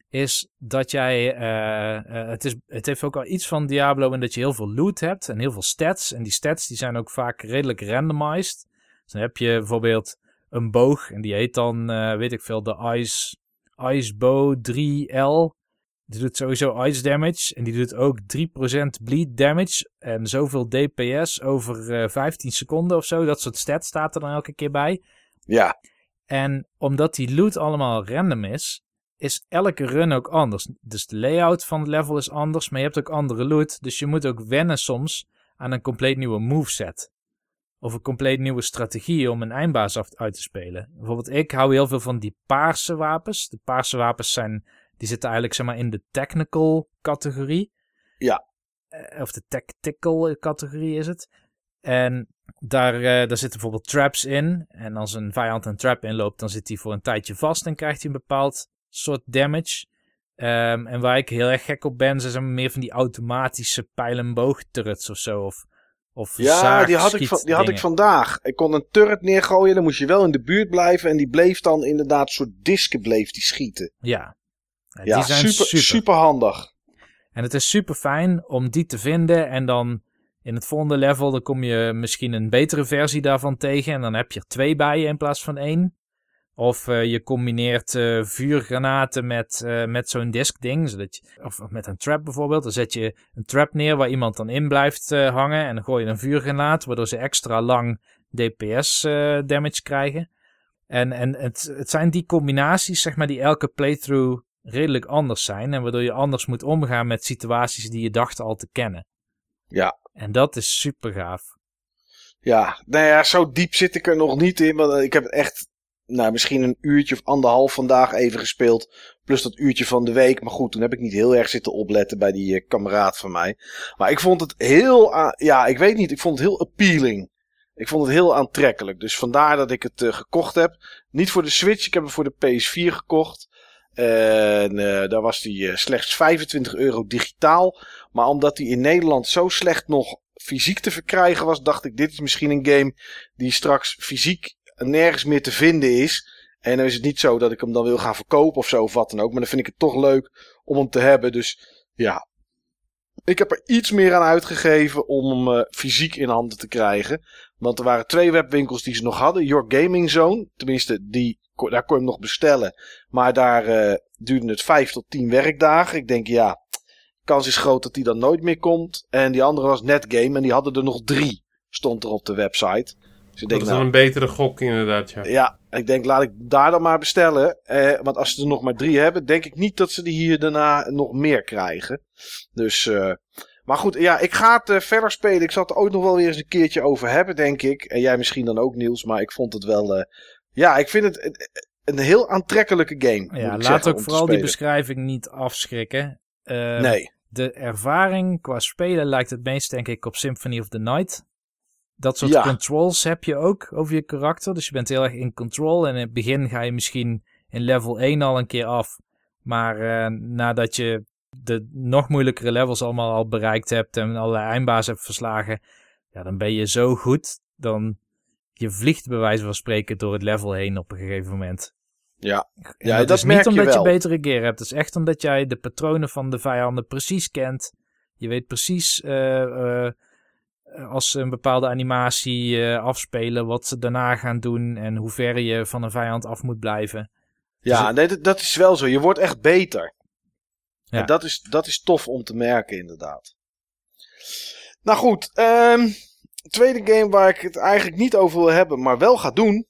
is dat jij. eh, eh, het, is, het heeft ook al iets van Diablo in dat je heel veel loot hebt en heel veel stats. En die stats die zijn ook vaak redelijk randomized. Dus dan heb je bijvoorbeeld een boog en die heet dan, eh, weet ik veel, de Ice, Ice Bow 3L. Die doet sowieso ice damage en die doet ook 3% bleed damage en zoveel DPS over eh, 15 seconden of zo. Dat soort stats staat er dan elke keer bij. ja, En omdat die loot allemaal random is, is elke run ook anders. Dus de layout van het level is anders, maar je hebt ook andere loot. Dus je moet ook wennen soms aan een compleet nieuwe moveset. of een compleet nieuwe strategie om een eindbaas af, uit te spelen. Bijvoorbeeld, ik hou heel veel van die paarse wapens. De paarse wapens zijn, die zitten eigenlijk zeg maar in de technical categorie. Ja. Eh, of de tactical categorie is het. En daar, eh, daar zitten bijvoorbeeld traps in. En als een vijand een trap inloopt, dan zit hij voor een tijdje vast en krijgt hij een bepaald soort damage. Ehm, en waar ik heel erg gek op ben, zijn meer van die automatische pijlenboog turrets of zo. Of, of Ja, die had, ik, van- die had ik vandaag. Ik kon een turret neergooien, dan moest je wel in de buurt blijven. En die bleef dan inderdaad, een soort disken bleef die schieten. Ja. Ja, Ja, die zijn super, super. super handig. En het is super fijn om die te vinden. En dan in het volgende level dan kom je misschien een betere versie daarvan tegen. En dan heb je er twee bij je in plaats van één. Of eh, je combineert eh, vuurgranaten met, eh, met zo'n disk ding. Zodat of met een trap bijvoorbeeld. Dan zet je een trap neer waar iemand dan in blijft hangen. En dan gooi je een vuurgranaat. Waardoor ze extra lang DPS damage krijgen. En, en het, het zijn die combinaties zeg maar, die elke playthrough redelijk anders zijn. En waardoor je anders moet omgaan met situaties die je dacht al te kennen. Ja. En dat is super gaaf. Ja, nou ja, zo diep zit ik er nog niet in. Want ik heb echt, nou, misschien een uurtje of anderhalf vandaag even gespeeld. Plus dat uurtje van de week. Maar goed, toen heb ik niet heel erg zitten opletten bij die eh, kameraad van mij. Maar ik vond het heel, ja, ik weet niet, ik vond het heel appealing. Ik vond het heel aantrekkelijk. Dus vandaar dat ik het eh, gekocht heb. Niet voor de Switch, ik heb hem voor de PS4 gekocht. En eh, daar was die eh, slechts 25 euro digitaal. Maar omdat die in Nederland zo slecht nog fysiek te verkrijgen was, dacht ik: dit is misschien een game die straks fysiek nergens meer te vinden is. En dan is het niet zo dat ik hem dan wil gaan verkopen of zo of wat dan ook. Maar dan vind ik het toch leuk om hem te hebben. Dus ja, ik heb er iets meer aan uitgegeven om hem eh, fysiek in handen te krijgen. Want er waren twee webwinkels die ze nog hadden. Your Gaming Zone, tenminste, die, daar kon je hem nog bestellen. Maar daar eh, duurde het vijf tot tien werkdagen. Ik denk, ja, kans is groot dat die dan nooit meer komt. En die andere was Netgame en die hadden er nog drie, stond er op de website. Dus ik Dat denk, is nou, dan een betere gok inderdaad, ja. ja, ik denk laat ik daar dan maar bestellen. Eh, want als ze er nog maar drie hebben, denk ik niet dat ze die hier daarna nog meer krijgen. Dus, eh, maar goed, ja, ik ga het eh, verder spelen. Ik zal het er ook nog wel weer eens een keertje over hebben, denk ik. En jij misschien dan ook, Niels. Maar ik vond het wel, eh, ja, ik vind het een, een heel aantrekkelijke game. Ja, laat zeggen, ook vooral die beschrijving niet afschrikken. Eh, Nee, De ervaring qua spelen lijkt het meest denk ik op Symphony of the Night. Dat soort Ja. controls heb je ook over je karakter. Dus je bent heel erg in control. En in het begin ga je misschien in level 1 al een keer af. Maar eh, nadat je de nog moeilijkere levels allemaal al bereikt hebt en allerlei eindbazen hebt verslagen, ja, dan ben je zo goed. Dan je vliegt bij wijze van spreken door het level heen op een gegeven moment. Ja. En Ja, dat, dat is merk niet omdat je, wel. betere gear hebt. Het is echt omdat jij de patronen van de vijanden precies kent. Je weet precies eh, eh, als ze een bepaalde animatie eh, afspelen, wat ze daarna gaan doen en hoe ver je van een vijand af moet blijven. Ja, nee, dat, dat is wel zo. Je wordt echt beter. Ja. En dat is, dat is tof om te merken, inderdaad. Nou goed, ehm tweede game waar ik het eigenlijk niet over wil hebben, maar wel ga doen,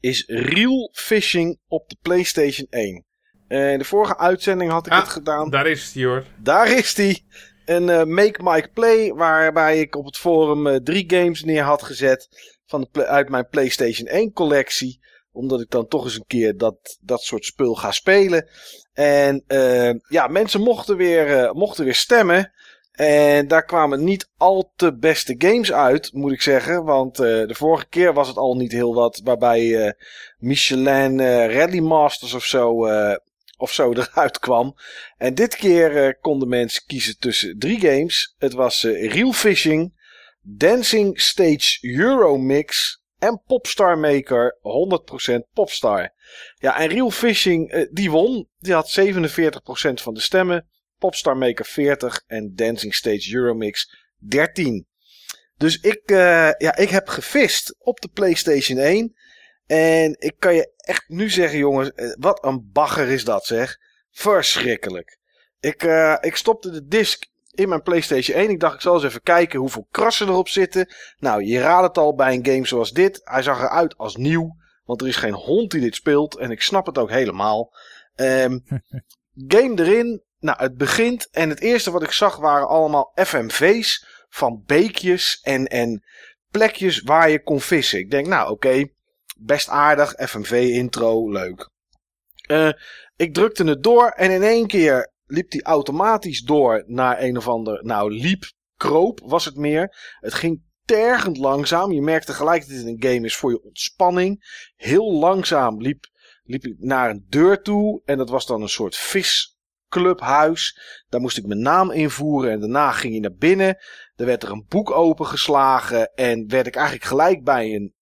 is Real Fishing op de PlayStation 1. Eh, in de vorige uitzending had ik Ah, het gedaan. Daar is die hoor. Daar is die. Een eh, Make Mike Play, waarbij ik op het forum eh, drie games neer had gezet van de uit mijn PlayStation 1 collectie. Omdat ik dan toch eens een keer dat, dat soort spul ga spelen. En ja, mensen mochten weer, mochten weer stemmen. En daar kwamen niet al te beste games uit, moet ik zeggen. Want eh, de vorige keer was het al niet heel wat. Waarbij eh, Michelin eh, Rally Masters of zo, of zo eruit kwam. En dit keer konden mensen kiezen tussen drie games. Het was Real Fishing, Dancing Stage Euromix en Popstar Maker 100% Popstar. Ja, en Real Fishing, die won. Die had 47% van de stemmen. Popstar Maker 40 en Dancing Stage Euromix 13. Dus ik, eh, ja, ik heb gevist op de PlayStation 1. En ik kan je echt nu zeggen, jongens, eh, wat een bagger is dat, zeg. Verschrikkelijk. Ik, eh, ik stopte de disc in mijn PlayStation 1. Ik dacht, ik zal eens even kijken hoeveel krassen erop zitten. Nou, je raadt het al bij een game zoals dit. Hij zag eruit als nieuw. Want er is geen hond die dit speelt. En ik snap het ook helemaal. Ehm, game erin. Nou, het begint. En het eerste wat ik zag waren allemaal FMV's van beekjes en, en plekjes waar je kon vissen. Ik denk, nou oké, best aardig, FMV-intro, leuk. Eh, ik drukte het door en in één keer liep die automatisch door naar een of ander, nou liep, kroop was het meer. Het ging tergend langzaam. Je merkte gelijk dat het een game is voor je ontspanning. Heel langzaam liep, liep ik naar een deur toe en dat was dan een soort visclubhuis. Daar moest ik mijn naam invoeren en daarna ging je naar binnen. Er werd er een boek opengeslagen en werd ik eigenlijk gelijk bij een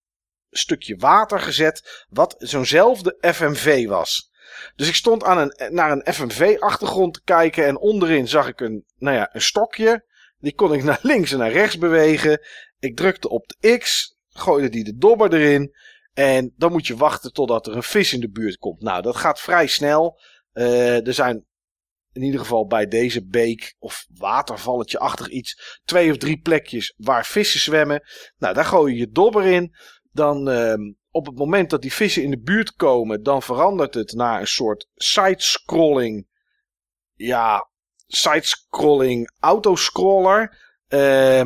stukje water gezet, wat zo'nzelfde FMV was. Dus ik stond aan een, naar een FMV-achtergrond te kijken en onderin zag ik een, nou ja, een stokje. Die kon ik naar links en naar rechts bewegen. Ik drukte op de X, gooide die de dobber erin. En dan moet je wachten totdat er een vis in de buurt komt. Nou, dat gaat vrij snel. Uh, er zijn in ieder geval bij deze beek of watervalletje-achtig iets. Twee of drie plekjes waar vissen zwemmen. Nou, daar gooi je je dobber in. Dan uh, op het moment dat die vissen in de buurt komen, dan verandert het naar een soort sidescrolling. Ja, sidescrolling autoscroller. Uh,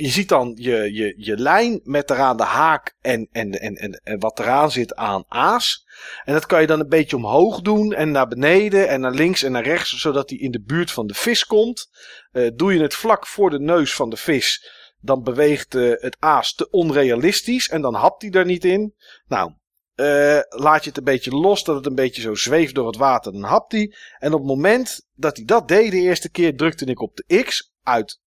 je ziet dan je, je, je lijn met eraan de haak en, en, en, en, wat eraan zit aan aas. En dat kan je dan een beetje omhoog doen en naar beneden en naar links en naar rechts, zodat die in de buurt van de vis komt. Uh, doe je het vlak voor de neus van de vis, dan beweegt uh, het aas te onrealistisch en dan hapt hij er niet in. Nou, uh, laat je het een beetje los, dat het een beetje zo zweeft door het water, dan hapt hij. En op het moment dat hij dat deed de eerste keer, drukte ik op de X uit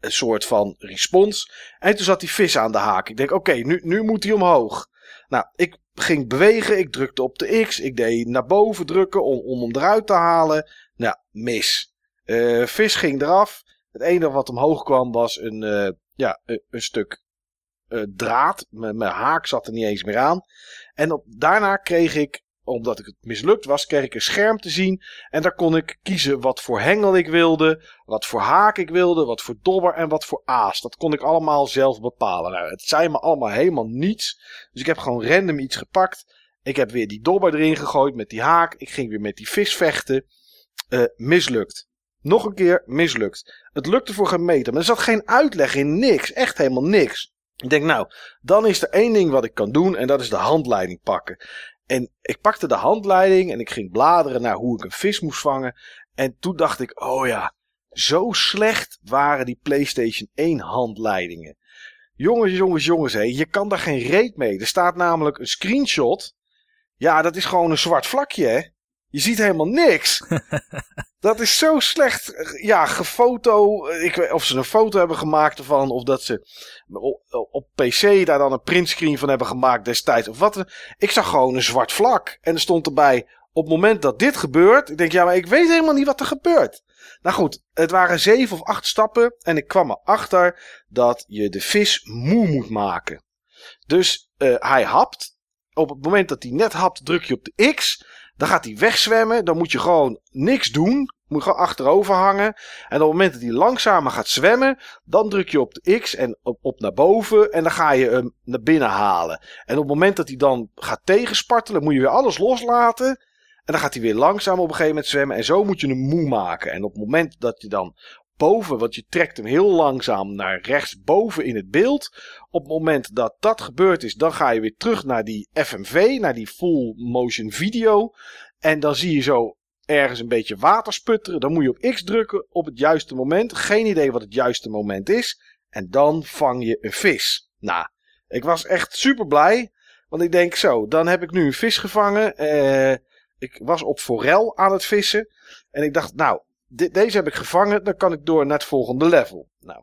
een soort van respons. En toen zat die vis aan de haak. Ik denk, oké, nu, nu moet hij omhoog. Nou, ik ging bewegen, ik drukte op de X, ik deed naar boven drukken om, om hem eruit te halen. Nou, mis. Uh, vis ging eraf. Het enige wat omhoog kwam was een, uh, ja, een, een stuk draad. Mijn haak zat er niet eens meer aan. En daarna kreeg ik omdat ik het mislukt was, kreeg ik een scherm te zien. En daar kon ik kiezen wat voor hengel ik wilde, wat voor haak ik wilde, wat voor dobber en wat voor aas. Dat kon ik allemaal zelf bepalen. Nou, het zei me allemaal helemaal niets. Dus ik heb gewoon random iets gepakt. Ik heb weer die dobber erin gegooid met die haak. Ik ging weer met die vis vechten. Uh, mislukt. Nog een keer mislukt. Het lukte voor geen meter. Maar er zat geen uitleg in. Niks. Echt helemaal niks. Ik denk, nou, dan is er één ding wat ik kan doen. En dat is de handleiding pakken. En ik pakte de handleiding en ik ging bladeren naar hoe ik een vis moest vangen. En toen dacht ik, oh ja, zo slecht waren die PlayStation 1 handleidingen. Jongens, jongens, jongens, hé, je kan daar geen reet mee. Er staat namelijk een screenshot. Ja, dat is gewoon een zwart vlakje, hè. Je ziet helemaal niks. dat is zo slecht. Ja, gefoto. Ik weet of ze een foto hebben gemaakt ervan. Of dat ze op, PC daar dan een printscreen van hebben gemaakt destijds. Of wat. Ik zag gewoon een zwart vlak. En er stond erbij. Op het moment dat dit gebeurt. Ik denk, ja, maar ik weet helemaal niet wat er gebeurt. Nou goed, het waren zeven of acht stappen. En ik kwam erachter dat je de vis moe moet maken. Dus uh, hij hapt. Op het moment dat hij net hapt, druk je op de X. Dan gaat hij wegzwemmen. Dan moet je gewoon niks doen. Moet je gewoon achterover hangen. En op het moment dat hij langzamer gaat zwemmen. Dan druk je op de X en op, naar boven. En dan ga je hem naar binnen halen. En op het moment dat hij dan gaat tegenspartelen. Moet je weer alles loslaten. En dan gaat hij weer langzaam op een gegeven moment zwemmen. En zo moet je hem moe maken. En op het moment dat je dan boven, want je trekt hem heel langzaam naar rechts boven in het beeld. Op het moment dat dat gebeurd is, dan ga je weer terug naar die FMV, naar die full motion video. En dan zie je zo ergens een beetje water sputteren. Dan moet je op X drukken op het juiste moment. Geen idee wat het juiste moment is. En dan vang je een vis. Nou, ik was echt super blij. Want ik denk zo, dan heb ik nu een vis gevangen. Uh, ik was op forel aan het vissen. En ik dacht, nou, de, deze heb ik gevangen, dan kan ik door naar het volgende level. Nou,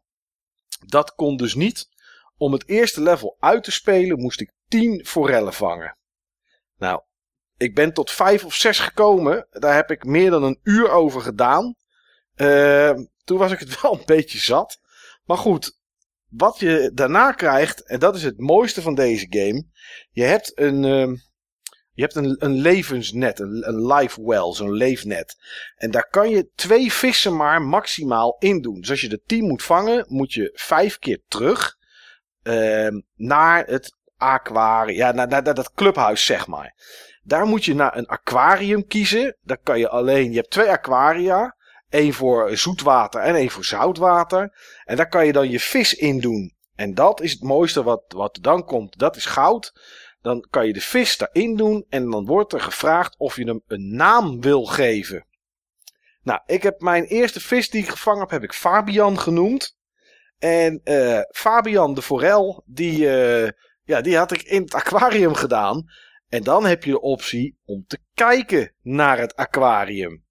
dat kon dus niet. Om het eerste level uit te spelen moest ik 10 forellen vangen. Nou, ik ben tot 5 of 6 gekomen. Daar heb ik meer dan een uur over gedaan. Uh, toen was ik het wel een beetje zat. Maar goed, wat je daarna krijgt, en dat is het mooiste van deze game. Je hebt een, uh, je hebt een, een levensnet, een, life well, zo'n leefnet. En daar kan je twee vissen maar maximaal in doen. Dus als je de tien moet vangen, moet je vijf keer terug uh, naar het aquarium, ja, naar, dat clubhuis, zeg maar. Daar moet je naar een aquarium kiezen. Daar kan je alleen, je hebt twee aquaria. Eén voor zoetwater en één voor zoutwater. En daar kan je dan je vis in doen. En dat is het mooiste wat, wat dan komt. Dat is goud. Dan kan je de vis daarin doen. En dan wordt er gevraagd of je hem een naam wil geven. Nou, ik heb mijn eerste vis die ik gevangen heb, heb ik Fabian genoemd. En eh, Fabian de forel, die, eh, ja, die had ik in het aquarium gedaan. En dan heb je de optie om te kijken naar het aquarium.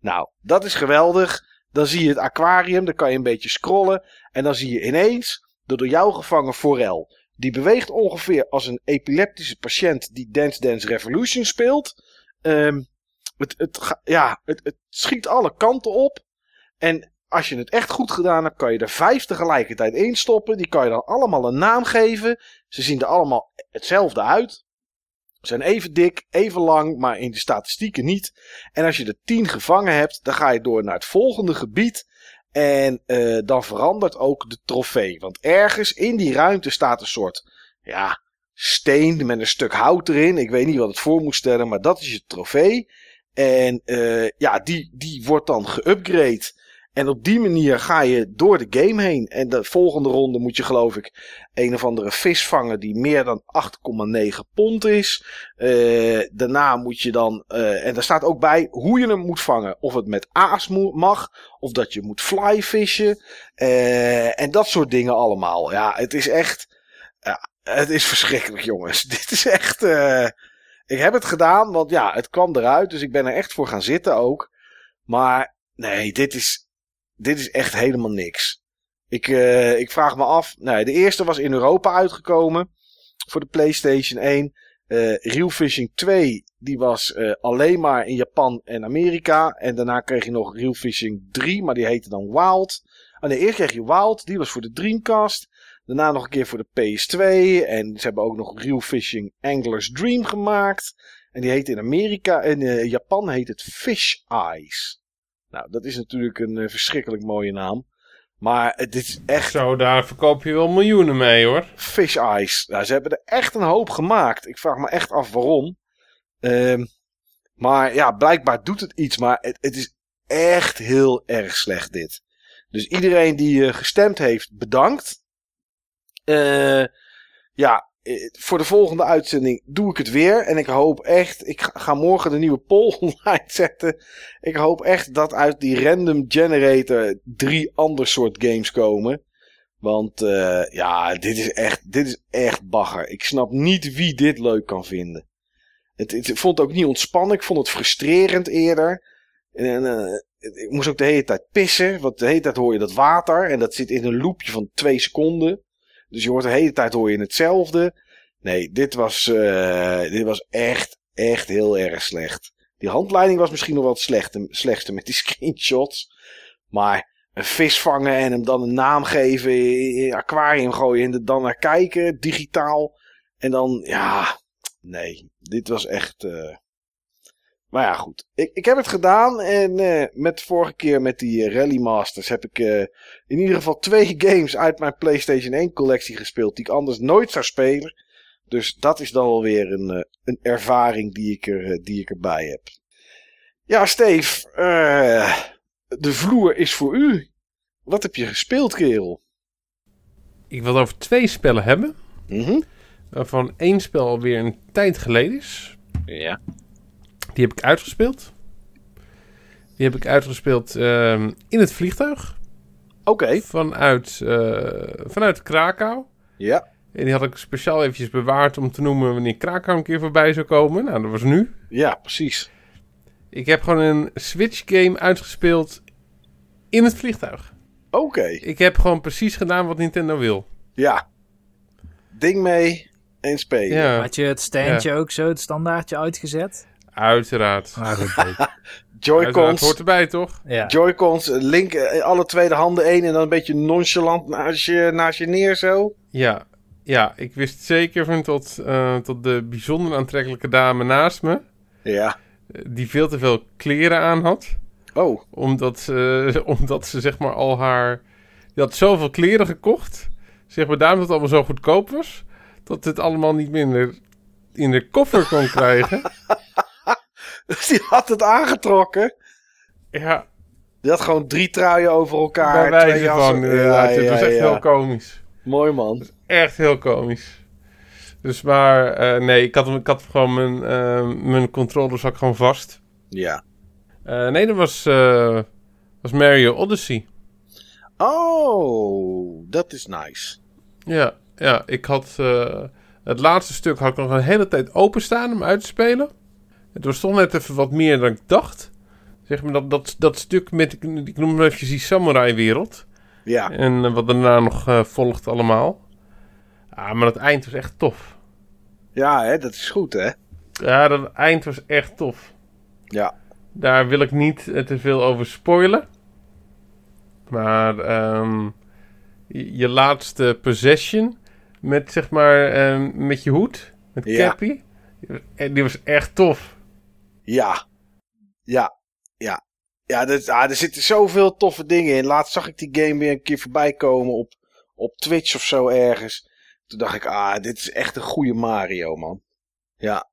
Nou, dat is geweldig. Dan zie je het aquarium, dan kan je een beetje scrollen. En dan zie je ineens de door jou gevangen forel. Die beweegt ongeveer als een epileptische patiënt die Dance Dance Revolution speelt. Ehm, het, het, ja, het, het schiet alle kanten op. En als je het echt goed gedaan hebt, kan je er vijf tegelijkertijd in stoppen. Die kan je dan allemaal een naam geven. Ze zien er allemaal hetzelfde uit. Ze zijn even dik, even lang, maar in de statistieken niet. En als je er tien gevangen hebt, dan ga je door naar het volgende gebied. En eh, dan verandert ook de trofee. Want ergens in die ruimte staat een soort ja, steen met een stuk hout erin. Ik weet niet wat het voor moet stellen, maar dat is je trofee. En eh, ja, die, die wordt dan geüpgrade. En op die manier ga je door de game heen. En de volgende ronde moet je geloof ik een of andere vis vangen die meer dan 8,9 pond is. Eh, daarna moet je dan, eh, en daar staat ook bij hoe je hem moet vangen. Of het met aas mag, of dat je moet flyfishen. eh, en dat soort dingen allemaal. Ja, het is echt, het is verschrikkelijk jongens. Dit is echt, ik heb het gedaan, want ja, het kwam eruit. Dus ik ben er echt voor gaan zitten ook. Maar nee, dit is, dit is echt helemaal niks. Ik, eh, ik vraag me af. Nou, de eerste was in Europa uitgekomen. Voor de PlayStation 1. Eh Real Fishing 2. Die was eh, alleen maar in Japan en Amerika. En daarna kreeg je nog Real Fishing 3. Maar die heette dan Wild. Oh nee, eerst kreeg je Wild. Die was voor de Dreamcast. Daarna nog een keer voor de PS2. En ze hebben ook nog Real Fishing Angler's Dream gemaakt. En die heet in Amerika. In Japan heet het Fish Eyes. Nou, dat is natuurlijk een eh, verschrikkelijk mooie naam. Maar het is echt Zo, daar verkoop je wel miljoenen mee hoor. Fish Eyes. Nou, ze hebben er echt een hoop gemaakt. Ik vraag me echt af waarom. Ehm, maar ja, blijkbaar doet het iets. Maar het, het is echt heel erg slecht dit. Dus iedereen die eh, gestemd heeft, bedankt. Eh, ja, voor de volgende uitzending doe ik het weer. En ik hoop echt, ik ga, ga morgen de nieuwe poll online zetten. Ik hoop echt dat uit die random generator drie ander soort games komen. Want eh, ja, dit is, echt, dit is echt bagger. Ik snap niet wie dit leuk kan vinden. Het, het, ik vond het ook niet ontspannen. Ik vond het frustrerend eerder. En, eh, ik moest ook de hele tijd pissen. Want de hele tijd hoor je dat water. En dat zit in een loopje van twee seconden. Dus je hoort de hele tijd hoor je hetzelfde. Nee, dit was, eh, dit was echt, echt heel erg slecht. Die handleiding was misschien nog wel het slechtste met die screenshots. Maar een vis vangen en hem dan een naam geven, in aquarium gooien en er dan naar kijken, digitaal. En dan, ja, nee, dit was echt. eh, Maar ja, goed. Ik, ik heb het gedaan en eh, met de vorige keer met die eh, Rally Masters heb ik eh, in ieder geval twee games uit mijn PlayStation 1 collectie gespeeld die ik anders nooit zou spelen. Dus dat is dan wel weer een, eh, een ervaring die ik, er, die ik erbij heb. Ja, Steve, eh, de vloer is voor u. Wat heb je gespeeld, kerel? Ik wil het over twee spellen hebben. Mhm. Waarvan één spel alweer een tijd geleden is. Ja. Die heb ik uitgespeeld. Die heb ik uitgespeeld ehm, in het vliegtuig. Oké. Vanuit, eh, vanuit Krakau. Ja. En die had ik speciaal eventjes bewaard om te noemen wanneer Krakau een keer voorbij zou komen. Nou, dat was nu. Ja, precies. Ik heb gewoon een Switch game uitgespeeld in het vliegtuig. Oké. Ik heb gewoon precies gedaan wat Nintendo wil. Ja. Ding mee en spelen. Ja, Had je het standje ook zo, het standaardje uitgezet? Uiteraard. Ah, Joy-Cons. hoort erbij, toch? ja. Joy-Cons, eh, link eh, alle twee de handen één en dan een beetje nonchalant naast je, naast je neer zo. Ja, ja, ik wist zeker van tot, eh, tot de bijzonder aantrekkelijke dame naast me. Ja. Die veel te veel kleren aan had. Oh. Omdat ze, omdat ze zeg maar al haar... Die had zoveel kleren gekocht. Zeg maar daarom dat het allemaal zo goedkoop was. Dat het allemaal niet minder in de koffer kon krijgen. Dus die had het aangetrokken. Ja, Die had gewoon drie truien over elkaar. bij wijze van. Ja, het was ja, echt ja. heel komisch. Mooi man. Echt heel komisch. Dus maar, eh, nee, ik had, ik had gewoon mijn, eh, mijn gewoon vast. Ja. Eh, nee, dat was, was Mario Odyssey. Oh, dat is nice. Ja, ja ik had het laatste stuk had ik nog een hele tijd openstaan om uit te spelen. Het was toch net even wat meer dan ik dacht. Zeg maar dat, dat, dat stuk met, ik noem het even die samurai-wereld. Ja. En eh, wat daarna nog eh, volgt allemaal. Ah, maar het eind was echt tof. Ja, hè, dat is goed, hè? Ja, dat eind was echt tof. Ja. Daar wil ik niet eh, te veel over spoilen. Maar ehm, je, je laatste possession met zeg maar ehm, met je hoed, met Ja. Cappy, die was echt tof. Ja. Ja. Ja. Ja, dat, ah, er zitten zoveel toffe dingen in. Laatst zag ik die game weer een keer voorbij komen op, op Twitch of zo ergens. Toen dacht ik, ah, dit is echt een goede Mario, man. Ja.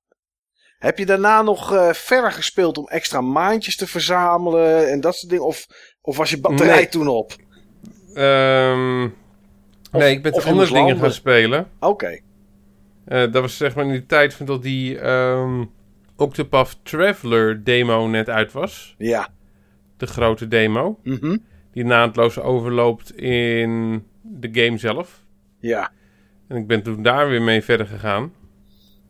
Heb je daarna nog eh, verder gespeeld om extra maandjes te verzamelen en dat soort dingen? Of, of was je batterij Nee. toen op? Ehm, nee, ik ben andere dingen gaan spelen. Oké. Eh, dat was zeg maar in die tijd van dat die ehm, Octopath Traveler demo net uit was. Ja. De grote demo. Mhm. Die naadloos overloopt in de game zelf. Ja. En ik ben toen daar weer mee verder gegaan.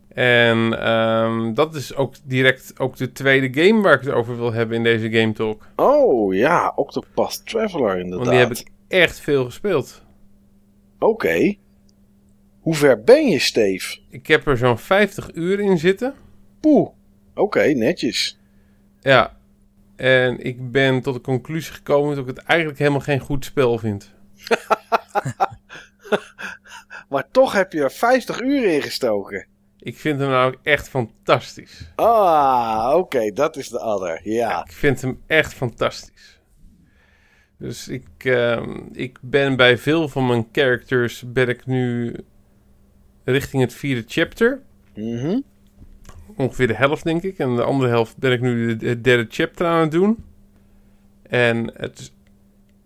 En ehm, dat is ook direct ook de tweede game waar ik het over wil hebben in deze Game Talk. Oh ja, Octopath Traveler inderdaad. Want die heb ik echt veel gespeeld. Oké. Hoe ver ben je, Steve? Ik heb er zo'n 50 uur in zitten. Poeh. Oké, netjes. Ja. En ik ben tot de conclusie gekomen dat ik het eigenlijk helemaal geen goed spel vind. Maar toch heb je er 50 uur in gestoken. Ik vind hem nou ook echt fantastisch. Ah, oké, dat is de other. Ja. Ik vind hem echt fantastisch. Dus ik, ehm, ik ben bij veel van mijn characters ben ik nu richting het vierde chapter. Mhm. Ongeveer de helft, denk ik. En de andere helft ben ik nu de derde chapter aan het doen. En het is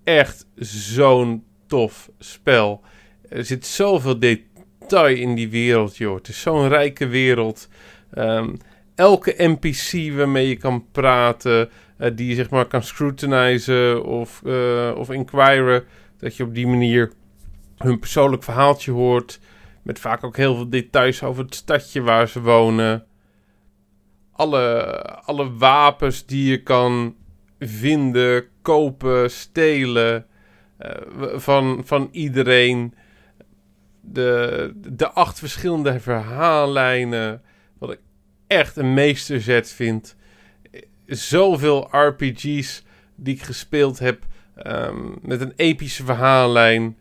echt zo'n tof spel. Er zit zoveel detail in die wereld, joh. Het is zo'n rijke wereld. Ehm, elke NPC waarmee je kan praten, eh, die je zeg maar kan scrutinizen of, eh, of inquiren, dat je op die manier hun persoonlijk verhaaltje hoort. Met vaak ook heel veel details over het stadje waar ze wonen. Alle, alle wapens die je kan vinden, kopen, stelen. eh, van, van iedereen. De, de acht verschillende verhaallijnen. Wat ik echt een meesterzet vind. Zoveel RPG's die ik gespeeld heb. ehm, met een epische verhaallijn.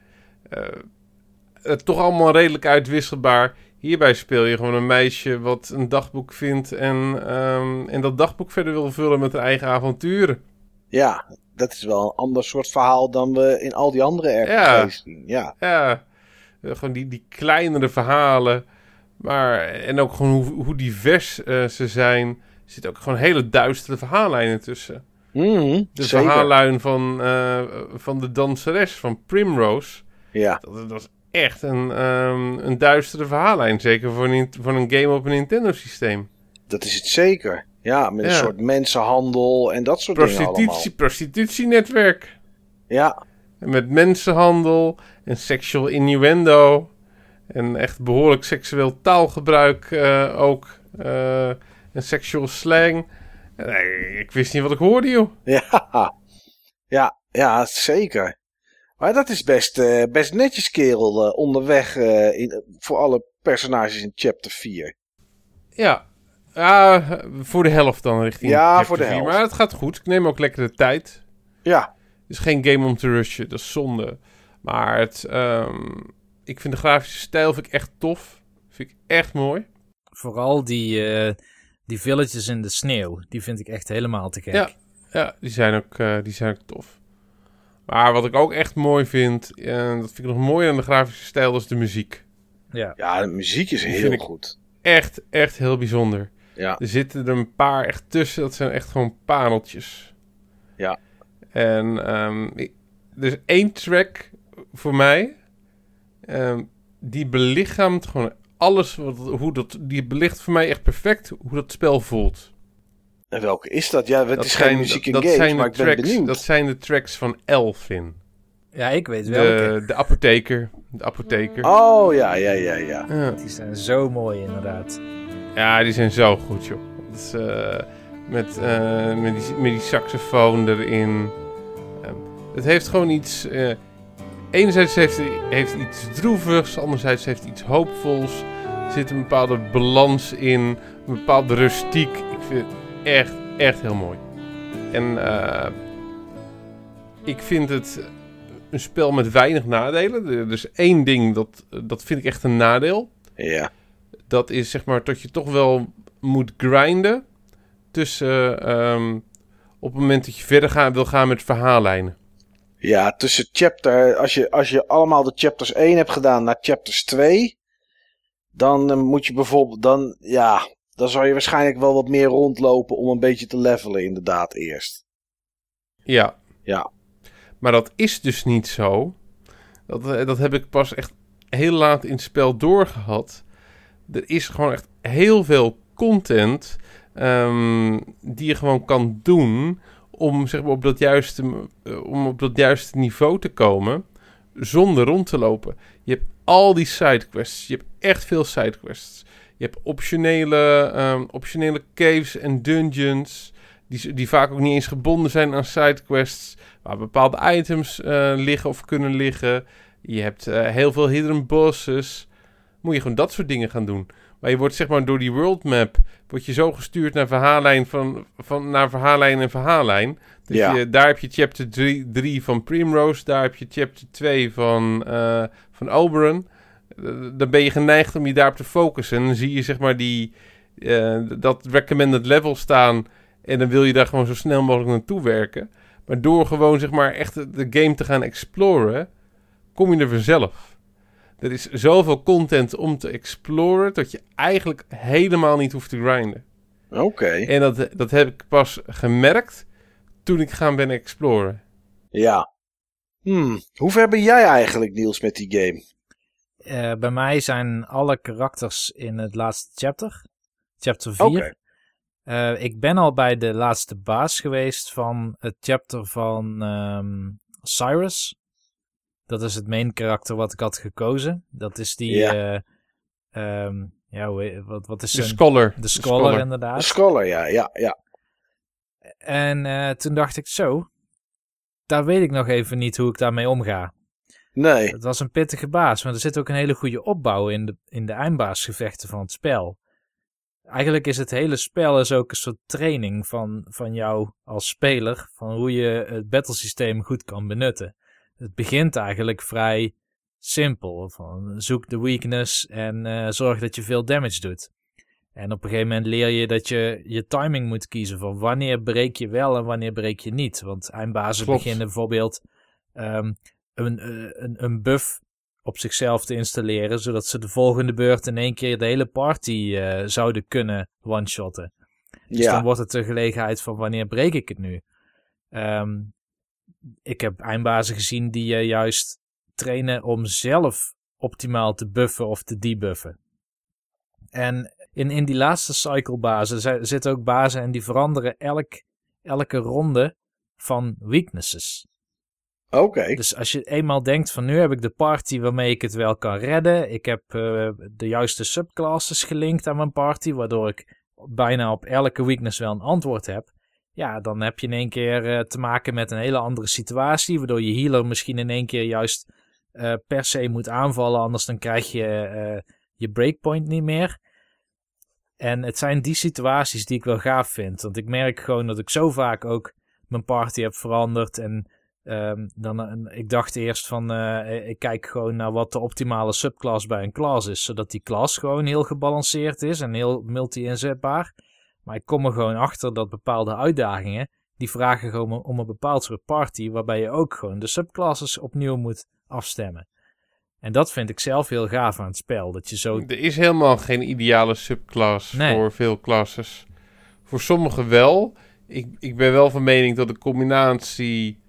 eh, toch allemaal redelijk uitwisselbaar. Hierbij speel je gewoon een meisje wat een dagboek vindt en, ehm, en dat dagboek verder wil vullen met haar eigen avonturen. Ja, dat is wel een ander soort verhaal dan we in al die andere. RPG's zien. Ja. Ja, eh, gewoon die, die kleinere verhalen. Maar, en ook gewoon hoe, hoe divers eh, ze zijn. Er zitten ook gewoon hele duistere verhaallijnen tussen. Mhm, De zeker. verhaallijn van, eh, van de danseres van Primrose. Ja. Dat, dat echt een, ehm, een duistere verhaallijn. Zeker voor een, voor een game op een Nintendo systeem. Dat is het zeker. Ja, met een soort mensenhandel en dat soort dingen allemaal. Prostitutie, prostitutienetwerk. Ja, En met mensenhandel en sexual innuendo. En echt behoorlijk seksueel taalgebruik eh, ook. eh, en sexual slang. Ik wist niet wat ik hoorde, joh. ja. Ja, ja, zeker. Maar dat is best, eh, best netjes, kerel, eh, onderweg eh, in, voor alle personages in chapter 4. Ja, ja, voor de helft dan richting Ja, chapter voor de vier. helft. Maar het gaat goed. Ik neem ook lekker de tijd. Ja, Het is geen game om te rushen, dat is zonde. Maar het, ehm, ik vind de grafische stijl vind ik echt tof. Vind ik echt mooi. Vooral die, eh, die villages in de sneeuw. Die vind ik echt helemaal te gek. Ja, ja die, zijn ook, eh, die zijn ook tof. Maar wat ik ook echt mooi vind, en dat vind ik nog mooier aan de grafische stijl, dat is de muziek. Ja. ja de muziek is heel vind ik- goed. Echt, echt heel bijzonder. Ja. Er zitten er een paar echt tussen, dat zijn echt gewoon pareltjes. Ja. En ehm, ik- er is één track voor mij, ehm, die belichaamt gewoon alles. Wat, hoe dat, die belicht voor mij echt perfect hoe dat spel voelt. En welke is dat? Ja, het dat is geen muziek in games, zijn maar ik ben benieuwd. Dat zijn de tracks van Elfin. Ja, ik weet welke. De, de apotheker. De apotheker. Oh, ja, ja, ja, ja. Ja. Die zijn zo mooi inderdaad. Ja, die zijn zo goed, joh. Dat is, eh, met, eh, met, die, met die saxofoon erin. Ehm, het heeft gewoon iets... eh, enerzijds heeft het heeft iets droevigs, anderzijds heeft het iets hoopvols. Er zit een bepaalde balans in, een bepaalde rustiek. Ik vind het echt, echt heel mooi. En eh, ik vind het een spel met weinig nadelen. Er is één ding, dat, dat vind ik echt een nadeel Ja. dat is zeg maar dat je toch wel moet grinden tussen ehm, op het moment dat je verder gaan, wil gaan met verhaallijnen. Ja, tussen chapter, als je, als je allemaal de chapters 1 hebt gedaan naar chapters 2, dan eh, moet je bijvoorbeeld, dan, ja, dan zou je waarschijnlijk wel wat meer rondlopen om een beetje te levelen, inderdaad, eerst. Ja. Ja. Maar dat is dus niet zo. Dat, eh, dat heb ik pas echt heel laat in het spel doorgehad. Er is gewoon echt heel veel content ehm, die je gewoon kan doen om, zeg maar, op, dat juiste, eh, om op dat juiste niveau te komen zonder rond te lopen. Je hebt al die sidequests. Je hebt echt veel sidequests. Je hebt optionele, ehm, optionele caves en dungeons. Die, die vaak ook niet eens gebonden zijn aan sidequests. Waar bepaalde items eh, liggen of kunnen liggen. Je hebt eh, heel veel hidden bosses. Moet je gewoon dat soort dingen gaan doen. Maar je wordt zeg maar door die world map... word je zo gestuurd naar verhaallijn, van, van, naar verhaallijn en verhaallijn. Dus Ja. je, daar heb je chapter 3 van Primrose. Daar heb je chapter 2 van, eh van Oberon. Eh, dan ben je geneigd om je daarop te focussen. En dan zie je zeg maar die, eh, dat recommended level staan... En dan wil je daar gewoon zo snel mogelijk naartoe werken. Maar door gewoon zeg maar echt de game te gaan exploren, kom je er vanzelf. Er is zoveel content om te exploren dat je eigenlijk helemaal niet hoeft te grinden. Oké. En dat, dat heb ik pas gemerkt toen ik gaan ben exploren. Ja. Hmm. Hoe ver ben jij eigenlijk, Niels, met die game? Eh, bij mij zijn alle karakters in het laatste chapter. Chapter 4. Oké. Eh, ik ben al bij de laatste baas geweest van het chapter van ehm, Cyrus. Dat is het main karakter wat ik had gekozen. Dat is die... Ja. eh, ehm, ja, wat, wat is De scholar. De scholar, inderdaad. De scholar, ja, ja, ja. En eh, toen dacht ik zo, daar weet ik nog even niet hoe ik daarmee omga. Nee. Het was een pittige baas, maar er zit ook een hele goede opbouw in de, in de eindbaasgevechten van het spel. Eigenlijk is het hele spel is ook een soort training van, van jou als speler, van hoe je het battlesysteem goed kan benutten. Het begint eigenlijk vrij simpel, van zoek de weakness en eh, zorg dat je veel damage doet. En op een gegeven moment leer je dat je je timing moet kiezen van wanneer breek je wel en wanneer breek je niet. Want eindbazen beginnen bijvoorbeeld ehm, een, eh, een, een buff op zichzelf te installeren, zodat ze de volgende beurt in één keer de hele party eh, zouden kunnen one-shotten. Dus dan Ja. wordt het de gelegenheid van wanneer breek ik het nu. Ehm, ik heb eindbazen gezien die je juist trainen om zelf optimaal te buffen of te debuffen. En in, in die laatste cycle bazen zi- zitten ook bazen en die veranderen elk, elke ronde van weaknesses. Oké. Dus als je eenmaal denkt van nu heb ik de party waarmee ik het wel kan redden. Ik heb eh, de juiste subclasses gelinkt aan mijn party, waardoor ik bijna op elke weakness wel een antwoord heb. Ja, dan heb je in één keer eh, te maken met een hele andere situatie, waardoor je healer misschien in één keer juist eh, per se moet aanvallen, anders dan krijg je je breakpoint niet meer. En het zijn die situaties die ik wel gaaf vind, want ik merk gewoon dat ik zo vaak ook mijn party heb veranderd en Ehm, dan, eh, ik dacht eerst van, eh, ik kijk gewoon naar wat de optimale subclass bij een klas is. Zodat die klas gewoon heel gebalanceerd is en heel multi-inzetbaar. Maar ik kom er gewoon achter dat bepaalde uitdagingen, die vragen gewoon om een bepaald soort party. Waarbij je ook gewoon de subclasses opnieuw moet afstemmen. En dat vind ik zelf heel gaaf aan het spel. Dat je zo Er is helemaal geen ideale subclass Nee. voor veel classes. Voor sommigen wel. Ik, ik ben wel van mening dat de combinatie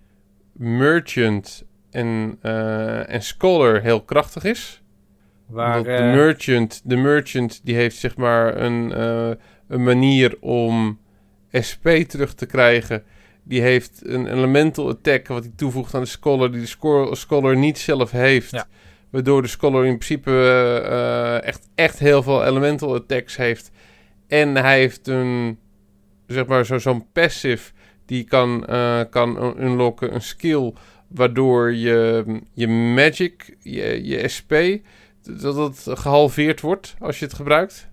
merchant en, eh, en Scholar heel krachtig is. Waar, de eh, merchant, de merchant die heeft zeg maar een, eh, een manier om SP terug te krijgen. Die heeft een elemental attack wat hij toevoegt aan de scholar die de scholar niet zelf heeft. Ja. Waardoor de scholar in principe echt, echt heel veel elemental attacks heeft. En hij heeft een, zeg maar, zo, zo'n passive die kan, eh, kan un- unlocken, een skill, waardoor je, je magic, je, je SP, dat het gehalveerd wordt als je het gebruikt.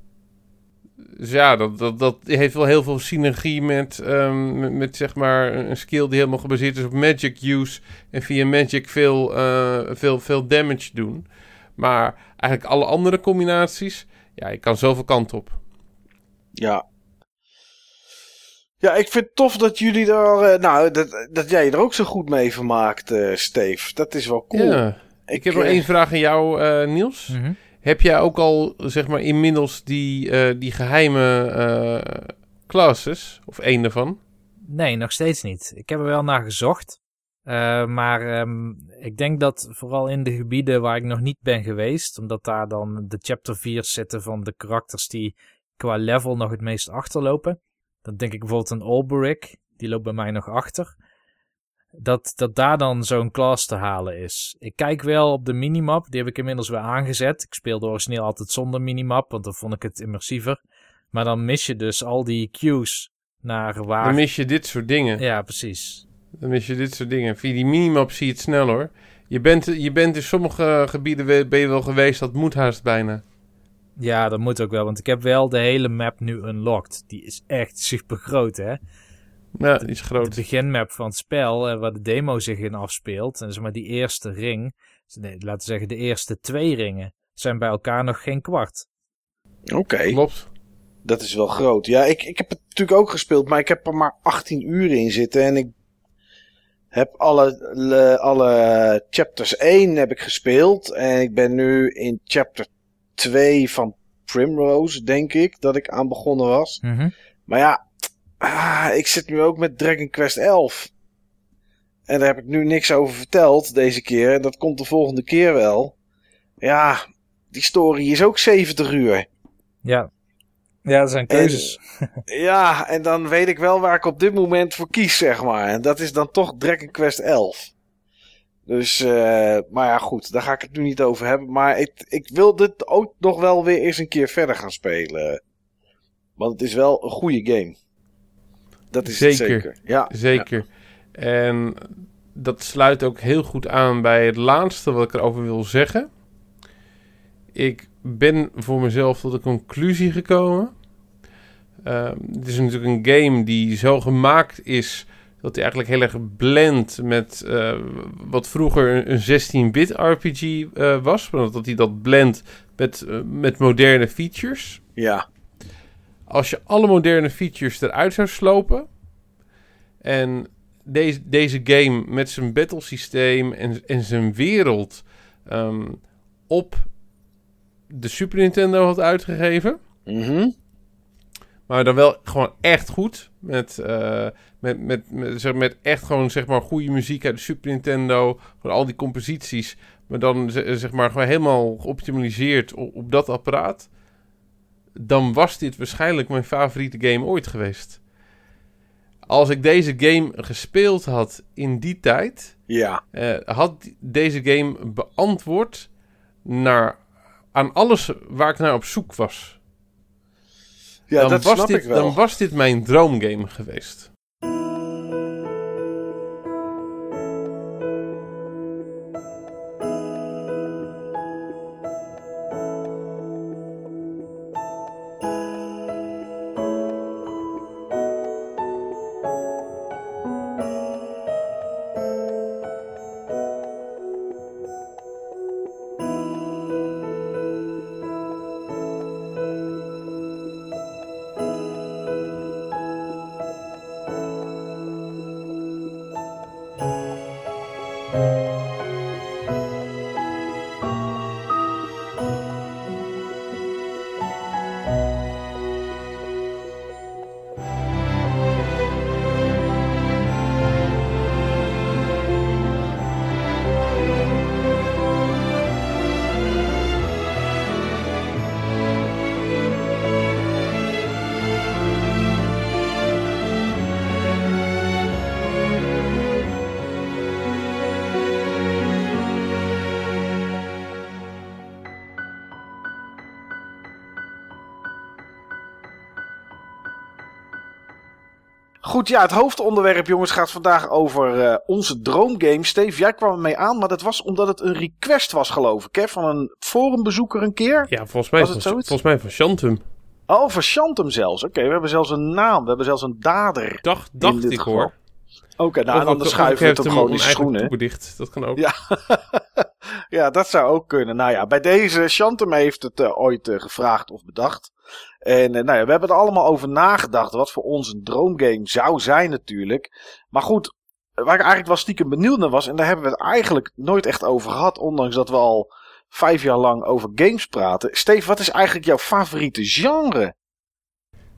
Dus ja, dat, dat, dat heeft wel heel veel synergie met, ehm, met, met, zeg maar een skill die helemaal gebaseerd is op magic use. En via magic veel, eh, veel, veel damage doen. Maar eigenlijk alle andere combinaties, ja, je kan zoveel kant op. Ja. Ja, ik vind het tof dat jullie daar, eh, nou, dat, dat jij er ook zo goed mee vermaakt, eh Steve. Dat is wel cool. Ja. Ik heb nog eh, één vraag aan jou, eh, Niels. mhm. Heb jij ook al, zeg maar, inmiddels die, eh, die geheime eh, classes, of één daarvan? Nee, nog steeds niet. Ik heb er wel naar gezocht. Eh, maar ehm, ik denk dat vooral in de gebieden waar ik nog niet ben geweest, omdat daar dan de chapter 4 zitten van de karakters die qua level nog het meest achterlopen. Dan denk ik bijvoorbeeld een Olberic, die loopt bij mij nog achter. Dat, dat daar dan zo'n class te halen is. Ik kijk wel op de minimap, die heb ik inmiddels weer aangezet. Ik speelde origineel altijd zonder minimap, want dan vond ik het immersiever. Maar dan mis je dus al die cues naar waar... Dan mis je dit soort dingen. Ja, precies. Dan mis je dit soort dingen. Via die minimap zie je het snel hoor. Je bent, je bent in sommige gebieden ben je wel geweest, dat moet haast bijna. Ja, dat moet ook wel, want ik heb wel de hele map nu unlocked. Die is echt super groot, hè? Ja, die is De groot. beginmap van het spel, eh, waar de demo zich in afspeelt. En zeg maar die eerste ring, nee, laten we zeggen de eerste twee ringen, zijn bij elkaar nog geen kwart. Oké, Klopt. dat is wel groot. Ja, ik, ik heb het natuurlijk ook gespeeld, maar ik heb er maar 18 uur in zitten. En ik heb alle, le- alle chapters 1 heb ik gespeeld. En ik ben nu in chapter 2 van Primrose, denk ik, dat ik aan begonnen was. Mhm. Maar ja, ah, ik zit nu ook met Dragon Quest 11. En daar heb ik nu niks over verteld deze keer. En dat komt de volgende keer wel. Ja, die story is ook 70 uur. Ja. Ja, dat zijn keuzes. Ja, en dan weet ik wel waar ik op dit moment voor kies, zeg maar. En dat is dan toch Dragon Quest 11. Dus, eh, maar ja, goed, daar ga ik het nu niet over hebben. Maar ik, ik wil dit ook nog wel weer eens een keer verder gaan spelen. Want het is wel een goede game. Dat is Zeker. zeker. Ja, Zeker. En dat sluit ook heel goed aan bij het laatste wat ik erover wil zeggen. Ik ben voor mezelf tot de conclusie gekomen. Ehm, het is natuurlijk een game die zo gemaakt is dat hij eigenlijk heel erg blendt met eh, wat vroeger een 16-bit RPG eh, was. Maar dat hij dat blendt met, eh, met moderne features. ja. Als je alle moderne features eruit zou slopen. En deze, deze game met zijn battlesysteem en, en zijn wereld ehm, op de Super Nintendo had uitgegeven. Mhm. Maar dan wel gewoon echt goed. Met, eh, met, met, met, zeg, met echt gewoon zeg maar goede muziek uit de Super Nintendo. Van al die composities. Maar dan ze- zeg maar gewoon helemaal geoptimaliseerd op, op dat apparaat. Dan was dit waarschijnlijk mijn favoriete game ooit geweest. Als ik deze game gespeeld had in die tijd. Ja. eh, had deze game beantwoord naar, aan alles waar ik naar op zoek was Ja, dan, dat was snap dit, ik wel. dan was dit mijn droomgame geweest. Goed, ja, het hoofdonderwerp, jongens, gaat vandaag over eh, onze droomgame. Steve, jij kwam ermee aan, maar dat was omdat het een request was, geloof ik, hè? Van een forumbezoeker een keer. Ja, volgens mij, Was van, het volgens mij van Shantum. Oh, van Shantum zelfs. Oké, we hebben zelfs een naam. We hebben zelfs een dader. Dacht, dacht ik geval. hoor. Oké, nou, Of en dan schuiven we het hem gewoon in schoenen. Dat kan ook. Ja. ja, dat zou ook kunnen. Nou ja, bij deze, Shantum heeft het eh, ooit eh, gevraagd of bedacht. En eh, nou ja, we hebben er allemaal over nagedacht wat voor ons een droomgame zou zijn natuurlijk. Maar goed, waar ik eigenlijk wel stiekem benieuwd naar was, en daar hebben we het eigenlijk nooit echt over gehad, ondanks dat we al vijf jaar lang over games praten. Steve, wat is eigenlijk jouw favoriete genre?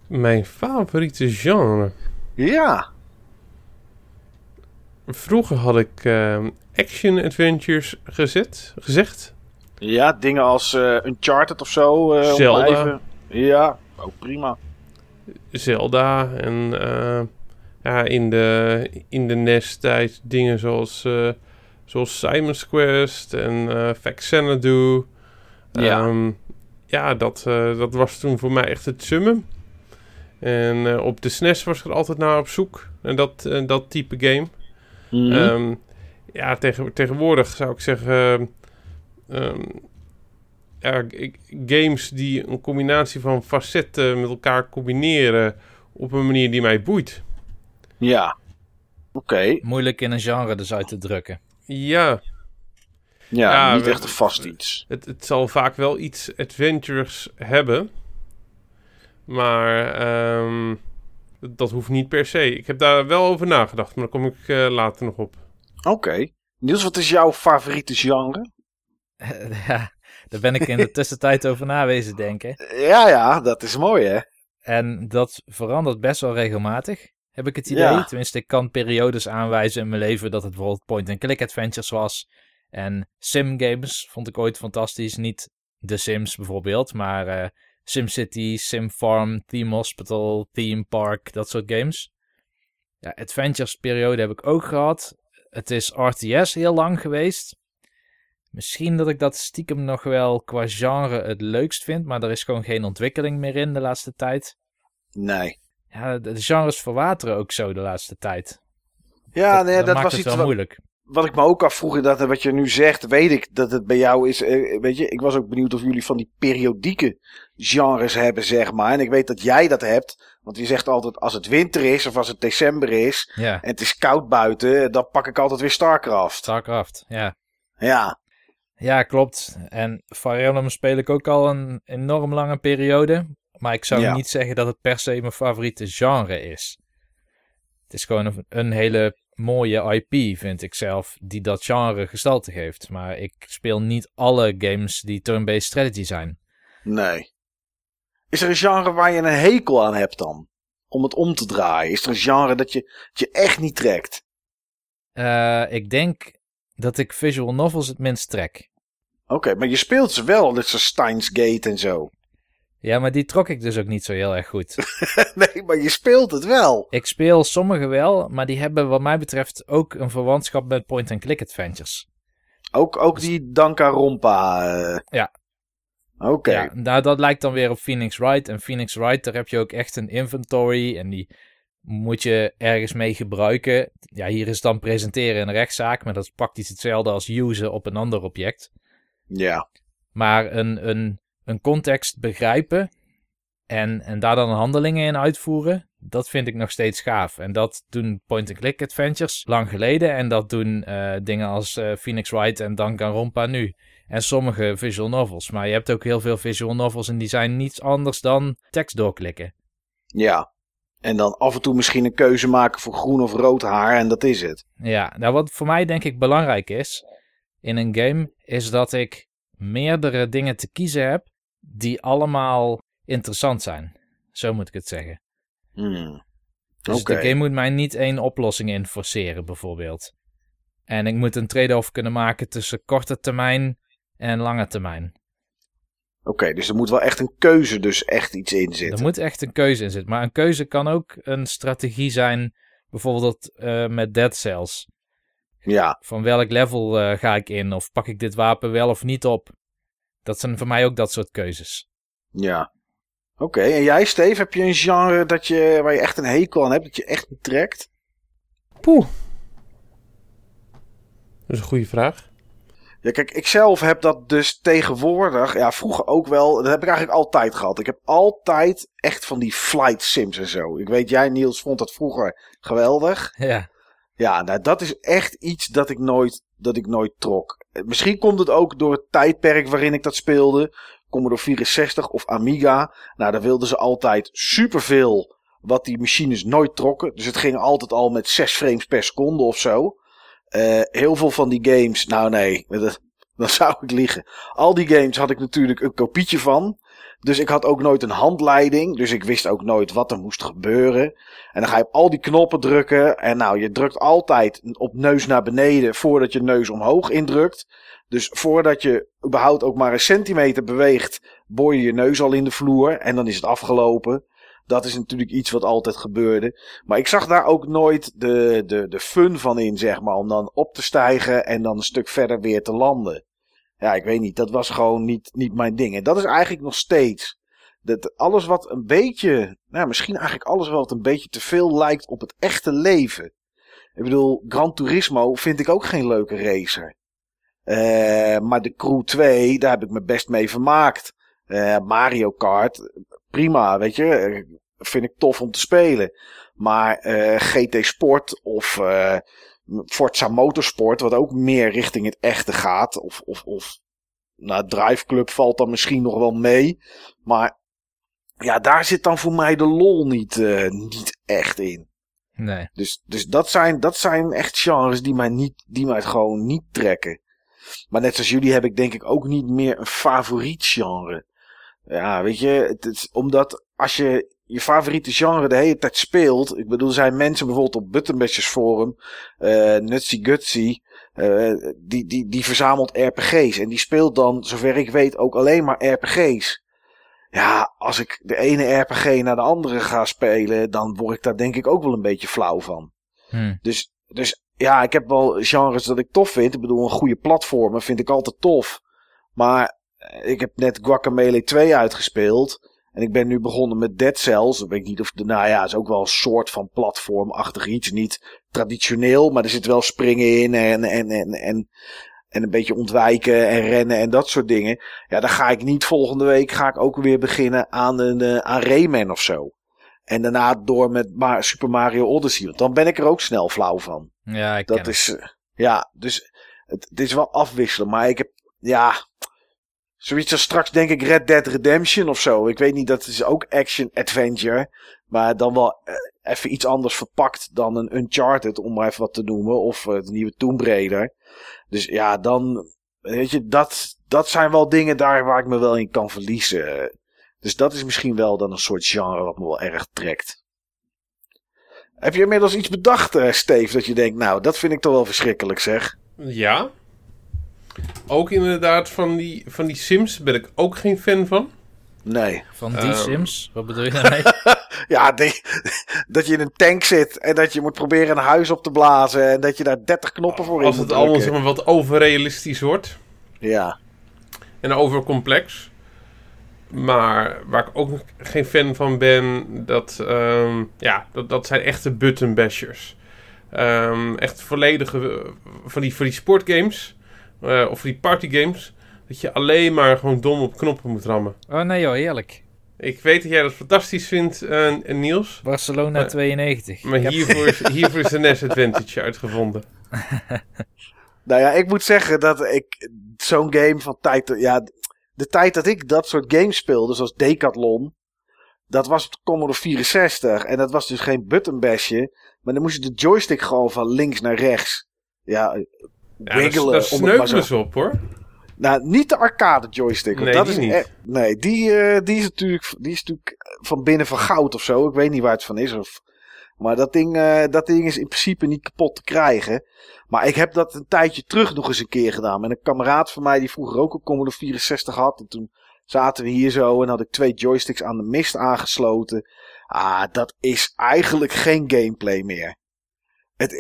Mijn favoriete genre. Ja, Vroeger had ik ehm, action adventures gezet, gezegd. ja dingen als eh, Uncharted of zo. eh, Zelda. even- Ja, ook prima. Zelda en eh, ja, in de, in de NES-tijd dingen zoals, zoals Simon's Quest en Xanadu. Ja. Ehm, ja, dat, dat was toen voor mij echt het summum. En op de SNES was ik er altijd naar op zoek. En dat, dat type game. Mhm. Ehm, ja, tegen, tegenwoordig zou ik zeggen. ehm, ja, g- games die een combinatie van facetten met elkaar combineren. op een manier die mij boeit. Ja. Oké. Moeilijk in een genre dus uit te drukken. Ja, Ja, Ja, niet we- echt een vast iets. het, het zal vaak wel iets adventures hebben. Maar ehm, dat, hoeft niet per se. Ik heb daar wel over nagedacht, maar daar kom ik eh, later nog op. Oké. Niels, wat is jouw favoriete genre? ja, daar ben ik in de tussentijd over nawezen denken. Ja, ja, dat is mooi, hè? En dat verandert best wel regelmatig, heb ik het idee. Ja. Tenminste, ik kan periodes aanwijzen in mijn leven dat het bijvoorbeeld point-and-click adventures was. En sim-games vond ik ooit fantastisch. Niet The Sims bijvoorbeeld, maar eh SimCity, SimFarm, Theme Hospital, Theme Park, dat soort games. Ja, adventures periode heb ik ook gehad. Het is RTS heel lang geweest. Misschien dat ik dat stiekem nog wel qua genre het leukst vind, maar er is gewoon geen ontwikkeling meer in de laatste tijd. Nee. Ja, de, genres verwateren ook zo de laatste tijd. Ja, nee, dat, maakt was het iets wel wat, moeilijk. Wat ik me ook afvroeg. Dat wat je nu zegt, weet ik dat het bij jou is. eh, weet je, ik was ook benieuwd of jullie van die periodieke genres hebben, zeg maar. En ik weet dat jij dat hebt. Want je zegt altijd, als het winter is of als het december is Ja, en het is koud buiten, dan pak ik altijd weer Starcraft. StarCraft, ja. Ja, Ja, klopt. En Fire speel ik ook al een enorm lange periode. Maar ik zou Ja. niet zeggen dat het per se mijn favoriete genre is. Het is gewoon een, een hele mooie IP, vind ik zelf, die dat genre gestalte geeft. Maar ik speel niet alle games die turn-based strategy zijn. nee. Is er een genre waar je een hekel aan hebt dan? Om het om te draaien? Is er een genre dat je, dat je echt niet trekt? Eh, ik denk dat ik visual novels het minst trek. Oké, maar je speelt ze wel, net zoals Steins Gate en zo. Ja, maar die trok ik dus ook niet zo heel erg goed. nee, maar je speelt het wel. ik speel sommige wel, maar die hebben wat mij betreft ook een verwantschap met point-and-click adventures. Ook, ook die Danganronpa. eh. Ja. Oké. Ja, nou, dat lijkt dan weer op Phoenix Wright. En Phoenix Wright, daar heb je ook echt een inventory. En die moet je ergens mee gebruiken. Ja, hier is dan presenteren in een rechtszaak. Maar dat is praktisch hetzelfde als usen op een ander object. Ja. Maar een, een, een context begrijpen. En, en daar dan handelingen in uitvoeren. Dat vind ik nog steeds gaaf. En dat doen point-and-click adventures lang geleden. En dat doen eh, dingen als eh, Phoenix Wright en Danganronpa nu. En sommige visual novels. Maar je hebt ook heel veel visual novels en die zijn niets anders dan tekst doorklikken. Ja. En dan af en toe misschien een keuze maken voor groen of rood haar en dat is het. Ja, nou wat voor mij denk ik belangrijk is in een game, is dat ik meerdere dingen te kiezen heb die allemaal interessant zijn. Zo moet ik het zeggen. Hmm. Dus de game moet mij niet één oplossing in forceren, bijvoorbeeld. En ik moet een trade-off kunnen maken tussen korte termijn en lange termijn. Oké, dus er moet wel echt een keuze dus echt iets in Er zitten. moet echt een keuze in zitten. Maar een keuze kan ook een strategie zijn, bijvoorbeeld eh, met Dead Cells. Ja. Van welk level eh, ga ik in? Of pak ik dit wapen wel of niet op? Dat zijn voor mij ook dat soort keuzes. Ja. Oké, en jij Steve, heb je een genre dat je, waar je echt een hekel aan hebt, dat je echt niet trekt? Poeh. Dat is een goede vraag. Ja, kijk, ik zelf heb dat dus tegenwoordig, ja, vroeger ook wel, dat heb ik eigenlijk altijd gehad. Ik heb altijd echt van die flight sims en zo. Ik weet, jij Niels vond dat vroeger geweldig. Ja. Ja, nou, dat is echt iets dat ik nooit, dat ik nooit trok. Misschien komt het ook door het tijdperk waarin ik dat speelde. Commodore 64 of Amiga. Nou, daar wilden ze altijd superveel wat die machines nooit trokken. Dus het ging altijd al met 6 frames per seconde of zo. Eh, heel veel van die games, nou nee, dat, dan zou ik liegen. Al die games had ik natuurlijk een kopietje van. Dus ik had ook nooit een handleiding. Dus ik wist ook nooit wat er moest gebeuren. En dan ga je op al die knoppen drukken. En nou, je drukt altijd op neus naar beneden voordat je neus omhoog indrukt. Dus voordat je überhaupt ook maar een centimeter beweegt, boor je je neus al in de vloer. En dan is het afgelopen. Dat is natuurlijk iets wat altijd gebeurde. Maar ik zag daar ook nooit de, de, de fun van in, zeg maar. Om dan op te stijgen en dan een stuk verder weer te landen. Ja, ik weet niet. Dat was gewoon niet, niet mijn ding. En dat is eigenlijk nog steeds. Dat alles wat een beetje. Nou, misschien eigenlijk alles wat een beetje te veel lijkt op het echte leven. Ik bedoel, Gran Turismo vind ik ook geen leuke racer. Eh, maar de Crew 2, daar heb ik me best mee vermaakt. Eh, Mario Kart, prima, weet je. eh, Vind ik tof om te spelen. Maar GT Sport of Forza Motorsport, wat ook meer richting het echte gaat. Of, of, of nou, Drive Club valt dan misschien nog wel mee. Maar ja, daar zit dan voor mij de lol niet, eh, niet echt in. Nee. Dus, dus dat, zijn, dat zijn echt genres die mij, niet, die mij gewoon niet trekken. Maar net zoals jullie heb ik denk ik ook niet meer een favoriet genre. Ja, weet je, het is omdat als je je favoriete genre de hele tijd speelt. Ik bedoel, zijn mensen bijvoorbeeld op Buttonbashers Forum, eh Nutsy Gutsy, eh, die, die, die verzamelt RPG's. En die speelt dan, zover ik weet, ook alleen maar RPG's. Ja, als ik de ene RPG naar de andere ga spelen, dan word ik daar denk ik ook wel een beetje flauw van. Hm. Dus, dus ja, ik heb wel genres dat ik tof vind. Ik bedoel, een goede platformer vind ik altijd tof. Maar ik heb net Guacamelee 2 uitgespeeld. En ik ben nu begonnen met Dead Cells. Ik weet niet of, nou ja, is ook wel een soort van platformachtig iets. Niet traditioneel, maar er zit wel springen in en, en, en, en, en een beetje ontwijken en rennen en dat soort dingen. Ja, dan ga ik niet volgende week, ga ik ook weer beginnen aan een uh, aan Rayman of zo. En daarna door met Super Mario Odyssey. Want dan ben ik er ook snel flauw van. Ja, ik Dat het. is, eh, ja, dus het, het is wel afwisselen. Maar ik heb, ja, zoiets als straks denk ik Red Dead Redemption of zo. Ik weet niet, dat is ook action-adventure. Maar dan wel eh, even iets anders verpakt dan een Uncharted, om maar even wat te noemen. Of eh, de nieuwe Tomb Raider. Dus ja, dan, weet je, dat, dat zijn wel dingen daar waar ik me wel in kan verliezen. Dus dat is misschien wel dan een soort genre wat me wel erg trekt. Heb je inmiddels iets bedacht, eh, Steve, dat je denkt, nou, dat vind ik toch wel verschrikkelijk, zeg. Ja. Ook inderdaad van die, van die Sims ben ik ook geen fan van. Nee. Van die Ehm. Sims? Wat bedoel je daarmee? Ja, die- dat je in een tank zit en dat je moet proberen een huis op te blazen en dat je daar 30 knoppen voor in Als het allemaal zeg maar, wat overrealistisch wordt. Ja. En overcomplex. Maar waar ik ook geen fan van ben, dat, ehm, ja, dat, dat zijn echte button bashers. Ehm, echt volledige eh, van die, van die sportgames eh, of die partygames. Dat je alleen maar gewoon dom op knoppen moet rammen. Oh nee joh, heerlijk. Ik weet dat jij dat fantastisch vindt, eh, Niels. Barcelona Maar- 92. Maar hiervoor is, hiervoor is de NES Advantage uitgevonden. Nou ja, ik moet zeggen dat ik zo'n game van tijd... Ja, de tijd dat ik dat soort games speelde, zoals Decathlon... Dat was op de Commodore 64. En dat was dus geen buttonbashje. Maar dan moest je de joystick gewoon van links naar rechts... Ja, wiggelen. daar sneuvelen ze op hoor. Nou, niet de arcade joystick. Nee, dat die is niet. nee, die, eh, die, is natuurlijk, die is natuurlijk van binnen van goud of zo. Ik weet niet waar het van is. Of, maar dat ding, eh, dat ding is in principe niet kapot te krijgen. Maar ik heb dat een tijdje terug nog eens een keer gedaan. Met een kameraad van mij die vroeger ook een Commodore 64 had. En toen zaten we hier zo en had ik twee joysticks aan de mist aangesloten. Ah, dat is eigenlijk geen gameplay meer. Het,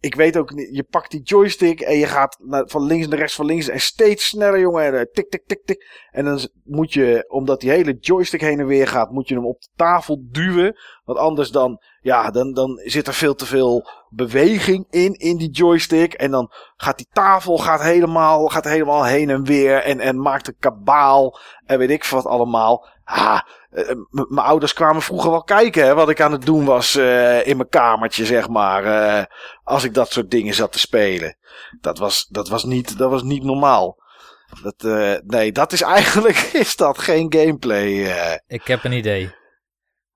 ik weet ook niet, je pakt die joystick en je gaat naar, van links naar rechts, van links en steeds sneller, jongen. En, eh, tik, tik, tik, tik. En dan moet je, omdat die hele joystick heen en weer gaat, moet je hem op de tafel duwen. Want anders dan, ja, dan, dan zit er veel te veel beweging in, in die joystick. En dan gaat die tafel gaat helemaal, gaat helemaal heen en weer en, en maakt een kabaal. En weet ik wat allemaal. Eh, mijn ouders kwamen vroeger wel kijken hè, wat ik aan het doen was eh, in mijn kamertje, zeg maar. eh, als ik dat soort dingen zat te spelen. Dat was, dat was, niet, dat was niet normaal. Dat, nee, dat is eigenlijk is dat geen gameplay. Ik heb een idee.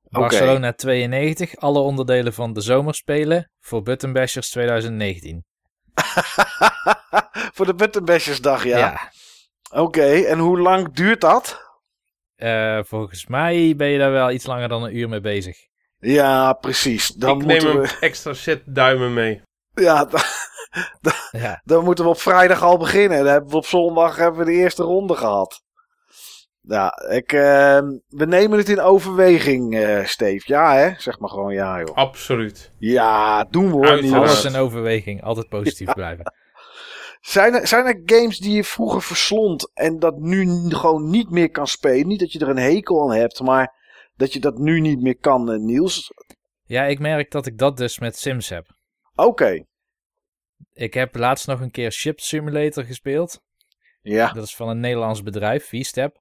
Barcelona 92, alle onderdelen van de zomerspelen voor Button Bashers 2019. Voor de Buttonbashersdag, ja. ja. Oké, en hoe lang duurt dat? Eh, volgens mij ben je daar wel iets langer dan een uur mee bezig. Ja, precies. Dan ik neem een we, extra set duimen mee. ja, dan, Ja. dan moeten we op vrijdag al beginnen. Dan hebben we op zondag hebben we de eerste ronde gehad. Ja, ik, eh, we nemen het in overweging, eh Steve. Ja, hè? Zeg maar gewoon ja, joh. Absoluut. Ja, doen we hoor. Alles in overweging, altijd positief blijven. Zijn er, zijn er games die je vroeger verslond en dat nu gewoon niet meer kan spelen? Niet dat je er een hekel aan hebt, maar dat je dat nu niet meer kan, eh, Niels? Ja, ik merk dat ik dat dus met Sims heb. Oké. Ik heb laatst nog een keer Ship Simulator gespeeld. Ja. Dat is van een Nederlands bedrijf, V-Step.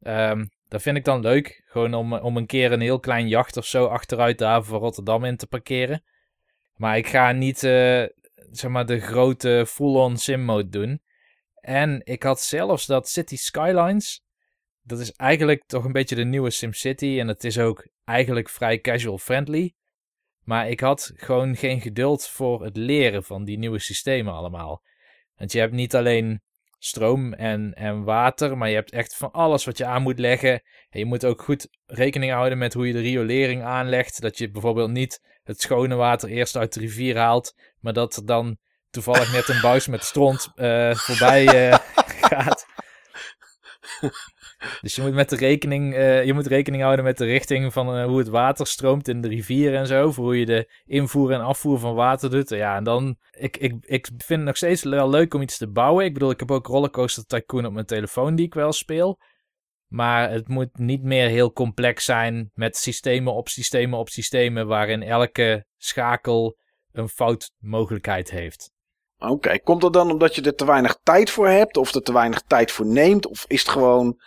Ehm, dat vind ik dan leuk. Gewoon om, om een keer een heel klein jacht of zo achteruit de haven van Rotterdam in te parkeren. Maar ik ga niet eh, zeg maar de grote full-on sim mode doen. En ik had zelfs dat City Skylines. Dat is eigenlijk toch een beetje de nieuwe SimCity. En het is ook eigenlijk vrij casual friendly. Maar ik had gewoon geen geduld voor het leren van die nieuwe systemen allemaal. Want je hebt niet alleen stroom en, en water, maar je hebt echt van alles wat je aan moet leggen. En je moet ook goed rekening houden met hoe je de riolering aanlegt. Dat je bijvoorbeeld niet het schone water eerst uit de rivier haalt, maar dat er dan toevallig net een buis met stront eh, voorbij eh, gaat. Dus je moet, met de rekening, eh, je moet rekening houden met de richting van hoe het water stroomt in de rivier en zo. Voor hoe je de invoer en afvoer van water doet. Ja, en dan... Ik, ik, ik vind het nog steeds wel leuk om iets te bouwen. Ik bedoel, ik heb ook Rollercoaster Tycoon op mijn telefoon die ik wel speel. Maar het moet niet meer heel complex zijn met systemen op systemen op systemen... waarin elke schakel een foutmogelijkheid heeft. Oké. Komt dat dan omdat je er te weinig tijd voor hebt? Of er te weinig tijd voor neemt? Of is het gewoon,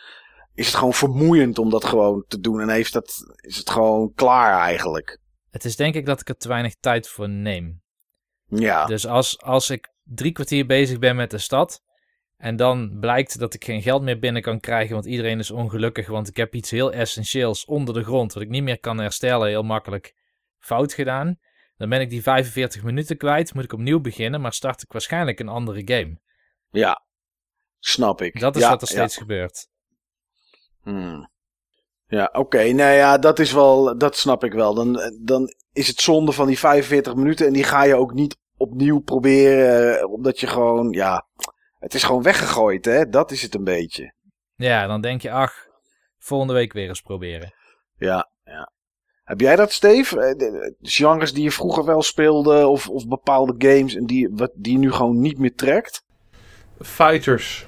is het gewoon vermoeiend om dat gewoon te doen? En heeft dat, is het gewoon klaar eigenlijk? Het is denk ik dat ik er te weinig tijd voor neem. Ja. Dus als, als ik drie kwartier bezig ben met de stad. En dan blijkt dat ik geen geld meer binnen kan krijgen. Want iedereen is ongelukkig. Want ik heb iets heel essentieels onder de grond. Wat ik niet meer kan herstellen. Heel makkelijk fout gedaan. Dan ben ik die 45 minuten kwijt. Moet ik opnieuw beginnen. Maar start ik waarschijnlijk een andere game. Ja. Snap ik. Dat is ja, wat er ja. steeds gebeurt. Hmm. Ja, oké. Nou ja, dat is wel, dat snap ik wel. Dan, dan is het zonde van die 45 minuten en die ga je ook niet opnieuw proberen, eh, omdat je gewoon, ja, het is gewoon weggegooid, hè? Dat is het een beetje. Ja, dan denk je, ach, volgende week weer eens proberen. Ja, ja. Heb jij dat, Steve? Eh, Genres die je vroeger wel speelde, of, of bepaalde games en die, wat, die je nu gewoon niet meer trekt? Fighters.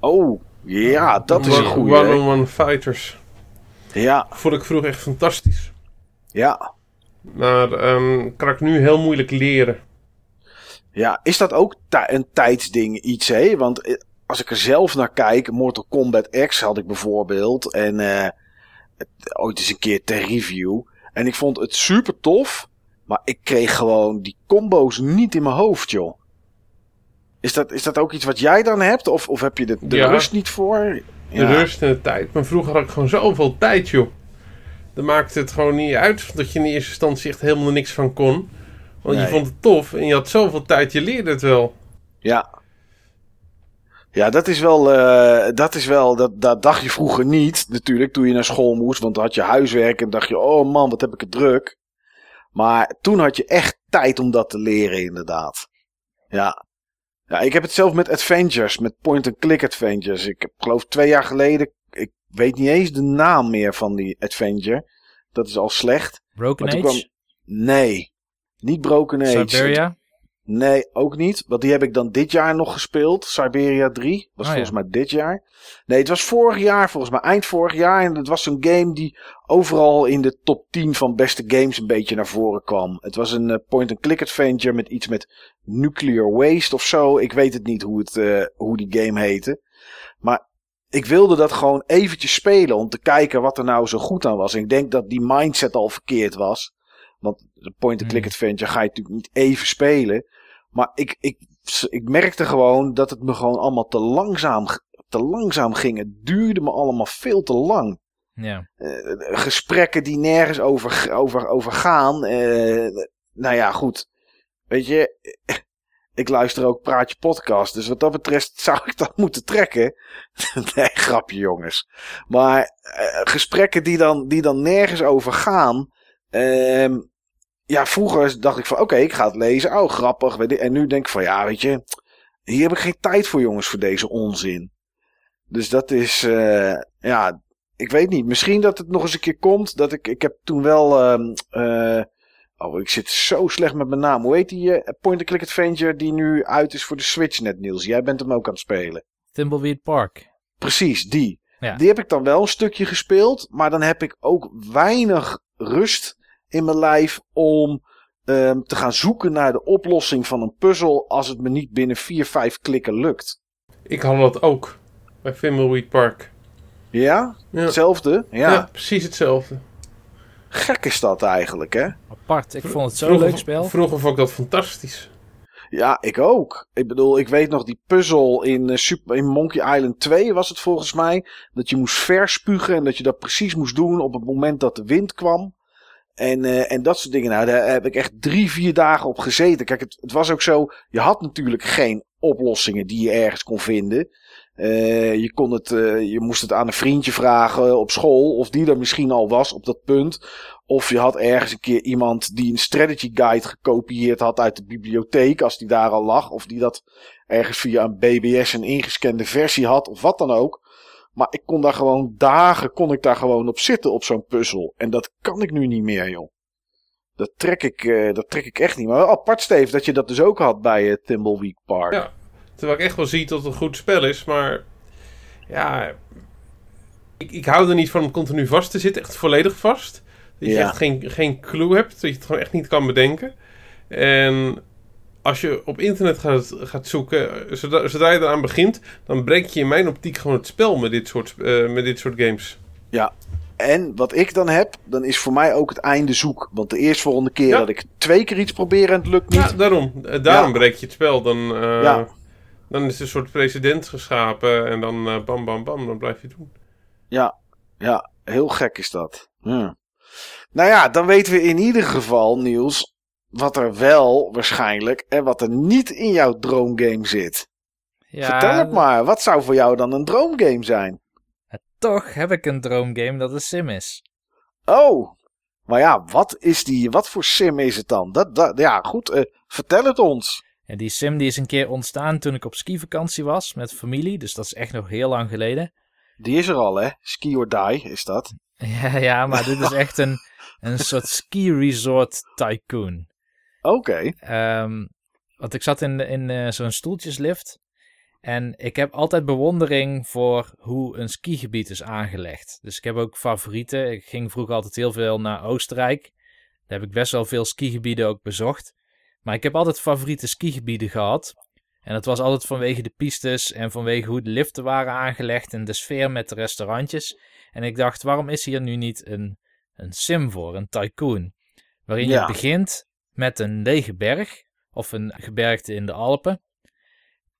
Oh, ja, dat is een One- goeie. hè? One-on-one fighters. Ja, Vond ik vroeger echt fantastisch. ja. Maar ehm kan ik nu heel moeilijk leren. Ja, is dat ook een tijdsding iets, hè? Want eh, als ik er zelf naar kijk, Mortal Kombat X had ik bijvoorbeeld. En eh, het, ooit eens een keer ter review. En ik vond het super tof. Maar ik kreeg gewoon die combo's niet in mijn hoofd, joh. Is dat, is dat ook iets wat jij dan hebt? Of, of heb je de, de Ja. rust niet voor? De rust en de tijd. Maar vroeger had ik gewoon zoveel tijd, joh. Dan maakte het gewoon niet uit dat je in eerste instantie echt helemaal niks van kon. Want je vond het tof en je had zoveel tijd, je leerde het wel. Ja. Ja, dat is wel, eh, dat is wel, dat, dat dacht je vroeger niet, natuurlijk, toen je naar school moest, want dan had je huiswerk en dacht je, oh man, wat heb ik het druk. Maar toen had je echt tijd om dat te leren, inderdaad. Ja. Ja, ik heb het zelf met adventures, met point-and-click adventures. Ik heb, geloof twee jaar geleden, ik weet niet eens de naam meer van die adventure. Dat is al slecht. Broken Maar Age? kwam- Nee. Niet Broken Age. Siberia? Nee, ook niet. Want die heb ik dan dit jaar nog gespeeld. Siberia 3. Was Oh, volgens ja. mij dit jaar. Nee, het was vorig jaar. Volgens mij eind vorig jaar. En het was een game die overal in de top 10 van beste games een beetje naar voren kwam. Het was een eh, point-and-click adventure met iets met nuclear waste of zo. Ik weet het niet hoe, het, eh, hoe die game heette. Maar ik wilde dat gewoon eventjes spelen om te kijken wat er nou zo goed aan was. En ik denk dat die mindset al verkeerd was. De point-and-click Hmm. adventure ga je natuurlijk niet even spelen. Maar ik, ik, ik merkte gewoon dat het me gewoon allemaal te langzaam, te langzaam ging. Het duurde me allemaal veel te lang. Ja. Eh, gesprekken die nergens over, over, over gaan. Eh, nou ja, goed. Weet je, ik luister ook Praatje Podcast. Dus wat dat betreft zou ik dat moeten trekken. nee, grapje jongens. Maar eh, gesprekken die dan, die dan nergens over gaan. ehm, ja, vroeger dacht ik van oké, ik ga het lezen. Oh, grappig. weet ik. En nu denk ik van ja, weet je. Hier heb ik geen tijd voor jongens voor deze onzin. Dus dat is, eh, ja, ik weet niet. Misschien dat het nog eens een keer komt. Dat ik, ik heb toen wel. ehm, eh, oh, ik zit zo slecht met mijn naam. Hoe heet die eh, point-and-click adventure die nu uit is voor de Switch net, Niels? Jij bent hem ook aan het spelen. Thimbleweed Park. Precies, die. Ja. Die heb ik dan wel een stukje gespeeld. Maar dan heb ik ook weinig rust in mijn lijf om ehm, te gaan zoeken naar de oplossing van een puzzel. Als het me niet binnen 4, 5 klikken lukt. Ik had dat ook bij Thimbleweed Park. Ja? Ja. Hetzelfde? Ja. Ja. precies hetzelfde. Gek is dat eigenlijk, hè? Apart. Ik vond het zo'n Vroeger- leuk spel. Vroeger vond ik dat fantastisch. Ja, ik ook. Ik bedoel, ik weet nog die puzzel in, eh, Super, in Monkey Island 2 was het volgens mij. Dat je moest verspugen en dat je dat precies moest doen op het moment dat de wind kwam. En, eh, en dat soort dingen. Nou, daar heb ik echt drie, vier dagen op gezeten. Kijk, het, het was ook zo. Je had natuurlijk geen oplossingen die je ergens kon vinden. Eh, je, kon het, eh, je moest het aan een vriendje vragen op school. Of die er misschien al was op dat punt. Of je had ergens een keer iemand die een strategy guide gekopieerd had uit de bibliotheek. Als die daar al lag. Of die dat ergens via een BBS een ingescande versie had. Of wat dan ook. Maar ik kon daar gewoon dagen kon ik daar gewoon op zitten op zo'n puzzel. En dat kan ik nu niet meer, joh. Dat trek ik, eh, dat trek ik echt niet. Maar wel apart, Steve, dat je dat dus ook had bij uh, Thimbleweed Park. Ja. Terwijl ik echt wel zie dat het een goed spel is, maar ja, ik, ik hou er niet van om continu vast te zitten, echt volledig vast. Dat je Ja. echt geen, geen clue hebt, dat je het gewoon echt niet kan bedenken. En als je op internet gaat, gaat zoeken, zodra, zodra je eraan begint, dan breek je in mijn optiek gewoon het spel met dit soort, eh, met dit soort games. En wat ik dan heb, dan is voor mij ook het einde zoek. Want de eerstvolgende keer Ja. dat ik twee keer iets probeer en het lukt niet. Ja, daarom. Eh, daarom Ja. breek je het spel. Dan, eh, Ja. dan is er een soort precedent geschapen en dan bam, bam, bam, dan blijf je het doen. Ja, ja, heel gek is dat. Hm. Nou ja, dan weten we in ieder geval, Niels, wat er wel waarschijnlijk en wat er niet in jouw droomgame zit. Ja, Vertel het maar, wat zou voor jou dan een droomgame zijn? Toch heb ik een droomgame dat een sim is. Oh, maar ja, wat is die, wat voor sim is het dan? Dat, dat, ja, goed, eh, vertel het ons. En die sim die is een keer ontstaan toen ik op skivakantie was met familie. Dus dat is echt nog heel lang geleden. Die is er al, hè? Ski or die is dat. Ja, ja maar dit is echt een, een soort ski resort tycoon. Oké. Ehm, want ik zat in, in eh, zo'n stoeltjeslift. En ik heb altijd bewondering voor hoe een skigebied is aangelegd. Dus ik heb ook favorieten. Ik ging vroeger altijd heel veel naar Oostenrijk. Daar heb ik best wel veel skigebieden ook bezocht. Maar ik heb altijd favoriete skigebieden gehad. En dat was altijd vanwege de pistes en vanwege hoe de liften waren aangelegd en de sfeer met de restaurantjes. En ik dacht, waarom is hier nu niet een, een sim voor, een tycoon? Waarin Ja. je begint met een lege berg of een gebergte in de Alpen.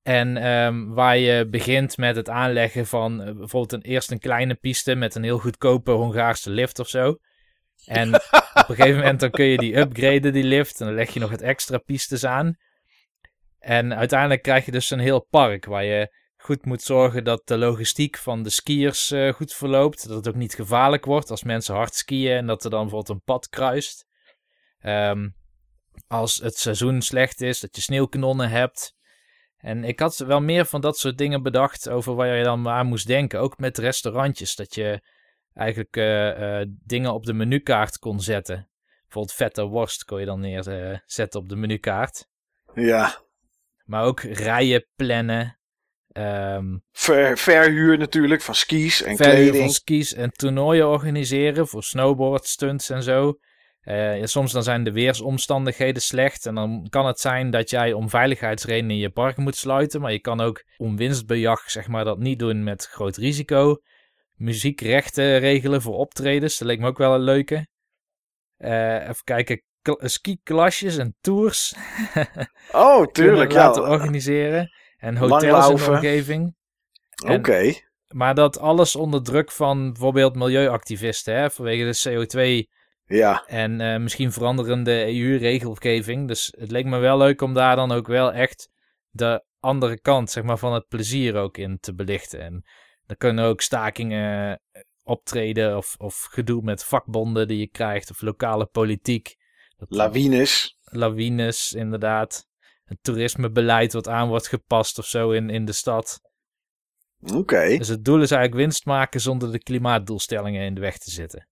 En ehm, waar je begint met het aanleggen van eh, bijvoorbeeld een, eerst een kleine piste met een heel goedkope Hongaarse lift of zo. En op een gegeven moment dan kun je die upgraden, die lift. En dan leg je nog het extra pistes aan. En uiteindelijk krijg je dus een heel park waar je goed moet zorgen dat de logistiek van de skiers eh, goed verloopt. Dat het ook niet gevaarlijk wordt als mensen hard skiën en dat er dan bijvoorbeeld een pad kruist. Ehm, als het seizoen slecht is, dat je sneeuwkanonnen hebt. En ik had wel meer van dat soort dingen bedacht over waar je dan aan moest denken. Ook met restaurantjes, dat je eigenlijk eh, eh, dingen op de menukaart kon zetten. Bijvoorbeeld vette worst kon je dan neerzetten op de menukaart. Ja. Maar ook rijen plannen. ehm, Ver, verhuur natuurlijk van skis en verhuur kleding. van skis en toernooien organiseren voor snowboard, stunts en zo. Eh, ja, soms dan zijn de weersomstandigheden slecht en dan kan het zijn dat jij om veiligheidsredenen je park moet sluiten. Maar je kan ook om winstbejag zeg maar, dat niet doen met groot risico. Muziekrechten regelen voor optredens, dat leek me ook wel een leuke. Eh, even kijken, kl- ski-klasjes en tours Oh, tuurlijk. kunnen Ja. laten organiseren. En hotels in de omgeving. Oké. Maar dat alles onder druk van bijvoorbeeld milieuactivisten, hè, vanwege de CO2 Ja. en eh, misschien veranderende EU-regelgeving. Dus het leek me wel leuk om daar dan ook wel echt de andere kant zeg maar, van het plezier ook in te belichten. En dan kunnen ook stakingen eh, optreden of, of gedoe met vakbonden die je krijgt of lokale politiek. Dat- Lawines. lawines, inderdaad. Het toerismebeleid wat aan wordt gepast of zo in, in de stad. Oké. Dus het doel is eigenlijk winst maken zonder de klimaatdoelstellingen in de weg te zitten.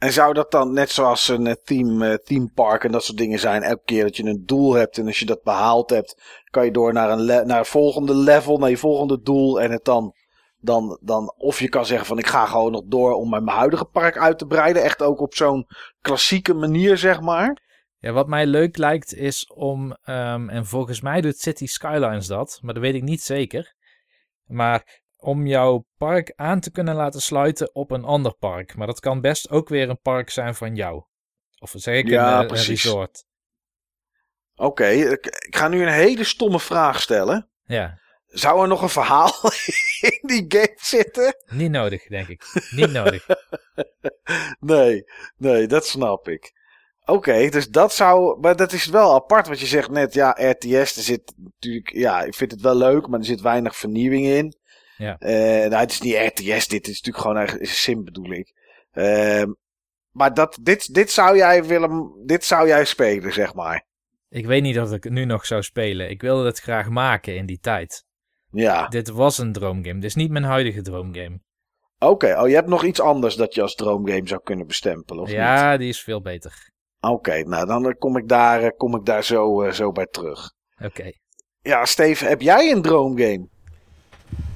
En zou dat dan net zoals een eh, theme, eh, theme park en dat soort dingen zijn? Elke keer dat je een doel hebt en als je dat behaald hebt, kan je door naar een, naar een volgende level, naar je volgende doel. En het dan, dan, dan, of je kan zeggen van ik ga gewoon nog door om mijn huidige park uit te breiden. Echt ook op zo'n klassieke manier, zeg maar. Ja, wat mij leuk lijkt is om, ehm, en volgens mij doet City Skylines dat, maar dat weet ik niet zeker. Maar om jouw park aan te kunnen laten sluiten op een ander park. Maar dat kan best ook weer een park zijn van jou. Of ik Ja, een, eh, een precies. resort. Oké, ik, ik ga nu een hele stomme vraag stellen. Ja, Zou er nog een verhaal in die game zitten? niet nodig, denk ik. Niet nodig. Nee, nee, dat snap ik. Oké, dus dat zou. Maar dat is wel apart wat je zegt net. Ja, RTS, er zit natuurlijk. Ja, ik vind het wel leuk, maar er zit weinig vernieuwing in. Ja. Eh, nou, het is niet RTS, dit is natuurlijk gewoon een sim, bedoel ik. Ehm, maar dat, dit, dit zou jij willen. Dit zou jij spelen, zeg maar. Ik weet niet of ik het nu nog zou spelen. Ik wilde het graag maken in die tijd. Ja. Dit was een droomgame. Dit is niet mijn huidige droomgame. Oké, oh, je hebt nog iets anders dat je als droomgame zou kunnen bestempelen, of niet? ja, die is veel beter. Oké, nou dan eh, kom ik daar, eh, kom ik daar zo, zo bij terug. Oké. Ja, Steve, heb jij een droomgame?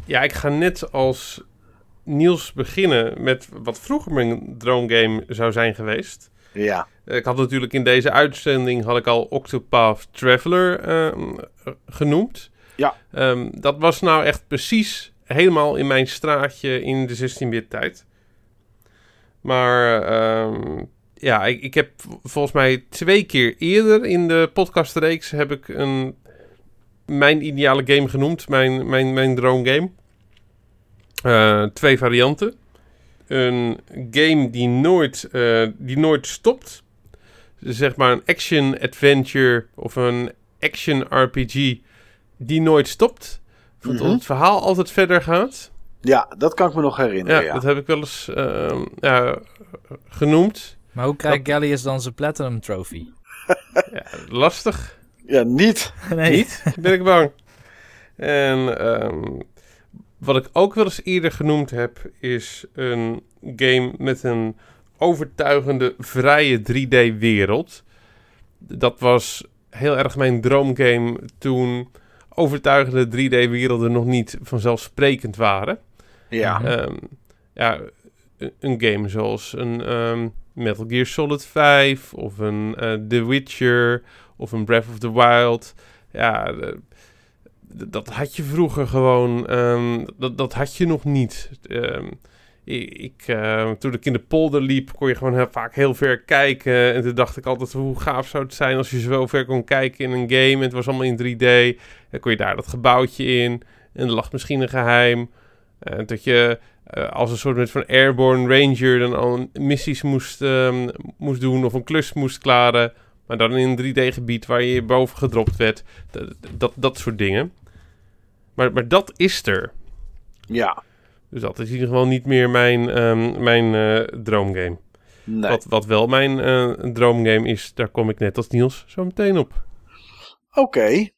Ja, ik ga net als Niels beginnen met wat vroeger mijn droomgame zou zijn geweest. Ja. Ik had natuurlijk in deze uitzending had ik al Octopath Traveler ehm, genoemd. Ja. Ehm, dat was nou echt precies helemaal in mijn straatje in de 16-bit tijd. Maar ehm, ja, ik, ik heb volgens mij twee keer eerder in de podcastreeks heb ik een, mijn ideale game genoemd. Mijn, mijn, mijn droomgame. Eh, twee varianten. Een game die nooit, eh, die nooit stopt. Zeg maar een action-adventure of een action-RPG die nooit stopt. Want Mhm. het verhaal altijd verder gaat. Ja, dat kan ik me nog herinneren. Ja, Ja, dat heb ik wel eens ehm, ja, genoemd. Maar hoe krijgt Gallius dan zijn Platinum Trophy? Ja, lastig. Ja niet. nee. Niet, ben ik bang. En ehm, wat ik ook wel eens eerder genoemd heb, is een game met een overtuigende, vrije 3D-wereld. Dat was heel erg mijn droomgame toen overtuigende 3D-werelden nog niet vanzelfsprekend waren. Ja. Ehm, ja, een- een game zoals een ehm, Metal Gear Solid 5 of een eh, The Witcher of een Breath of the Wild. Ja, dat had je vroeger gewoon, ehm, dat, dat had je nog niet. Ehm, ik, ik, eh, toen ik in de polder liep, kon je gewoon vaak heel ver kijken. En toen dacht ik altijd, hoe gaaf zou het zijn als je zo ver kon kijken in een game. En het was allemaal in 3D. Dan kon je daar dat gebouwtje in. En er lag misschien een geheim. En dat je eh, als een soort van airborne ranger dan al missies moest, ehm, moest doen of een klus moest klaren. Maar dan in een 3D-gebied waar je boven gedropt werd. Dat, dat, dat soort dingen. Maar, maar dat is er. Ja. Dus dat is in ieder geval niet meer mijn, ehm, mijn eh, droomgame. Nee. Wat, wat wel mijn eh, droomgame is, daar kom ik net als Niels zo meteen op. Oké.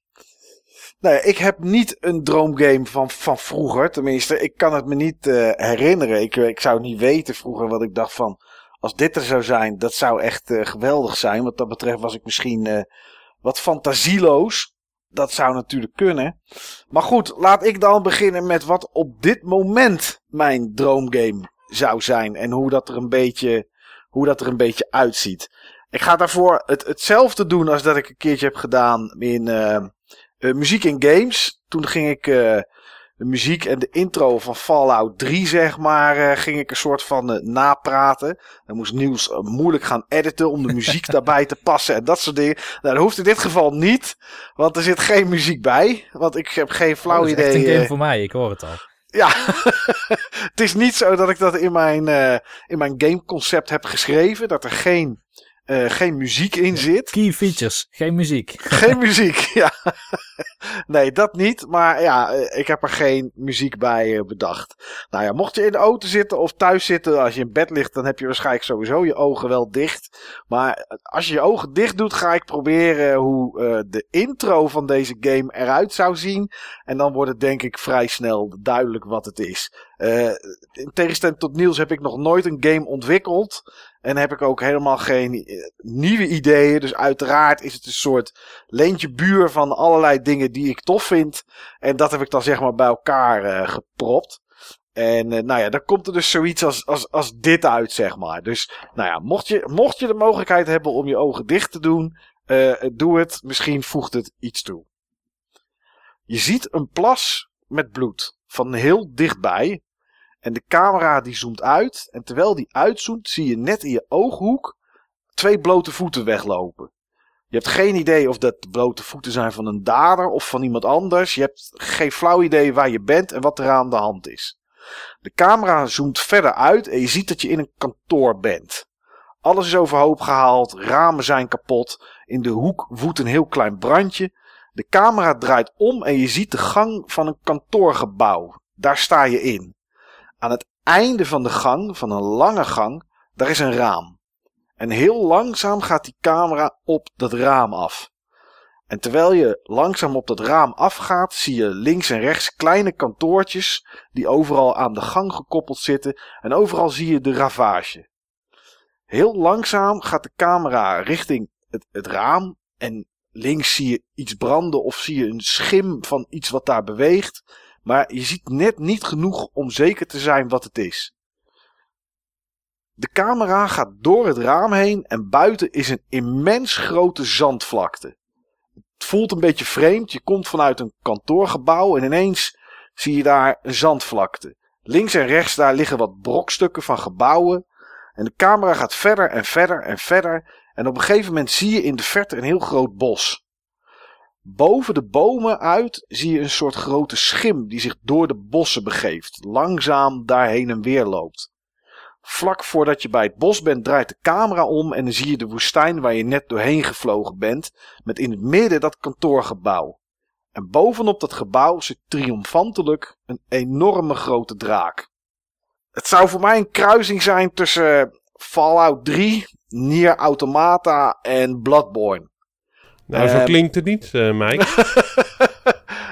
Nou ja, ik heb niet een droomgame van, van vroeger. Tenminste, ik kan het me niet eh, herinneren. Ik, ik zou niet weten vroeger wat ik dacht van... als dit er zou zijn, dat zou echt eh, geweldig zijn. Wat dat betreft was ik misschien eh, wat fantasieloos. Dat zou natuurlijk kunnen. Maar goed, laat ik dan beginnen met wat op dit moment mijn droomgame zou zijn. En hoe dat er een beetje, hoe dat er een beetje uitziet. Ik ga daarvoor het, hetzelfde doen als dat ik een keertje heb gedaan in eh, muziek en games. Toen ging ik de muziek en de intro van Fallout 3, zeg maar, eh, ging ik een soort van eh, napraten. Dan moest Niels eh, moeilijk gaan editen om de muziek daarbij te passen en dat soort dingen. Nou, dat hoeft in dit geval niet, want er zit geen muziek bij. Want ik heb geen flauw Oh, dat is idee. echt een game voor mij, ik hoor het al. ja, het is niet zo dat ik dat in mijn, in mijn gameconcept heb geschreven. Dat er geen, geen muziek in zit. Key features, geen muziek. Geen muziek, ja. Nee, dat niet. Maar ja, eh, ik heb er geen muziek bij eh, bedacht. Nou ja, mocht je in de auto zitten of thuis zitten, als je in bed ligt, dan heb je waarschijnlijk sowieso je ogen wel dicht. Maar als je je ogen dicht doet, ga ik proberen hoe eh, de intro van deze game eruit zou zien. En dan wordt het denk ik vrij snel duidelijk wat het is. Eh, in tegenstelling tot Niels heb ik nog nooit een game ontwikkeld. En heb ik ook helemaal geen eh, nieuwe ideeën. Dus uiteraard is het een soort leentje buur van allerlei dingen die ik tof vind. En dat heb ik dan zeg maar bij elkaar eh, gepropt. En eh, nou ja, dan komt er dus zoiets als, als, als dit uit, zeg maar. Dus nou ja, mocht je, mocht je de mogelijkheid hebben om je ogen dicht te doen, doe het. Misschien voegt het iets toe. Je ziet een plas met bloed van heel dichtbij. En de camera die zoomt uit. En terwijl die uitzoomt, zie je net in je ooghoek twee blote voeten weglopen. Je hebt geen idee of dat blote voeten zijn van een dader of van iemand anders. Je hebt geen flauw idee waar je bent en wat er aan de hand is. De camera zoomt verder uit en je ziet dat je in een kantoor bent. Alles is overhoop gehaald, ramen zijn kapot. In de hoek woedt een heel klein brandje. De camera draait om en je ziet de gang van een kantoorgebouw. Daar sta je in. Aan het einde van de gang, van een lange gang, daar is een raam. En heel langzaam gaat die camera op dat raam af. En terwijl je langzaam op dat raam afgaat, zie je links en rechts kleine kantoortjes die overal aan de gang gekoppeld zitten en overal zie je de ravage. Heel langzaam gaat de camera richting het, het raam en links zie je iets branden of zie je een schim van iets wat daar beweegt, maar je ziet net niet genoeg om zeker te zijn wat het is. De camera gaat door het raam heen en buiten is een immens grote zandvlakte. Het voelt een beetje vreemd. Je komt vanuit een kantoorgebouw en ineens zie je daar een zandvlakte. Links en rechts daar liggen wat brokstukken van gebouwen. En de camera gaat verder en verder en verder. En op een gegeven moment zie je in de verte een heel groot bos. Boven de bomen uit zie je een soort grote schim die zich door de bossen begeeft. Langzaam daar heen en weer loopt. Vlak voordat je bij het bos bent, draait de camera om en dan zie je de woestijn waar je net doorheen gevlogen bent, met in het midden dat kantoorgebouw. En bovenop dat gebouw zit triomfantelijk een enorme grote draak. Het zou voor mij een kruising zijn tussen Fallout 3, Nier Automata en Bloodborne. Nou, zo Eh, klinkt het niet, eh Mike.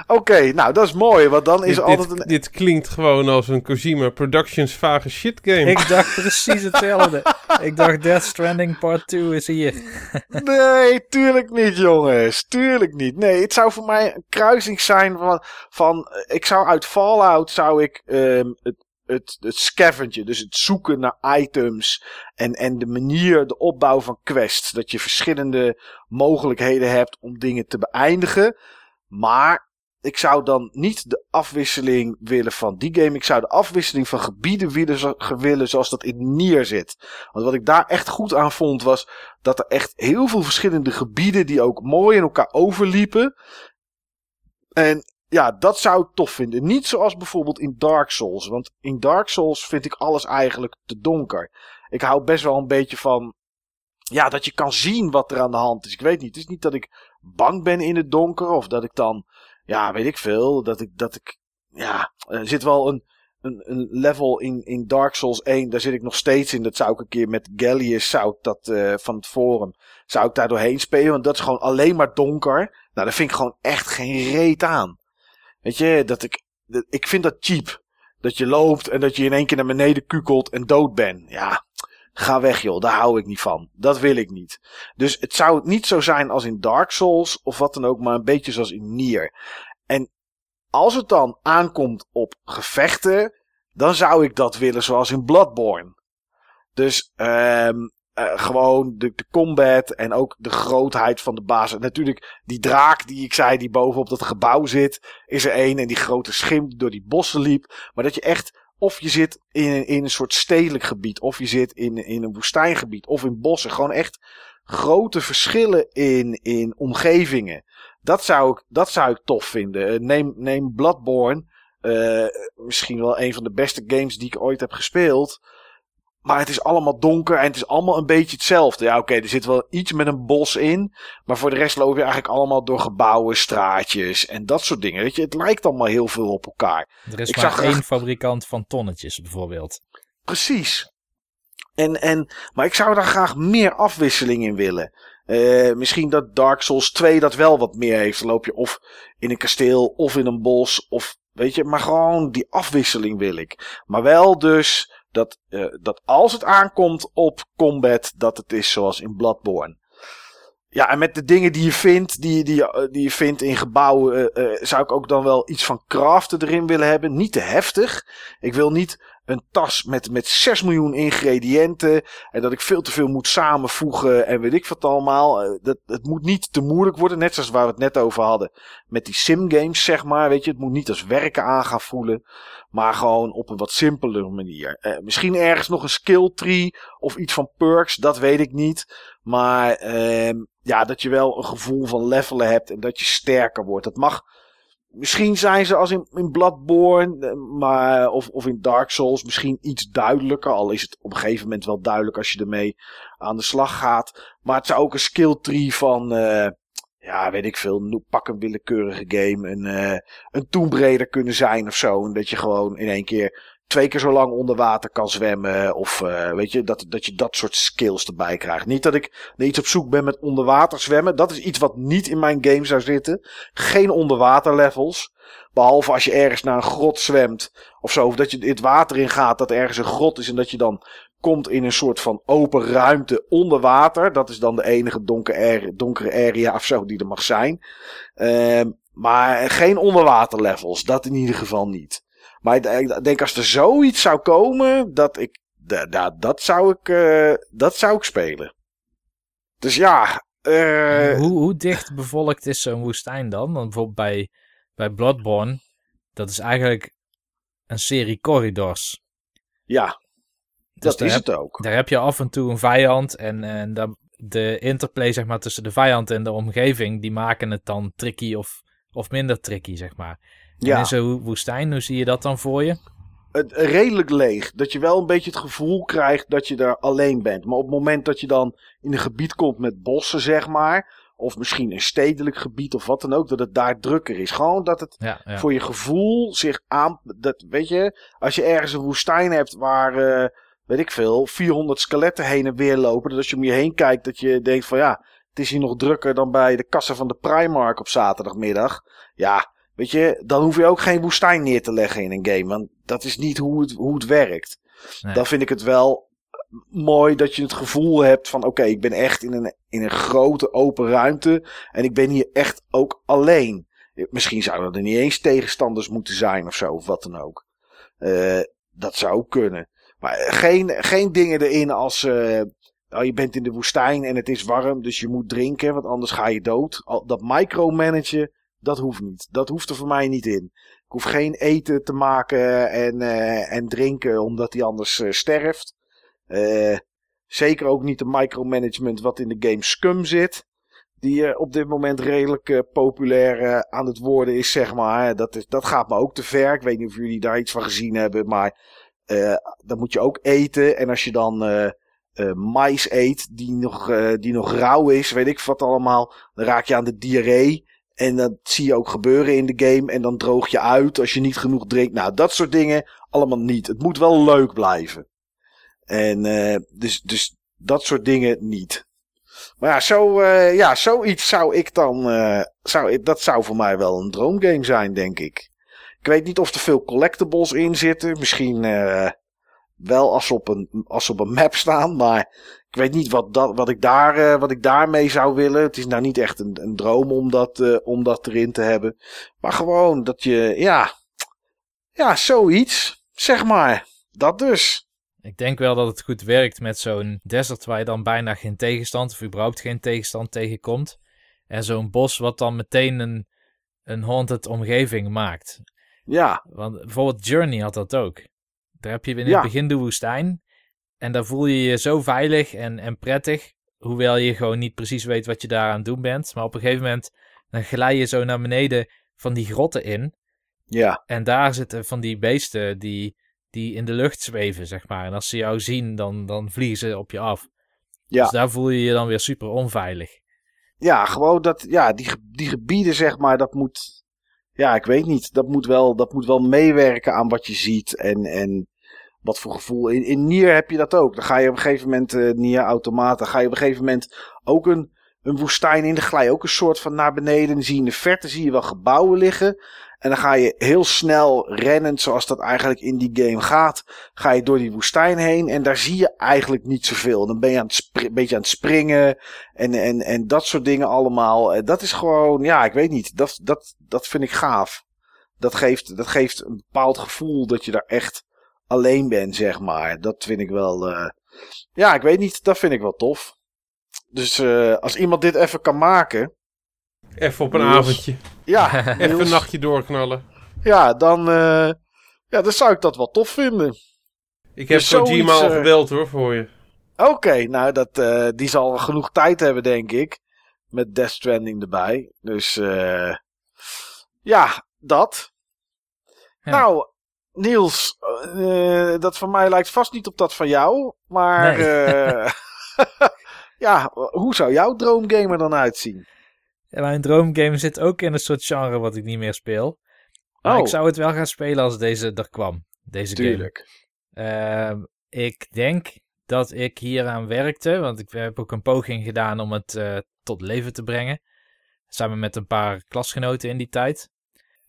Oké, nou dat is mooi, want dan is dit, altijd dit, een... dit klinkt gewoon als een Kojima Productions vage shit game. Ik dacht precies hetzelfde. ik dacht Death Stranding Part 2 is hier. Nee, tuurlijk niet, jongens. Tuurlijk niet. Nee, het zou voor mij een kruising zijn van. van ik zou uit Fallout zou ik ehm, het, het, het scavenger, dus het zoeken naar items. En, en de manier, de opbouw van quests. Dat je verschillende mogelijkheden hebt om dingen te beëindigen. Maar ik zou dan niet de afwisseling willen van die game. Ik zou de afwisseling van gebieden willen, willen zoals dat in Nier zit. Want wat ik daar echt goed aan vond was dat er echt heel veel verschillende gebieden die ook mooi in elkaar overliepen. En ja, dat zou ik tof vinden. Niet zoals bijvoorbeeld in Dark Souls. Want in Dark Souls vind ik alles eigenlijk te donker. Ik hou best wel een beetje van. Ja, dat je kan zien wat er aan de hand is. Ik weet niet. Het is niet dat ik bang ben in het donker. Of dat ik dan. Ja, weet ik veel. Dat ik. Dat ik ja, er zit wel een, een, een level in, in Dark Souls 1. Daar zit ik nog steeds in. Dat zou ik een keer met Gallius. Zou ik dat eh, van het forum. Zou ik daar doorheen spelen. Want dat is gewoon alleen maar donker. Nou, daar vind ik gewoon echt geen reet aan. Weet je, dat ik, ik vind dat cheap. Dat je loopt en dat je in één keer naar beneden kukelt en dood bent. Ja, Ga weg joh, daar hou ik niet van. Dat wil ik niet. Dus het zou niet zo zijn als in Dark Souls of wat dan ook, maar een beetje zoals in Nier. En als het dan aankomt op gevechten, dan zou ik dat willen zoals in Bloodborne. Dus ehm eh, gewoon de, combat en ook de grootheid van de baas. Natuurlijk, die draak die ik zei, die bovenop dat gebouw zit, is er één. En die grote schim die door die bossen liep. Maar dat je echt, of je zit in, in een soort stedelijk gebied, of je zit in, in een woestijngebied, of in bossen. Gewoon echt grote verschillen in, in omgevingen. Dat zou ik, dat zou ik tof vinden. Eh, Neem, neem Bloodborne. eh, misschien wel een van de beste games die ik ooit heb gespeeld. Maar het is allemaal donker en het is allemaal een beetje hetzelfde. Ja, oké, er zit wel iets met een bos in. Maar voor de rest loop je eigenlijk allemaal door gebouwen, straatjes en dat soort dingen. Weet je, het lijkt allemaal heel veel op elkaar. Er is Ik maar zag één graag- fabrikant van tonnetjes bijvoorbeeld. Precies. En, en, maar ik zou daar graag meer afwisseling in willen. Eh, misschien dat Dark Souls 2 dat wel wat meer heeft. Dan loop je of in een kasteel of in een bos. Of weet je, maar gewoon die afwisseling wil ik. Maar wel dus dat, eh, dat als het aankomt op combat, dat het is zoals in Bloodborne. Ja, en met de dingen die je vindt, die, die, je- die je vindt in gebouwen, eh, eh, zou ik ook dan wel iets van craften erin willen hebben. Niet te heftig. Ik wil niet een tas met, met 6 miljoen ingrediënten. En dat ik veel te veel moet samenvoegen en weet ik wat allemaal. Eh, Dat, het moet niet te moeilijk worden. Net zoals waar we het net over hadden. Met die simgames, zeg maar. Weet je, het moet niet als werken aan gaan voelen. Maar gewoon op een wat simpelere manier. Eh, misschien ergens nog een skill tree of iets van perks. Dat weet ik niet. Maar ehm, ja, dat je wel een gevoel van levelen hebt. En dat je sterker wordt. Dat mag Misschien zijn ze als in, in Bloodborne, eh, maar, of, of in Dark Souls misschien iets duidelijker. Al is het op een gegeven moment wel duidelijk als je ermee aan de slag gaat. Maar het zou ook een skill tree van, eh, ja, weet ik veel, pak een willekeurige game. Een, eh een Tomb Raider kunnen zijn of zo. En dat je gewoon in één keer twee keer zo lang onder water kan zwemmen. Of eh, weet je, dat, dat je dat soort skills erbij krijgt. Niet dat ik iets op zoek ben met onder water zwemmen. Dat is iets wat niet in mijn game zou zitten. Geen onderwater levels. Behalve als je ergens naar een grot zwemt of zo. Of dat je het water in gaat, dat er ergens een grot is. En dat je dan komt in een soort van open ruimte onder water. Dat is dan de enige donkere donkere area of zo die er mag zijn. Ehm, maar geen onderwater levels. Dat in ieder geval niet. Maar ik denk als er zoiets zou komen, dat ik, da- da- dat zou ik, eh, dat zou ik spelen. Dus ja, eh, hoe, hoe dicht bevolkt is zo'n woestijn dan? Want bijvoorbeeld bij, bij Bloodborne, dat is eigenlijk een serie corridors. ja, Dus dat is heb- het ook. Daar heb je af en toe een vijand en, en dan de interplay zeg maar, tussen de vijand en de omgeving, die maken het dan tricky of, of minder tricky, zeg maar. En Ja. in zo'n woestijn, hoe zie je dat dan voor je? het, redelijk leeg. Dat je wel een beetje het gevoel krijgt dat je daar alleen bent. Maar op het moment dat je dan in een gebied komt met bossen, zeg maar. Of misschien een stedelijk gebied of wat dan ook. Dat het daar drukker is. Gewoon dat het Ja, ja. voor je gevoel zich aan. Dat, weet je, als je ergens een woestijn hebt waar. eh, weet ik veel, 400 skeletten heen en weer lopen. Dat als je om je heen kijkt, dat je denkt van ja, het is hier nog drukker dan bij de kassen van de Primark op zaterdagmiddag. Ja, weet je, dan hoef je ook geen woestijn neer te leggen in een game. Want dat is niet hoe het, hoe het werkt. Nee. Dan vind ik het wel mooi dat je het gevoel hebt van oké, ik ben echt in een, in een grote open ruimte. En ik ben hier echt ook alleen. Misschien zouden er niet eens tegenstanders moeten zijn of zo, of wat dan ook. Eh, dat zou ook kunnen. Maar geen, geen dingen erin als. oh, je bent in de woestijn en het is warm, dus je moet drinken, want anders ga je dood. Dat micromanagen, dat hoeft niet. Dat hoeft er voor mij niet in. Ik hoef geen eten te maken en, eh, en drinken omdat hij anders eh, sterft. Eh, zeker ook niet de micromanagement wat in de game Scum zit. Die op dit moment redelijk populair aan het worden is, zeg maar. Dat, is, dat gaat me ook te ver. Ik weet niet of jullie daar iets van gezien hebben, maar dan moet je ook eten. En als je dan eh, mais eet die nog, die nog rauw is, weet ik wat allemaal, dan raak je aan de diarree. En dat zie je ook gebeuren in de game. En dan droog je uit als je niet genoeg drinkt. Nou, dat soort dingen allemaal niet. Het moet wel leuk blijven. En eh, dus, dus dat soort dingen niet. Maar ja, zo, eh, ja zoiets zou ik dan. eh, zou, ik- dat zou voor mij wel een droomgame zijn, denk ik. Ik weet niet of er veel collectibles in zitten. Misschien. Wel als op een, als op een map staan. Maar ik weet niet wat, dat, wat, ik, daar, eh, wat ik daarmee zou willen. Het is nou niet echt een, een droom om dat, eh, om dat erin te hebben. Maar gewoon dat je, ja, ja, zoiets, zeg maar. Dat dus. Ik denk wel dat het goed werkt met zo'n desert waar je dan bijna geen tegenstand of überhaupt geen tegenstand tegenkomt. En zo'n bos wat dan meteen een, een haunted omgeving maakt. Ja, Want bijvoorbeeld Journey had dat ook. Daar heb je in Ja. het begin de woestijn. En daar voel je je zo veilig en, en prettig. Hoewel je gewoon niet precies weet wat je daar aan het doen bent. Maar op een gegeven moment dan glij je zo naar beneden van die grotten in. ja, En daar zitten van die beesten die, die in de lucht zweven, zeg maar. En als ze jou zien, dan, dan vliegen ze op je af. Ja. Dus daar voel je je dan weer super onveilig. ja, gewoon dat, ja, die, die gebieden, zeg maar, dat moet, ja, ik weet niet, dat moet wel, dat moet wel meewerken aan wat je ziet en, en wat voor gevoel. In, in Nier heb je dat ook. Dan ga je op een gegeven moment, eh Nier Automata, ga je op een gegeven moment ook een, een woestijn in. Dan glij ook een soort van naar beneden. Dan zie je in de verte zie je wel gebouwen liggen. En dan ga je heel snel rennend, zoals dat eigenlijk in die game gaat, ga je door die woestijn heen. En daar zie je eigenlijk niet zoveel. Dan ben je aan het een beetje aan het springen. En, en, en dat soort dingen allemaal. Eh, Dat is gewoon, ja, ik weet niet. Dat, dat, dat vind ik gaaf. Dat geeft, dat geeft een bepaald gevoel dat je daar echt alleen bent, zeg maar. Dat vind ik wel, eh, ja, ik weet niet. Dat vind ik wel tof. Dus eh, als iemand dit even kan maken. Even op een Niels. avondje. Ja, Even Niels, een nachtje doorknallen. ja dan, eh, ja, dan zou ik dat wel tof vinden. Ik heb Dus Kojima al gebeld hoor, voor je. Oké, nou, dat, eh, die zal genoeg tijd hebben, denk ik. Met Death Stranding erbij. Dus, eh ja, dat. Ja. Nou, Niels, eh, dat van mij lijkt vast niet op dat van jou. Maar, Nee. eh, ja, hoe zou jouw droomgamer dan uitzien? En mijn droomgame zit ook in een soort genre wat ik niet meer speel. Maar Oh. ik zou het wel gaan spelen als deze er kwam. Deze game. Tuurlijk. Ehm, ik denk dat ik hieraan werkte, want ik heb ook een poging gedaan om het eh, tot leven te brengen. Samen met een paar klasgenoten in die tijd.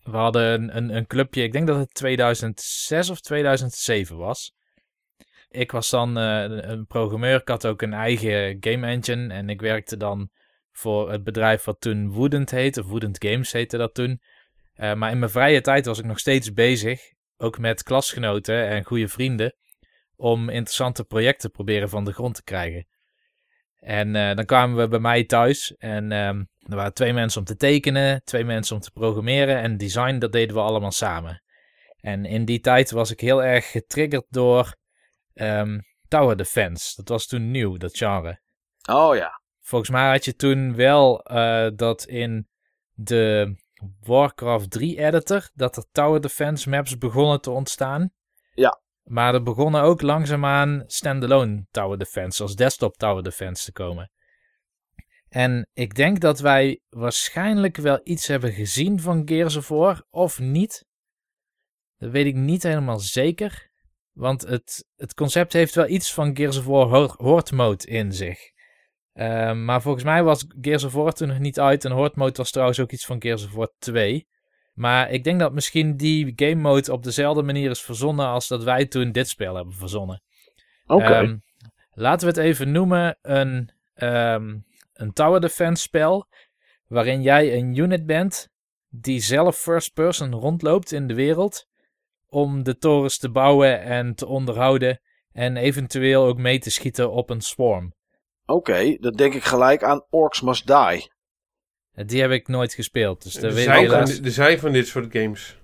We hadden een, een, clubje, ik denk dat het 2006 of 2007 was. Ik was dan eh, een- programmeur, ik had ook een eigen game engine en ik werkte dan voor het bedrijf wat toen Woodent heette, of Woodent Games heette dat toen. Eh, maar in mijn vrije tijd was ik nog steeds bezig ook met klasgenoten en goede vrienden, om interessante projecten proberen van de grond te krijgen. En eh, dan kwamen we bij mij thuis en ehm, er waren twee mensen om te tekenen, twee mensen om te programmeren en design, dat deden we allemaal samen. En in die tijd was ik heel erg getriggerd door ehm, Tower Defense. Dat was toen nieuw, dat genre. Oh ja. Volgens mij had je toen wel eh, dat in de Warcraft 3 editor, dat er Tower Defense maps begonnen te ontstaan. Ja. Maar er begonnen ook langzaamaan standalone Tower Defense, als desktop Tower Defense te komen. En ik denk dat wij waarschijnlijk wel iets hebben gezien van Gears of War, of niet. Dat weet ik niet helemaal zeker. Want het, het concept heeft wel iets van Gears of War ho- Horde Mode in zich. Uh, maar volgens mij was Gears of War toen nog niet uit. En Horde Mode was trouwens ook iets van Gears of War 2. Maar ik denk dat misschien die game mode op dezelfde manier is verzonnen als dat wij toen dit spel hebben verzonnen. Oké. Um, laten we het even noemen een, um, een tower defense spel. Waarin jij een unit bent die zelf first person rondloopt in de wereld. Om de torens te bouwen en te onderhouden. En eventueel ook mee te schieten op een swarm. Oké, okay, dan denk ik gelijk aan Orcs Must Die. Die heb ik nooit gespeeld. Dus er, zijn helaas... er zijn van dit soort games.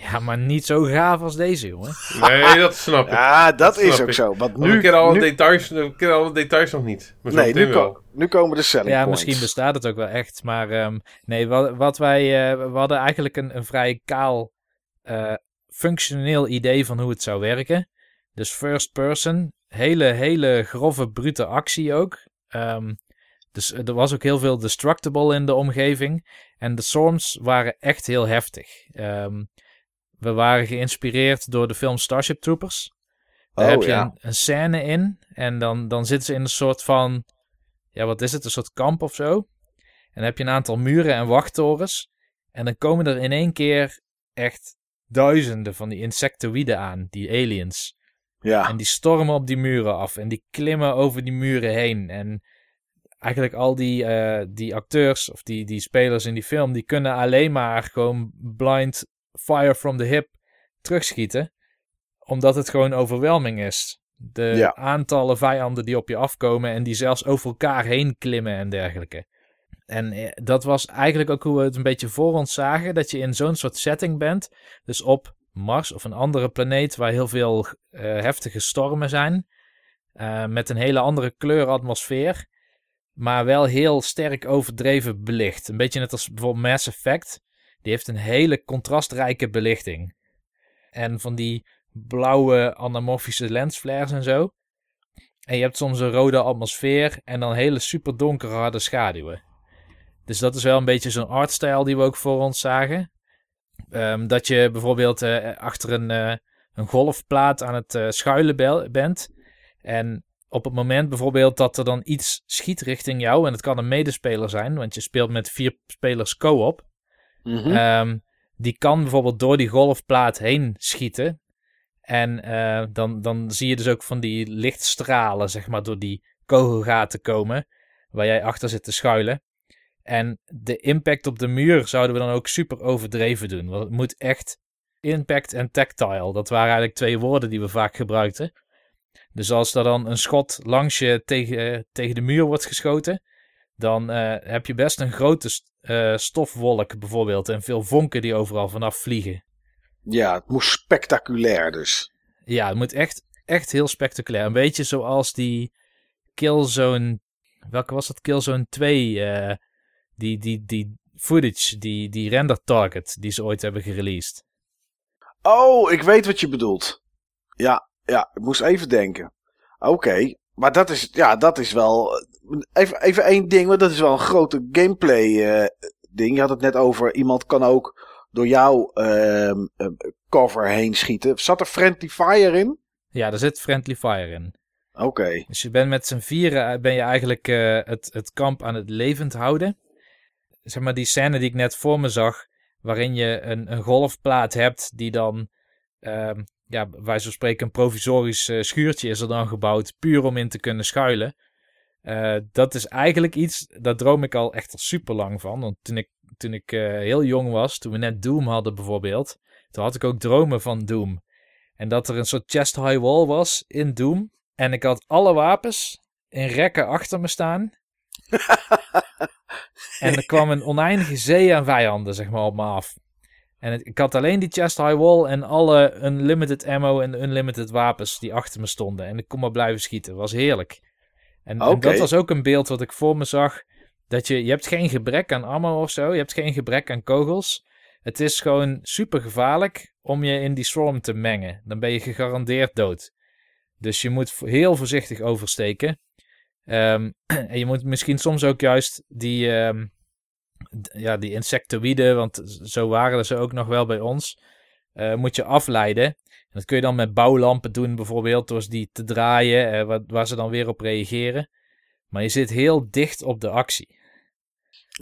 Ja, maar niet zo gaaf als deze, jongen. Nee, dat snap ik. Ja, dat, dat is ook ik. zo. Want nu, we kennen alle, nu... Details, we kennen alle details nog niet. Maar nee, nu, ko nu, komen de selling Ja, points. misschien bestaat het ook wel echt. Maar um, nee, wat, wat wij... Uh, we hadden eigenlijk een, een vrij kaal, uh, functioneel idee van hoe het zou werken. Dus first person. Hele, hele grove, brute actie ook. Um, dus er was ook heel veel destructible in de omgeving. En de storms waren echt heel heftig. Um, we waren geïnspireerd door de film Starship Troopers. Daar oh, heb je ja. een, een, scène in. En dan, dan zitten ze in een soort van... Ja, wat is het? Een soort kamp of zo. En dan heb je een aantal muren en wachttorens. En dan komen er in één keer echt duizenden van die insectoïden aan. Die aliens. Ja. En die stormen op die muren af. En die klimmen over die muren heen. En eigenlijk al die, eh, die acteurs of die, die spelers in die film, die kunnen alleen maar gewoon blind fire from the hip terugschieten. Omdat het gewoon overwhelming is. De Ja. aantallen vijanden die op je afkomen en die zelfs over elkaar heen klimmen en dergelijke. En eh, dat was eigenlijk ook hoe we het een beetje voor ons zagen. Dat je in zo'n soort setting bent. Dus op Mars of een andere planeet waar heel veel eh, heftige stormen zijn. eh, met een hele andere kleuratmosfeer. Maar wel heel sterk overdreven belicht. Een beetje net als bijvoorbeeld Mass Effect. Die heeft een hele contrastrijke belichting. En van die blauwe anamorfische lensflares en zo. En je hebt soms een rode atmosfeer en dan hele super donkere harde schaduwen. Dus dat is wel een beetje zo'n artstyle die we ook voor ons zagen. Ehm, dat je bijvoorbeeld eh, achter een, eh, een golfplaat aan het eh, schuilen bent. En op het moment bijvoorbeeld dat er dan iets schiet richting jou. En het kan een medespeler zijn, want je speelt met vier spelers co-op. Mhm. Ehm, die kan bijvoorbeeld door die golfplaat heen schieten. En eh, dan, dan zie je dus ook van die lichtstralen, zeg maar, door die kogelgaten komen. Waar jij achter zit te schuilen. En de impact op de muur zouden we dan ook super overdreven doen. Want het moet echt impact en tactile. Dat waren eigenlijk twee woorden die we vaak gebruikten. Dus als er dan een schot langs je tegen, tegen de muur wordt geschoten, dan eh, heb je best een grote eh, stofwolk bijvoorbeeld en veel vonken die overal vanaf vliegen. Ja, het moest spectaculair dus. Ja, het moet echt, echt heel spectaculair. Een beetje zoals die Killzone, welke was dat? Killzone 2, eh, die, die, die footage, die, die render target die ze ooit hebben gereleased. Oh, ik weet wat je bedoelt. Ja, ja, ik moest even denken. Oké, maar dat is, ja, dat is wel. Even, even één ding, want dat is wel een grote gameplay eh, ding. Je had het net over, iemand kan ook door jouw ehm, eh, cover heen schieten. Zat er Friendly Fire in? Ja, daar zit Friendly Fire in. Oké. Dus je bent met z'n vieren eh, ben je eigenlijk eh, het, het kamp aan het levend houden. Zeg maar die scène die ik net voor me zag, waarin je een, een golfplaat hebt die dan, ehm, ja, wij zo spreken, een provisorisch schuurtje is er dan gebouwd, puur om in te kunnen schuilen. Eh, dat is eigenlijk iets, daar droom ik al echt al super lang van. Want toen ik, toen ik eh, heel jong was, toen we net Doom hadden bijvoorbeeld, toen had ik ook dromen van Doom. En dat er een soort chest high wall was in Doom. En ik had alle wapens in rekken achter me staan. en er kwam een oneindige zee aan vijanden, zeg maar, op me af. En het- ik had alleen die chest high wall en alle unlimited ammo en unlimited wapens die achter me stonden. En ik kon maar blijven schieten. was heerlijk. En, dat was ook een beeld wat ik voor me zag. Dat je, je hebt geen gebrek aan ammo of zo. Je hebt geen gebrek aan kogels. Het is gewoon super gevaarlijk om je in die storm te mengen. Dan ben je gegarandeerd dood. Dus je moet heel voorzichtig oversteken. Ehm, en je moet misschien soms ook juist die, ehm, ja, die insectoïden, want zo waren ze ook nog wel bij ons, eh, moet je afleiden. En dat kun je dan met bouwlampen doen bijvoorbeeld, door die te draaien, eh, waar, waar ze dan weer op reageren. Maar je zit heel dicht op de actie.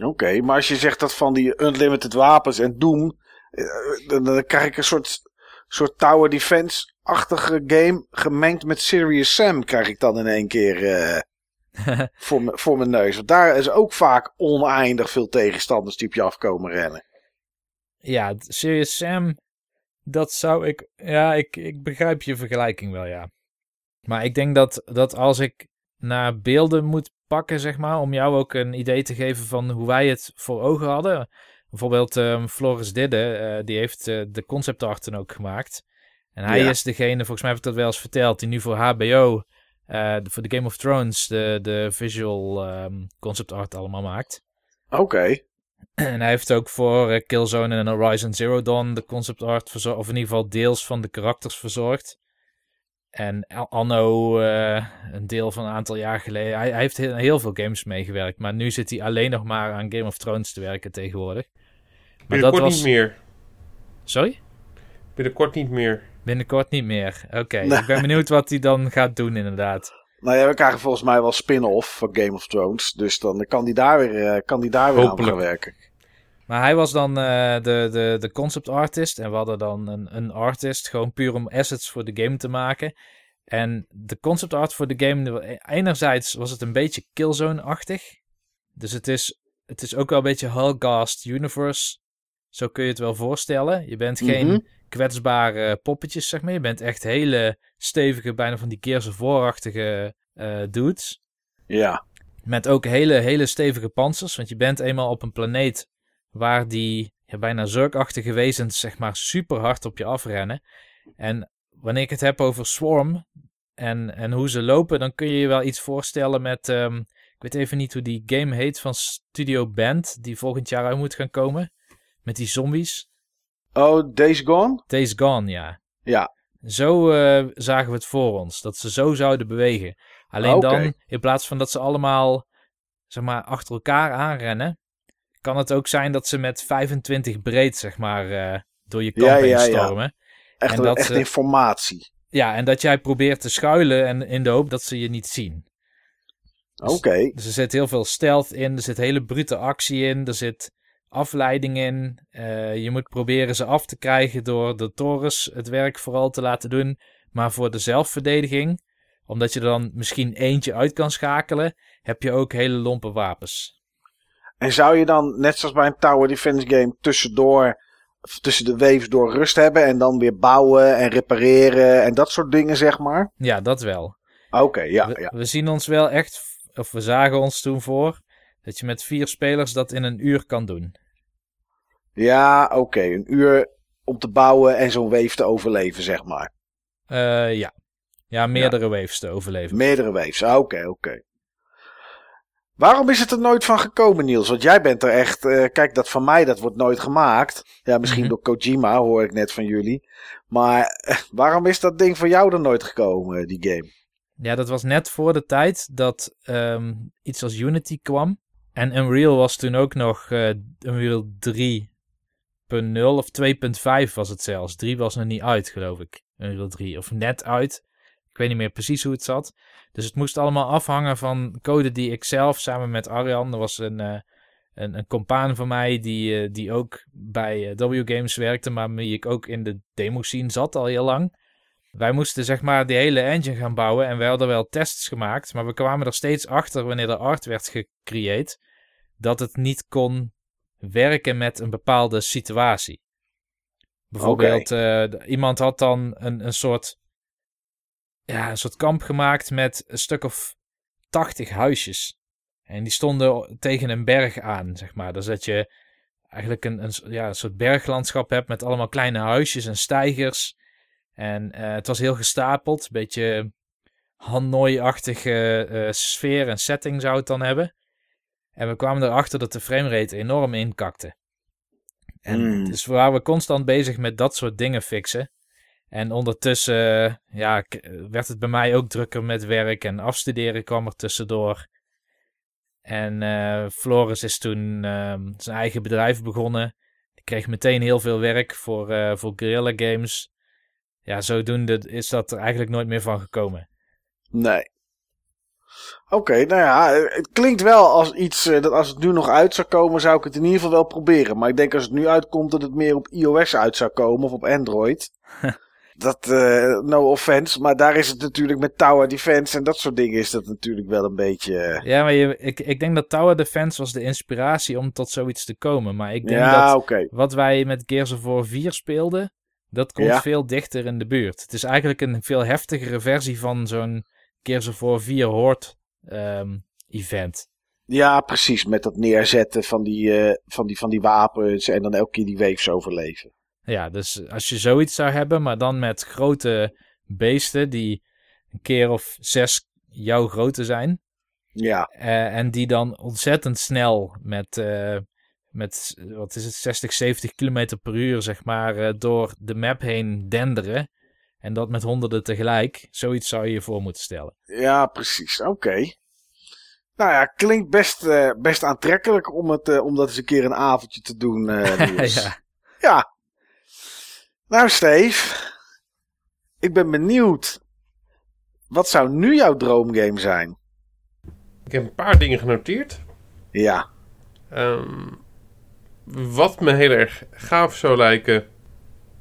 Oké, maar als je zegt dat van die unlimited wapens en Doom, eh, dan, dan krijg ik een soort, soort tower defense-achtige game gemengd met Serious Sam, krijg ik dan in één keer eh, voor, voor mijn neus. Want daar is ook vaak oneindig veel tegenstanders die op je afkomen rennen. Ja, Serious Sam, dat zou ik... Ja, ik, ik begrijp je vergelijking wel, ja. Maar ik denk dat, dat als ik naar beelden moet pakken, zeg maar, om jou ook een idee te geven van hoe wij het voor ogen hadden. Bijvoorbeeld ehm, Floris Didde, eh, die heeft eh, de concept art dan ook gemaakt. En hij Ja. is degene, volgens mij heb ik dat wel eens verteld, die nu voor HBO, eh, voor de Game of Thrones, de, de visual ehm, concept art allemaal maakt. Oké, En hij heeft ook voor eh, Killzone en Horizon Zero Dawn de concept art verzorgd, of in ieder geval deels van de karakters verzorgd. En Anno, eh, een deel van een aantal jaar geleden, hij, hij heeft heel, heel veel games meegewerkt, maar nu zit hij alleen nog maar aan Game of Thrones te werken tegenwoordig. Maar Binnenkort dat was... niet meer. Sorry? Binnenkort niet meer. Binnenkort niet meer. Oké, Nee. ik ben benieuwd wat hij dan gaat doen inderdaad. Nou ja, we krijgen volgens mij wel spin-off van Game of Thrones. Dus dan kan die daar weer, eh, kan die daar weer aan Hopelijk. gaan werken. Maar hij was dan eh, de, de, de concept artist. En we hadden dan een, een artist, gewoon puur om assets voor de game te maken. En de concept art voor de game, enerzijds was het een beetje Killzone-achtig. Dus het is, het is ook wel een beetje Hellgast Universe. Zo kun je het wel voorstellen. Je bent geen Mhm. Kwetsbare poppetjes, zeg maar. Je bent echt hele stevige, bijna van die Gears of War-achtige eh, dudes. Ja. Met ook hele, hele stevige panzers. Want je bent eenmaal op een planeet waar die ja, bijna zurkachtige wezens zeg maar super hard op je afrennen. En wanneer ik het heb over Swarm en, en hoe ze lopen, dan kun je je wel iets voorstellen met... ehm, ik weet even niet hoe die game heet van Studio Band, die volgend jaar uit moet gaan komen. Met die zombies. Oh, Days Gone? Days Gone, ja. Ja. Zo eh, zagen we het voor ons. Dat ze zo zouden bewegen. Alleen Oké. dan, in plaats van dat ze allemaal zeg maar, achter elkaar aanrennen, kan het ook zijn dat ze met 25 breed zeg maar, eh, door je kamp Ja, heen ja, ja. stormen. Echt, En dat echt ze- informatie. Ja, en dat jij probeert te schuilen en in de hoop dat ze je niet zien. Oké. Dus er zit heel veel stealth in, er zit hele brute actie in, er zit afleiding in. Eh, je moet proberen ze af te krijgen door de torens het werk vooral te laten doen. Maar voor de zelfverdediging, omdat je er dan misschien eentje uit kan schakelen, heb je ook hele lompe wapens. En zou je dan, net zoals bij een Tower Defense game, tussendoor, tussen de waves door rust hebben en dan weer bouwen en repareren en dat soort dingen, zeg maar? Ja, dat wel. Oké, ja, we, ja. we zien ons wel echt, of we zagen ons toen voor, dat je met vier spelers dat in een uur kan doen. Ja, oké. Een uur om te bouwen en zo'n weef te overleven, zeg maar. Eh, ja. Ja, meerdere ja. waves te overleven. Meerdere waves, ah, oké, ah, oké. Waarom is het er nooit van gekomen, Niels? Want jij bent er echt... Eh, kijk, dat van mij, dat wordt nooit gemaakt. Ja, misschien mhm. door Kojima, hoor ik net van jullie. Maar eh, waarom is dat ding van jou er nooit gekomen, die game? Ja, dat was net voor de tijd dat ehm, iets als Unity kwam. En Unreal was toen ook nog... Unreal 3 .0 of 2.5 was het zelfs. 3 was er niet uit, geloof ik. Unreal 3. Of net uit. Ik weet niet meer precies hoe het zat. Dus het moest allemaal afhangen van code die ik zelf samen met Arjan. Er was een, uh, een, een compaan van mij die, eh, die ook bij eh, W Games werkte. Maar wie ik ook in de demo scene zat al heel lang. Wij moesten zeg maar die hele engine gaan bouwen. En wij hadden wel tests gemaakt. Maar we kwamen er steeds achter wanneer de art werd gecreëerd. Dat het niet kon werken met een bepaalde situatie. Bijvoorbeeld, eh, iemand had dan een, een soort ja, een soort kamp gemaakt met een stuk of 80 huisjes. En die stonden tegen een berg aan, zeg maar. Dus dat je eigenlijk een, een, ja, een soort berglandschap hebt met allemaal kleine huisjes en steigers. En eh, het was heel gestapeld, een beetje Hanoi-achtige eh, sfeer en setting zou het dan hebben. En we kwamen erachter dat de framerate enorm inkakte. En Hmm. dus we waren constant bezig met dat soort dingen fixen. En ondertussen eh, ja, werd het bij mij ook drukker met werk en afstuderen kwam er tussendoor. En eh, Floris is toen ehm, zijn eigen bedrijf begonnen. Die kreeg meteen heel veel werk voor, eh voor Guerrilla Games. Ja, zodoende is dat er eigenlijk nooit meer van gekomen. Nee. Oké, nou ja, het klinkt wel als iets eh, dat als het nu nog uit zou komen, zou ik het in ieder geval wel proberen. Maar ik denk als het nu uitkomt dat het meer op iOS uit zou komen of op Android. dat, eh, no offense, maar daar is het natuurlijk met Tower Defense en dat soort dingen is dat natuurlijk wel een beetje... eh, Ja, maar je, ik, ik denk dat Tower Defense was de inspiratie om tot zoiets te komen. Maar ik denk ja, dat wat wij met Gears of War 4 speelden, dat komt Ja. veel dichter in de buurt. Het is eigenlijk een veel heftigere versie van zo'n Gears of War 4 Horde ehm, event. Ja, precies. Met dat neerzetten van die, eh, van, die, van die wapens en dan elke keer die waves overleven. Ja, dus als je zoiets zou hebben, maar dan met grote beesten die een keer of zes jouw grootte zijn. Ja, eh, en die dan ontzettend snel met, eh, met wat is het, 60, 70 kilometer per uur, zeg maar, door de map heen denderen. En dat met honderden tegelijk. Zoiets zou je je voor moeten stellen. ja precies. Oké. Nou ja, klinkt best, eh, best aantrekkelijk om, het, eh, om dat eens een keer een avondje te doen. eh, ja. Ja. Nou, Steve. Ik ben benieuwd. Wat zou nu jouw droomgame zijn? Ik heb een paar dingen genoteerd. Ja. Ehm, wat me heel erg gaaf zou lijken,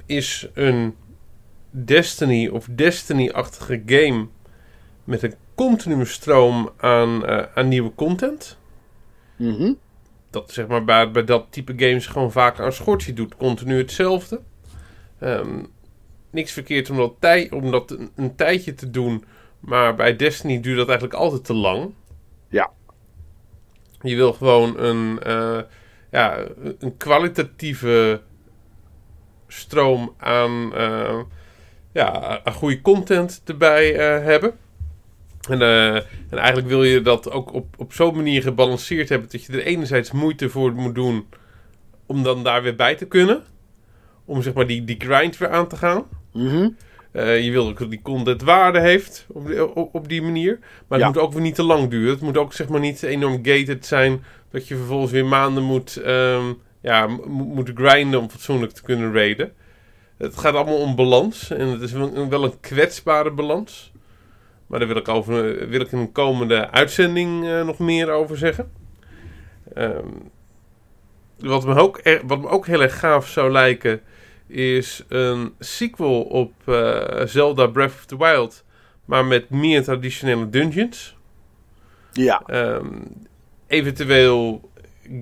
is een Destiny of Destiny-achtige game met een continue stroom aan, eh, aan nieuwe content. Mhm. Dat zeg maar bij, bij dat type games gewoon vaak aan schort. Je doet continu hetzelfde. Ehm, niks verkeerd om dat, tij, om dat een, een tijdje te doen. Maar bij Destiny duurt dat eigenlijk altijd te lang. Ja. Je wil gewoon een, eh, ja, een kwalitatieve stroom aan, eh, ja, goede content erbij eh, hebben. En, eh, en eigenlijk wil je dat ook op, op zo'n manier gebalanceerd hebben dat je er enerzijds moeite voor moet doen om dan daar weer bij te kunnen. Om zeg maar die, die grind weer aan te gaan. Mhm. Eh, je wil ook dat die content waarde heeft op, die- op, op die manier. Maar het Ja. moet ook weer niet te lang duren. Het moet ook zeg maar niet enorm gated zijn dat je vervolgens weer maanden moet, ehm, ja, mo- moet grinden om fatsoenlijk te kunnen raiden. Het gaat allemaal om balans. En het is wel, een kwetsbare balans. Maar daar wil ik, over, wil ik in een komende uitzending eh, nog meer over zeggen. Ehm, wat, me ook, er- wat me ook heel erg gaaf zou lijken... is een sequel op eh, Zelda Breath of the Wild... maar met meer traditionele dungeons. Ja. Ehm, eventueel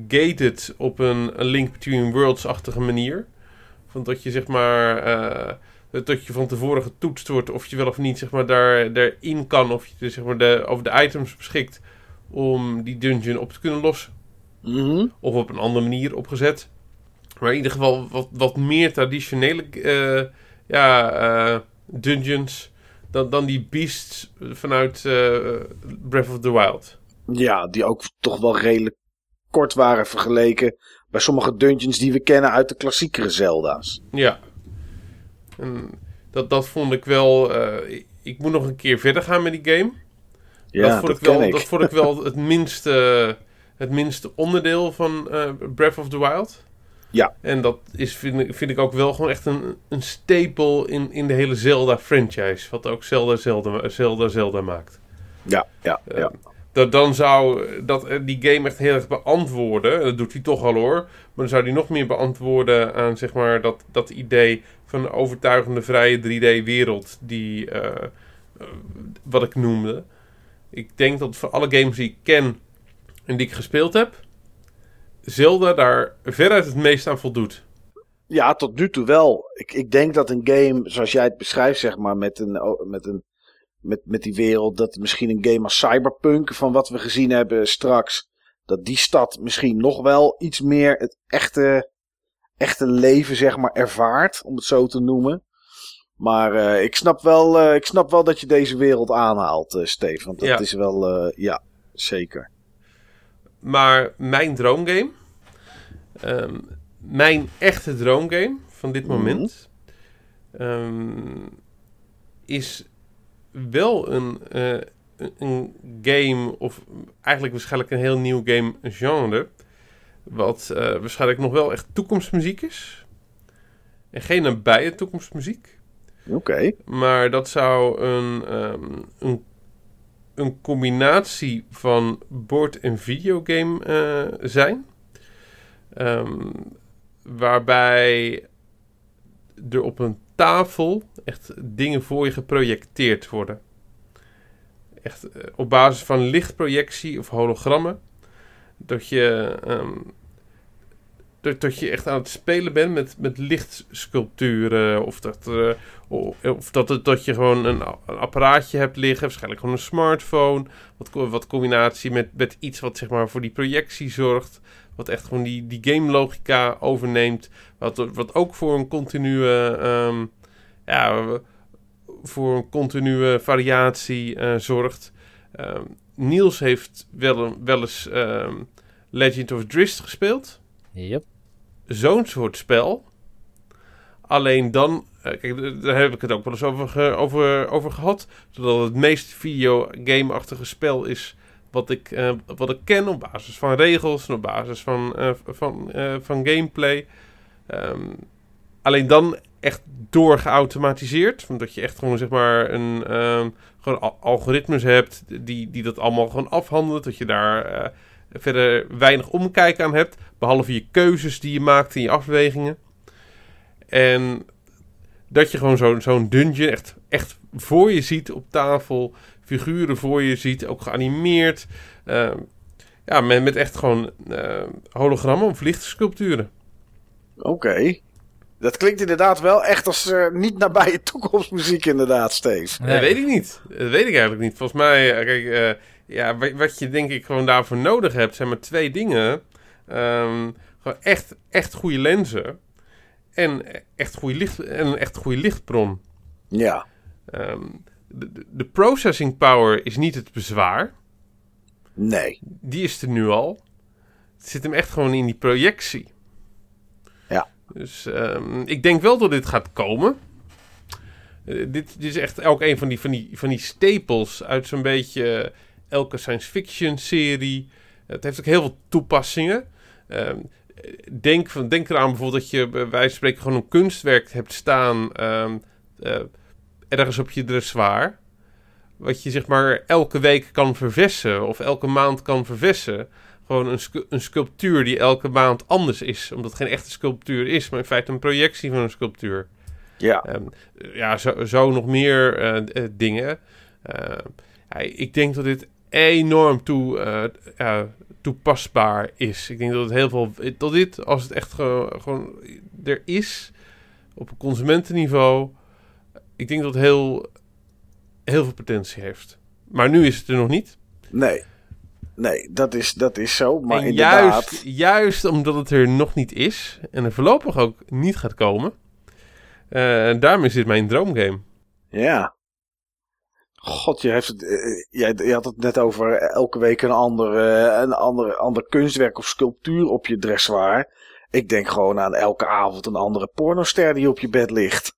gated op een, een Link Between Worlds-achtige manier. Van dat je zeg maar... eh, dat je van tevoren getoetst wordt of je wel of niet zeg maar, daar, daarin kan. Of je dus, zeg maar, de, over de items beschikt om die dungeon op te kunnen lossen. Mhm. Of op een andere manier opgezet. Maar in ieder geval wat, wat meer traditionele eh, ja, eh, dungeons dan, dan die beasts vanuit Breath of the Wild. Ja, die ook toch wel redelijk kort waren vergeleken bij sommige dungeons die we kennen uit de klassiekere Zelda's. Ja. En dat, dat vond ik wel... eh, ik, moet nog een keer verder gaan met die game. Ja, dat, vond ik wel, ik. dat vond ik wel het minste, het minste onderdeel van eh, Breath of the Wild. Ja. En dat is, vind, ik- vind ik ook wel gewoon echt een, een stapel in, in de hele Zelda-franchise. Wat ook Zelda, Zelda, Zelda, Zelda maakt. Ja, ja, Eh, ja. Dat, dan zou dat, eh, die game echt heel erg beantwoorden. en Dat doet hij toch al hoor. Maar dan zou hij nog meer beantwoorden aan zeg maar, dat, dat idee van een overtuigende vrije 3D-wereld. Die, eh, eh, wat ik noemde. Ik denk dat voor alle games die ik ken en die ik gespeeld heb. Zelda daar veruit het meest aan voldoet. Ja, tot nu toe wel. Ik, ik denk dat een game, zoals jij het beschrijft, zeg maar, met, een, met, een, met, met die wereld, dat misschien een game als Cyberpunk, van wat we gezien hebben straks, dat die stad misschien nog wel iets meer het echte, echte leven, zeg maar, ervaart, om het zo te noemen. Maar eh, ik, snap wel, eh, ik snap wel dat je deze wereld aanhaalt, eh Steve. Want dat Ja. is wel, eh, ja, zeker. Maar mijn droomgame. ehm, mijn echte droomgame van dit moment. ehm, is wel een, eh, een- game, of eigenlijk waarschijnlijk een heel nieuw game genre. Wat eh, waarschijnlijk nog wel echt toekomstmuziek is. En geen nabije toekomstmuziek. Oké. Maar dat zou een, ehm, een, een combinatie van bord- en videogame eh, zijn. Ehm, waarbij er op een tafel echt dingen voor je geprojecteerd worden. Echt eh, op basis van lichtprojectie of hologrammen. Dat je, ehm, dat, dat je echt aan het spelen bent met, met lichtsculpturen. Of dat, eh, of dat, dat je gewoon een, een apparaatje hebt liggen. Waarschijnlijk gewoon een smartphone. Wat, wat combinatie met, met iets wat zeg maar voor die projectie zorgt. Wat echt gewoon die, die game logica overneemt. Wat, wat ook voor een continue... ehm, ja, voor een continue variatie eh, zorgt. Ehm, Niels heeft wel, wel eens ehm, Legend of Drizzt gespeeld. Yep. Zo'n soort spel. Alleen dan, eh, kijk, daar heb ik het ook wel eens over, ge- over, over gehad. Zodat het meest videogame-achtige spel is wat ik, eh, wat ik ken op basis van regels op basis van, eh, van, eh, van gameplay. Ehm, alleen dan echt doorgeautomatiseerd. Omdat je echt gewoon zeg maar een ehm, gewoon al- algoritmes hebt die, die dat allemaal gewoon afhandelen. Dat je daar verder weinig omkijk aan hebt. Behalve je keuzes die je maakt in je afwegingen. En dat je gewoon zo'n zo'n dungeon echt, echt voor je ziet op tafel. Figuren voor je ziet, ook geanimeerd. Ehm, ja, met, met echt gewoon eh, hologrammen of lichtsculpturen. Oké. Dat klinkt inderdaad wel echt als eh, niet nabije toekomstmuziek inderdaad, Steve. Dat weet ik niet. Dat weet ik eigenlijk niet. Volgens mij, eh, kijk, eh, ja, wa- wat je denk ik gewoon daarvoor nodig hebt, zijn maar twee dingen. Ehm, gewoon echt, echt goede lenzen. En echt goede, licht, en een echt goede lichtbron. Ja. Ehm, de, processing power is niet het bezwaar. Nee. Die is er nu al. Het zit hem echt gewoon in die projectie. Ja. Dus ehm, ik denk wel dat dit gaat komen. Eh, dit, dit is echt elk een van die, van die, van die stapels uit zo'n beetje eh, elke science fiction serie. Het heeft ook heel veel toepassingen. Ehm, denk, van, denk eraan bijvoorbeeld dat je bij wijze van spreken gewoon een kunstwerk hebt staan ehm, eh, ergens op je dressoir. Wat je zeg maar elke week kan verversen of elke maand kan verversen. Gewoon een, scu- een sculptuur die elke maand anders is. Omdat het geen echte sculptuur is, maar in feite een projectie van een sculptuur. Ja. Ehm, ja, zo, zo nog meer eh, eh, dingen. Eh, ja, ik denk dat dit enorm toe, toepasbaar is. Ik denk dat het heel veel. Dat dit, als het echt ge- gewoon er is, op een consumentenniveau. Ik denk dat het heel, heel veel potentie heeft. Maar nu is het er nog niet. Nee. Nee, dat is, dat is zo. Maar en inderdaad. juist, juist omdat het er nog niet is. En er voorlopig ook niet gaat komen. eh daarom is dit mijn droomgame. Ja. God, je, heeft het, eh, jij, je had het net over elke week een ander, eh, een ander, ander kunstwerk of sculptuur op je dressoir. Ik denk gewoon aan elke avond een andere pornoster die op je bed ligt.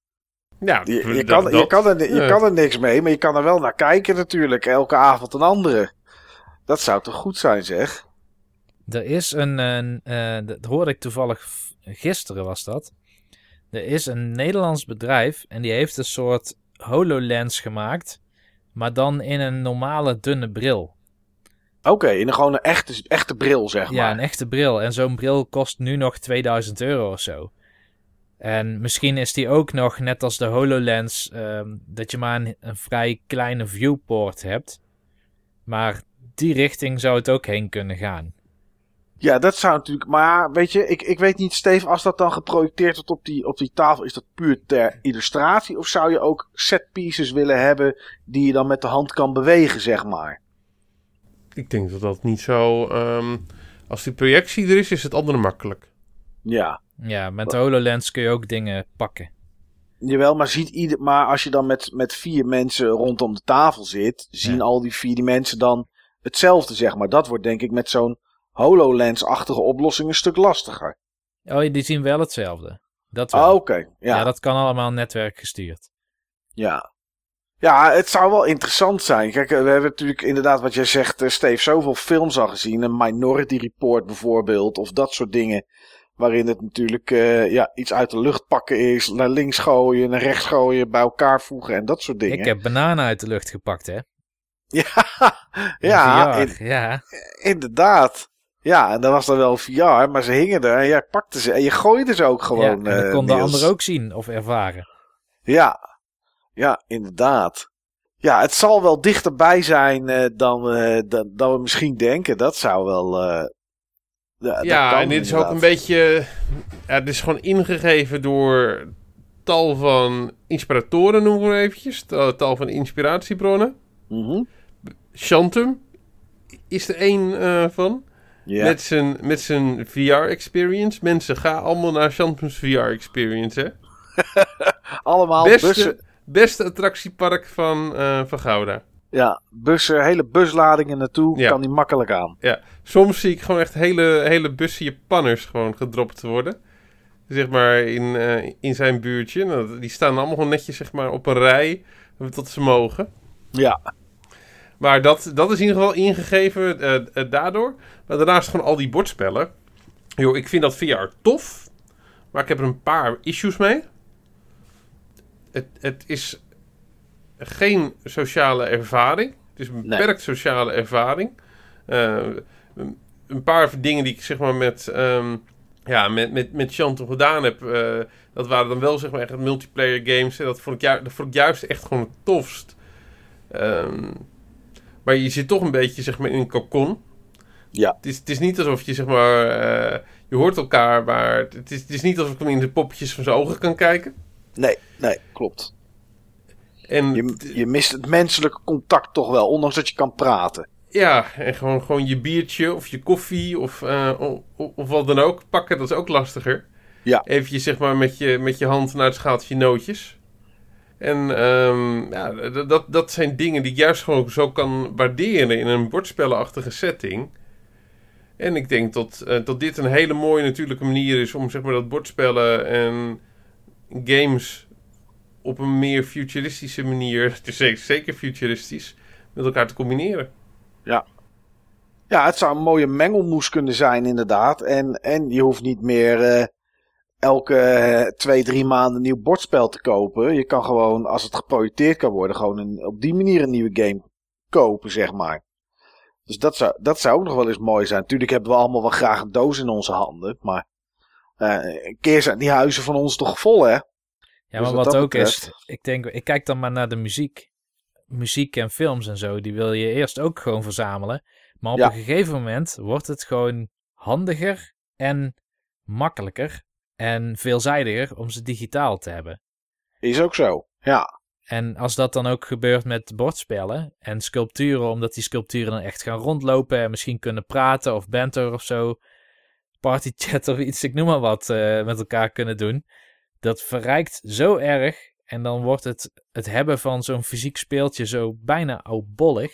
Ja, Je, je, dat- kan, je, kan, er, je ja. kan er niks mee, maar je kan er wel naar kijken natuurlijk. Elke avond een andere. Dat zou toch goed zijn, zeg? Er is een, een eh, dat hoorde ik toevallig gisteren was dat. Er is een Nederlands bedrijf en die heeft een soort HoloLens gemaakt, maar dan in een normale dunne bril. Oké, in een gewoon een echte, echte bril, zeg Ja, maar. een echte bril. En zo'n bril kost nu nog 2000 euro of zo. En misschien is die ook nog, net als de HoloLens, ehm, dat je maar een, een vrij kleine viewport hebt. Maar die richting zou het ook heen kunnen gaan. Ja, dat zou natuurlijk. Maar weet je, ik, ik weet niet, Steve, als dat dan geprojecteerd wordt op die, op die tafel, is dat puur ter illustratie? Of zou je ook set pieces willen hebben die je dan met de hand kan bewegen, zeg maar? Ik denk dat dat niet zo... ehm, als die projectie er is, is het andere makkelijk. Ja. Ja, met de HoloLens kun je ook dingen pakken. Jawel, maar, ziet ieder, maar als je dan met, met vier mensen rondom de tafel zit, zien Ja. al die vier die mensen dan hetzelfde, zeg maar. Dat wordt denk ik met zo'n HoloLens-achtige oplossing een stuk lastiger. Oh, die zien wel hetzelfde. Dat Ah. Oké, ja. ja. dat kan allemaal netwerkgestuurd. Ja. Ja, het zou wel interessant zijn. Kijk, we hebben natuurlijk inderdaad wat jij zegt, eh, Steve, zoveel films al gezien. Een Minority Report bijvoorbeeld, of dat soort dingen. Waarin het natuurlijk eh, ja, iets uit de lucht pakken is, naar links gooien, naar rechts gooien, bij elkaar voegen en dat soort dingen. Ik heb bananen uit de lucht gepakt, hè? Ja, ja, in- ja. inderdaad. Ja, en dat was dan wel VR, maar ze hingen er en jij pakte ze en je gooide ze ook ja. gewoon. En dat eh, kon de ander ook zien of ervaren. Ja, ja, inderdaad. Ja, het zal wel dichterbij zijn eh, dan, dan, dan we misschien denken. Dat zou wel. Ja, en dit is ook een beetje... Ja, dit is gewoon ingegeven door tal van inspiratoren, noemen we eventjes. Tal, tal van inspiratiebronnen. Shantum is er één eh, van. Ja. Met zijn, met zijn VR-experience. Mensen, ga allemaal naar Shantum's VR-experience, hè. Allemaal Beste, bussen. beste attractiepark van, eh, van Gouda. Ja, bussen, hele busladingen naartoe. Ja. Kan die makkelijk aan. Ja, soms zie ik gewoon echt hele, hele bussen Japanners gewoon gedropt worden. Zeg maar in, eh, in zijn buurtje. Nou, die staan allemaal gewoon netjes zeg maar, op een rij tot ze mogen. Ja, Maar dat, dat is in ieder geval ingegeven eh, eh, daardoor. Maar daarnaast gewoon al die bordspellen. Yo, ik vind dat VR tof. Maar ik heb er een paar issues mee. Het, het is geen sociale ervaring. Het is een beperkt sociale ervaring. Eh, een- paar dingen die ik zeg maar met, ehm, ja, met, met, met Chantal gedaan heb. eh, dat waren dan wel zeg maar echt multiplayer games. En dat vond ik, ju dat vond ik juist echt gewoon het tofst. Ehm, maar je zit toch een beetje zeg maar in een cocon. Ja. Het is, het is niet alsof je zeg maar... eh, je hoort elkaar, maar het is, het is niet alsof ik hem in de poppetjes van zijn ogen kan kijken. Nee, nee, klopt. En Je, je mist het menselijke contact toch wel, ondanks dat je kan praten. ja, en gewoon, gewoon je biertje of je koffie of, eh, of, of wat dan ook pakken, dat is ook lastiger. Ja. Eventjes zeg maar met je, met je hand naar het schaaltje nootjes. En ehm, ja, dat, dat zijn dingen die ik juist gewoon zo kan waarderen in een bordspellenachtige setting. En ik denk dat, eh, dat dit een hele mooie natuurlijke manier is om zeg maar dat bordspellen en games op een meer futuristische manier, is zeker- zeker futuristisch, met elkaar te combineren. Ja, het zou een mooie mengelmoes kunnen zijn, inderdaad. En, en je hoeft niet meer eh, elke eh, twee, drie maanden een nieuw bordspel te kopen. Je kan gewoon, als het geprojecteerd kan worden, gewoon een, op die manier een nieuwe game kopen, zeg maar. Dus dat zou, dat zou ook nog wel eens mooi zijn. Tuurlijk hebben we allemaal wel graag een doos in onze handen. Maar eh, een keer zijn die huizen van ons toch vol, hè? Ja, Dus maar wat ook is, ik denk, ik kijk dan maar naar de muziek. Muziek en films en zo, die wil je eerst ook gewoon verzamelen. Maar op Ja. een gegeven moment wordt het gewoon handiger en makkelijker en veelzijdiger om ze digitaal te hebben. Is ook zo. Ja, En als dat dan ook gebeurt met bordspellen en sculpturen, omdat die sculpturen dan echt gaan rondlopen en misschien kunnen praten of banter of zo, partychat of iets, ik noem maar wat, eh, met elkaar kunnen doen. Dat verrijkt zo erg en dan wordt het, het hebben van zo'n fysiek speeltje zo bijna oudbollig,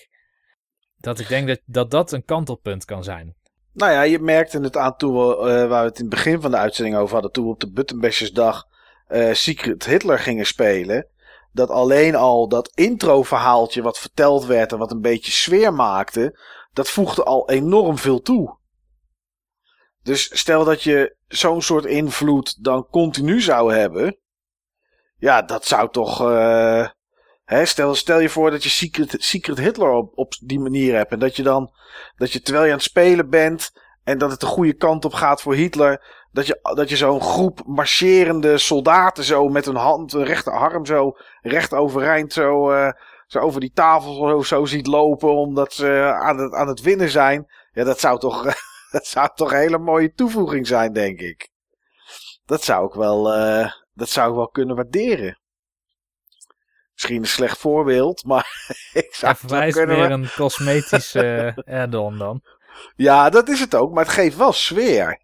dat ik denk dat, dat dat een kantelpunt kan zijn. Nou ja, je merkte het aan toen we, eh, waar we het in het begin van de uitzending over hadden, toen we op de Buttonbashers eh Secret Hitler gingen spelen. Dat alleen al dat intro-verhaaltje wat verteld werd en wat een beetje sfeer maakte, dat voegde al enorm veel toe. Dus stel dat je zo'n soort invloed dan continu zou hebben. Ja, dat zou toch. eh, hè, stel, stel je voor dat je Secret, Secret Hitler op, die manier hebt. En dat je dan. Dat je terwijl je aan het spelen bent. En dat het de goede kant op gaat voor Hitler. Dat je, dat je zo'n groep marcherende soldaten zo met een hand, een rechterarm zo recht overeind zo, eh, zo over die tafel zo, zo ziet lopen. Omdat ze aan het, aan het winnen zijn. Ja, dat zou toch, dat zou toch een hele mooie toevoeging zijn, denk ik. Dat zou ik wel, eh, dat zou ik wel kunnen waarderen. Misschien een slecht voorbeeld, maar ik zou Ja, het het kunnen meer een cosmetische eh, add-on dan. Ja, dat is het ook, maar het geeft wel sfeer.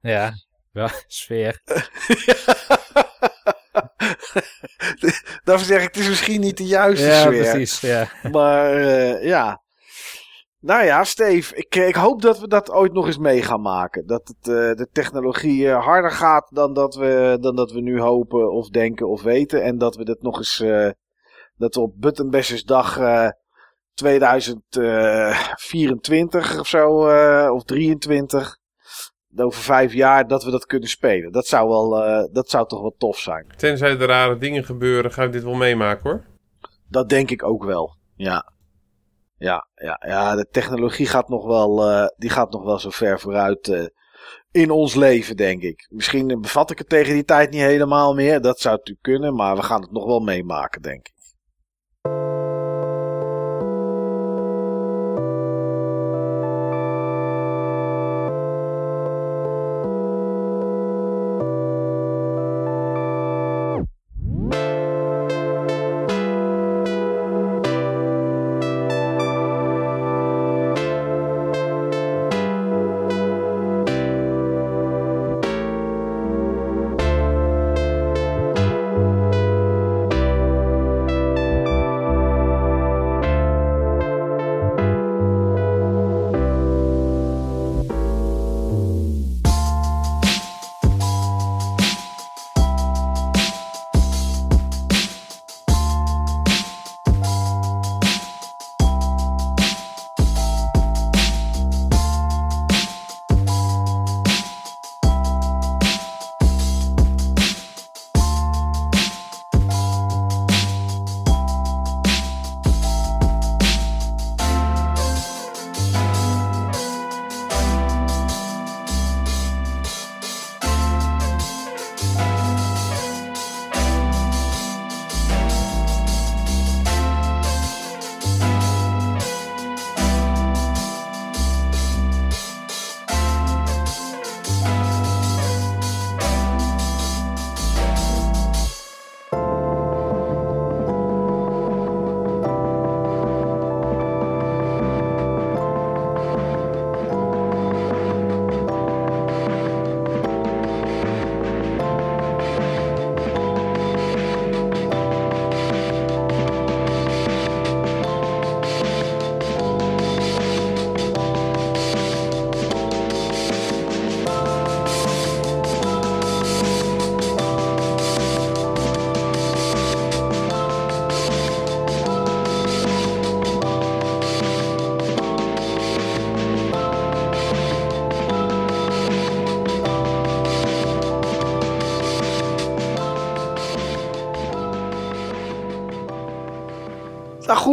Ja, wel sfeer. Daarvoor zeg ik, het is misschien niet de juiste Ja, sfeer. precies. Ja. Maar eh, ja. Nou ja, Steve, ik, ik hoop dat we dat ooit nog eens mee gaan maken. Dat het, eh, de technologie eh, harder gaat dan dat, we, dan dat we nu hopen of denken of weten. En dat we dit nog eens, eh, dat we op Buttonbashersdag eh 2024 of zo, eh, of 23, over vijf jaar, dat we dat kunnen spelen. Dat zou, wel, eh, dat zou toch wel tof zijn. Tenzij er rare dingen gebeuren, ga ik dit wel meemaken hoor. Dat denk ik ook wel. Ja. Ja, ja, ja de technologie gaat nog wel, eh, die gaat nog wel zo ver vooruit eh, in ons leven, denk ik. Misschien bevat ik het tegen die tijd niet helemaal meer. Dat zou natuurlijk kunnen, maar we gaan het nog wel meemaken, denk ik.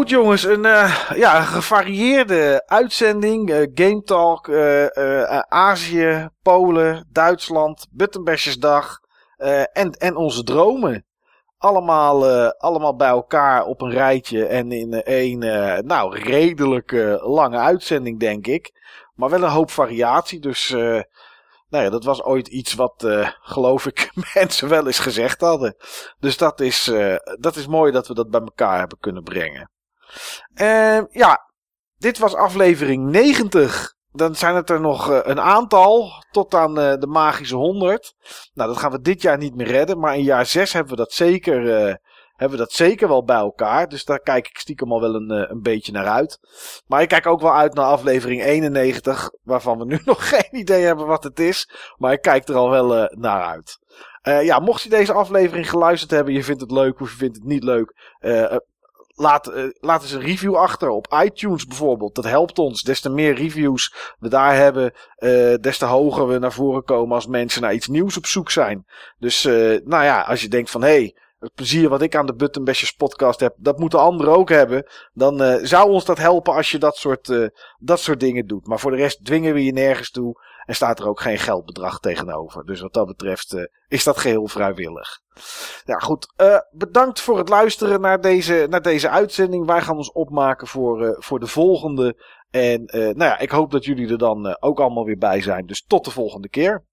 Goed jongens, een, eh, ja, gevarieerde uitzending. eh, Game Talk, eh, Azië, Polen, Duitsland, Buttonbashesdag eh, en, en onze dromen. Allemaal, allemaal bij elkaar op een rijtje en in één nou, redelijk lange uitzending denk ik. Maar wel een hoop variatie, dus nou ja, dat was ooit iets wat geloof ik mensen wel eens gezegd hadden. Dus dat is, dat is mooi dat we dat bij elkaar hebben kunnen brengen. Eh, ja, dit was aflevering 90. Dan zijn het er nog eh, een aantal tot aan eh, de magische 100. Nou, dat gaan we dit jaar niet meer redden. Maar in jaar 6 hebben we dat zeker, eh, hebben we dat zeker wel bij elkaar. Dus daar kijk ik stiekem al wel een, een beetje naar uit. Maar ik kijk ook wel uit naar aflevering 91. Waarvan we nu nog geen idee hebben wat het is. Maar ik kijk er al wel naar uit. Ja, mocht je deze aflevering geluisterd hebben, je vindt het leuk of je vindt het niet leuk. Laat, eh, laat eens een review achter op iTunes bijvoorbeeld. Dat helpt ons. Des te meer reviews we daar hebben, eh, des te hoger we naar voren komen als mensen naar iets nieuws op zoek zijn. Dus eh, nou ja, als je denkt van hé, hey, het plezier wat ik aan de Button Bashers podcast heb, dat moeten anderen ook hebben. Dan zou ons dat helpen als je dat soort, dat soort dingen doet. Maar voor de rest dwingen we je nergens toe. En staat er ook geen geldbedrag tegenover. Dus wat dat betreft eh, is dat geheel vrijwillig. Ja, goed. eh, bedankt voor het luisteren naar deze, naar deze uitzending. Wij gaan ons opmaken voor, eh, voor de volgende. En nou ja, ik hoop dat jullie er dan ook allemaal weer bij zijn. Dus tot de volgende keer.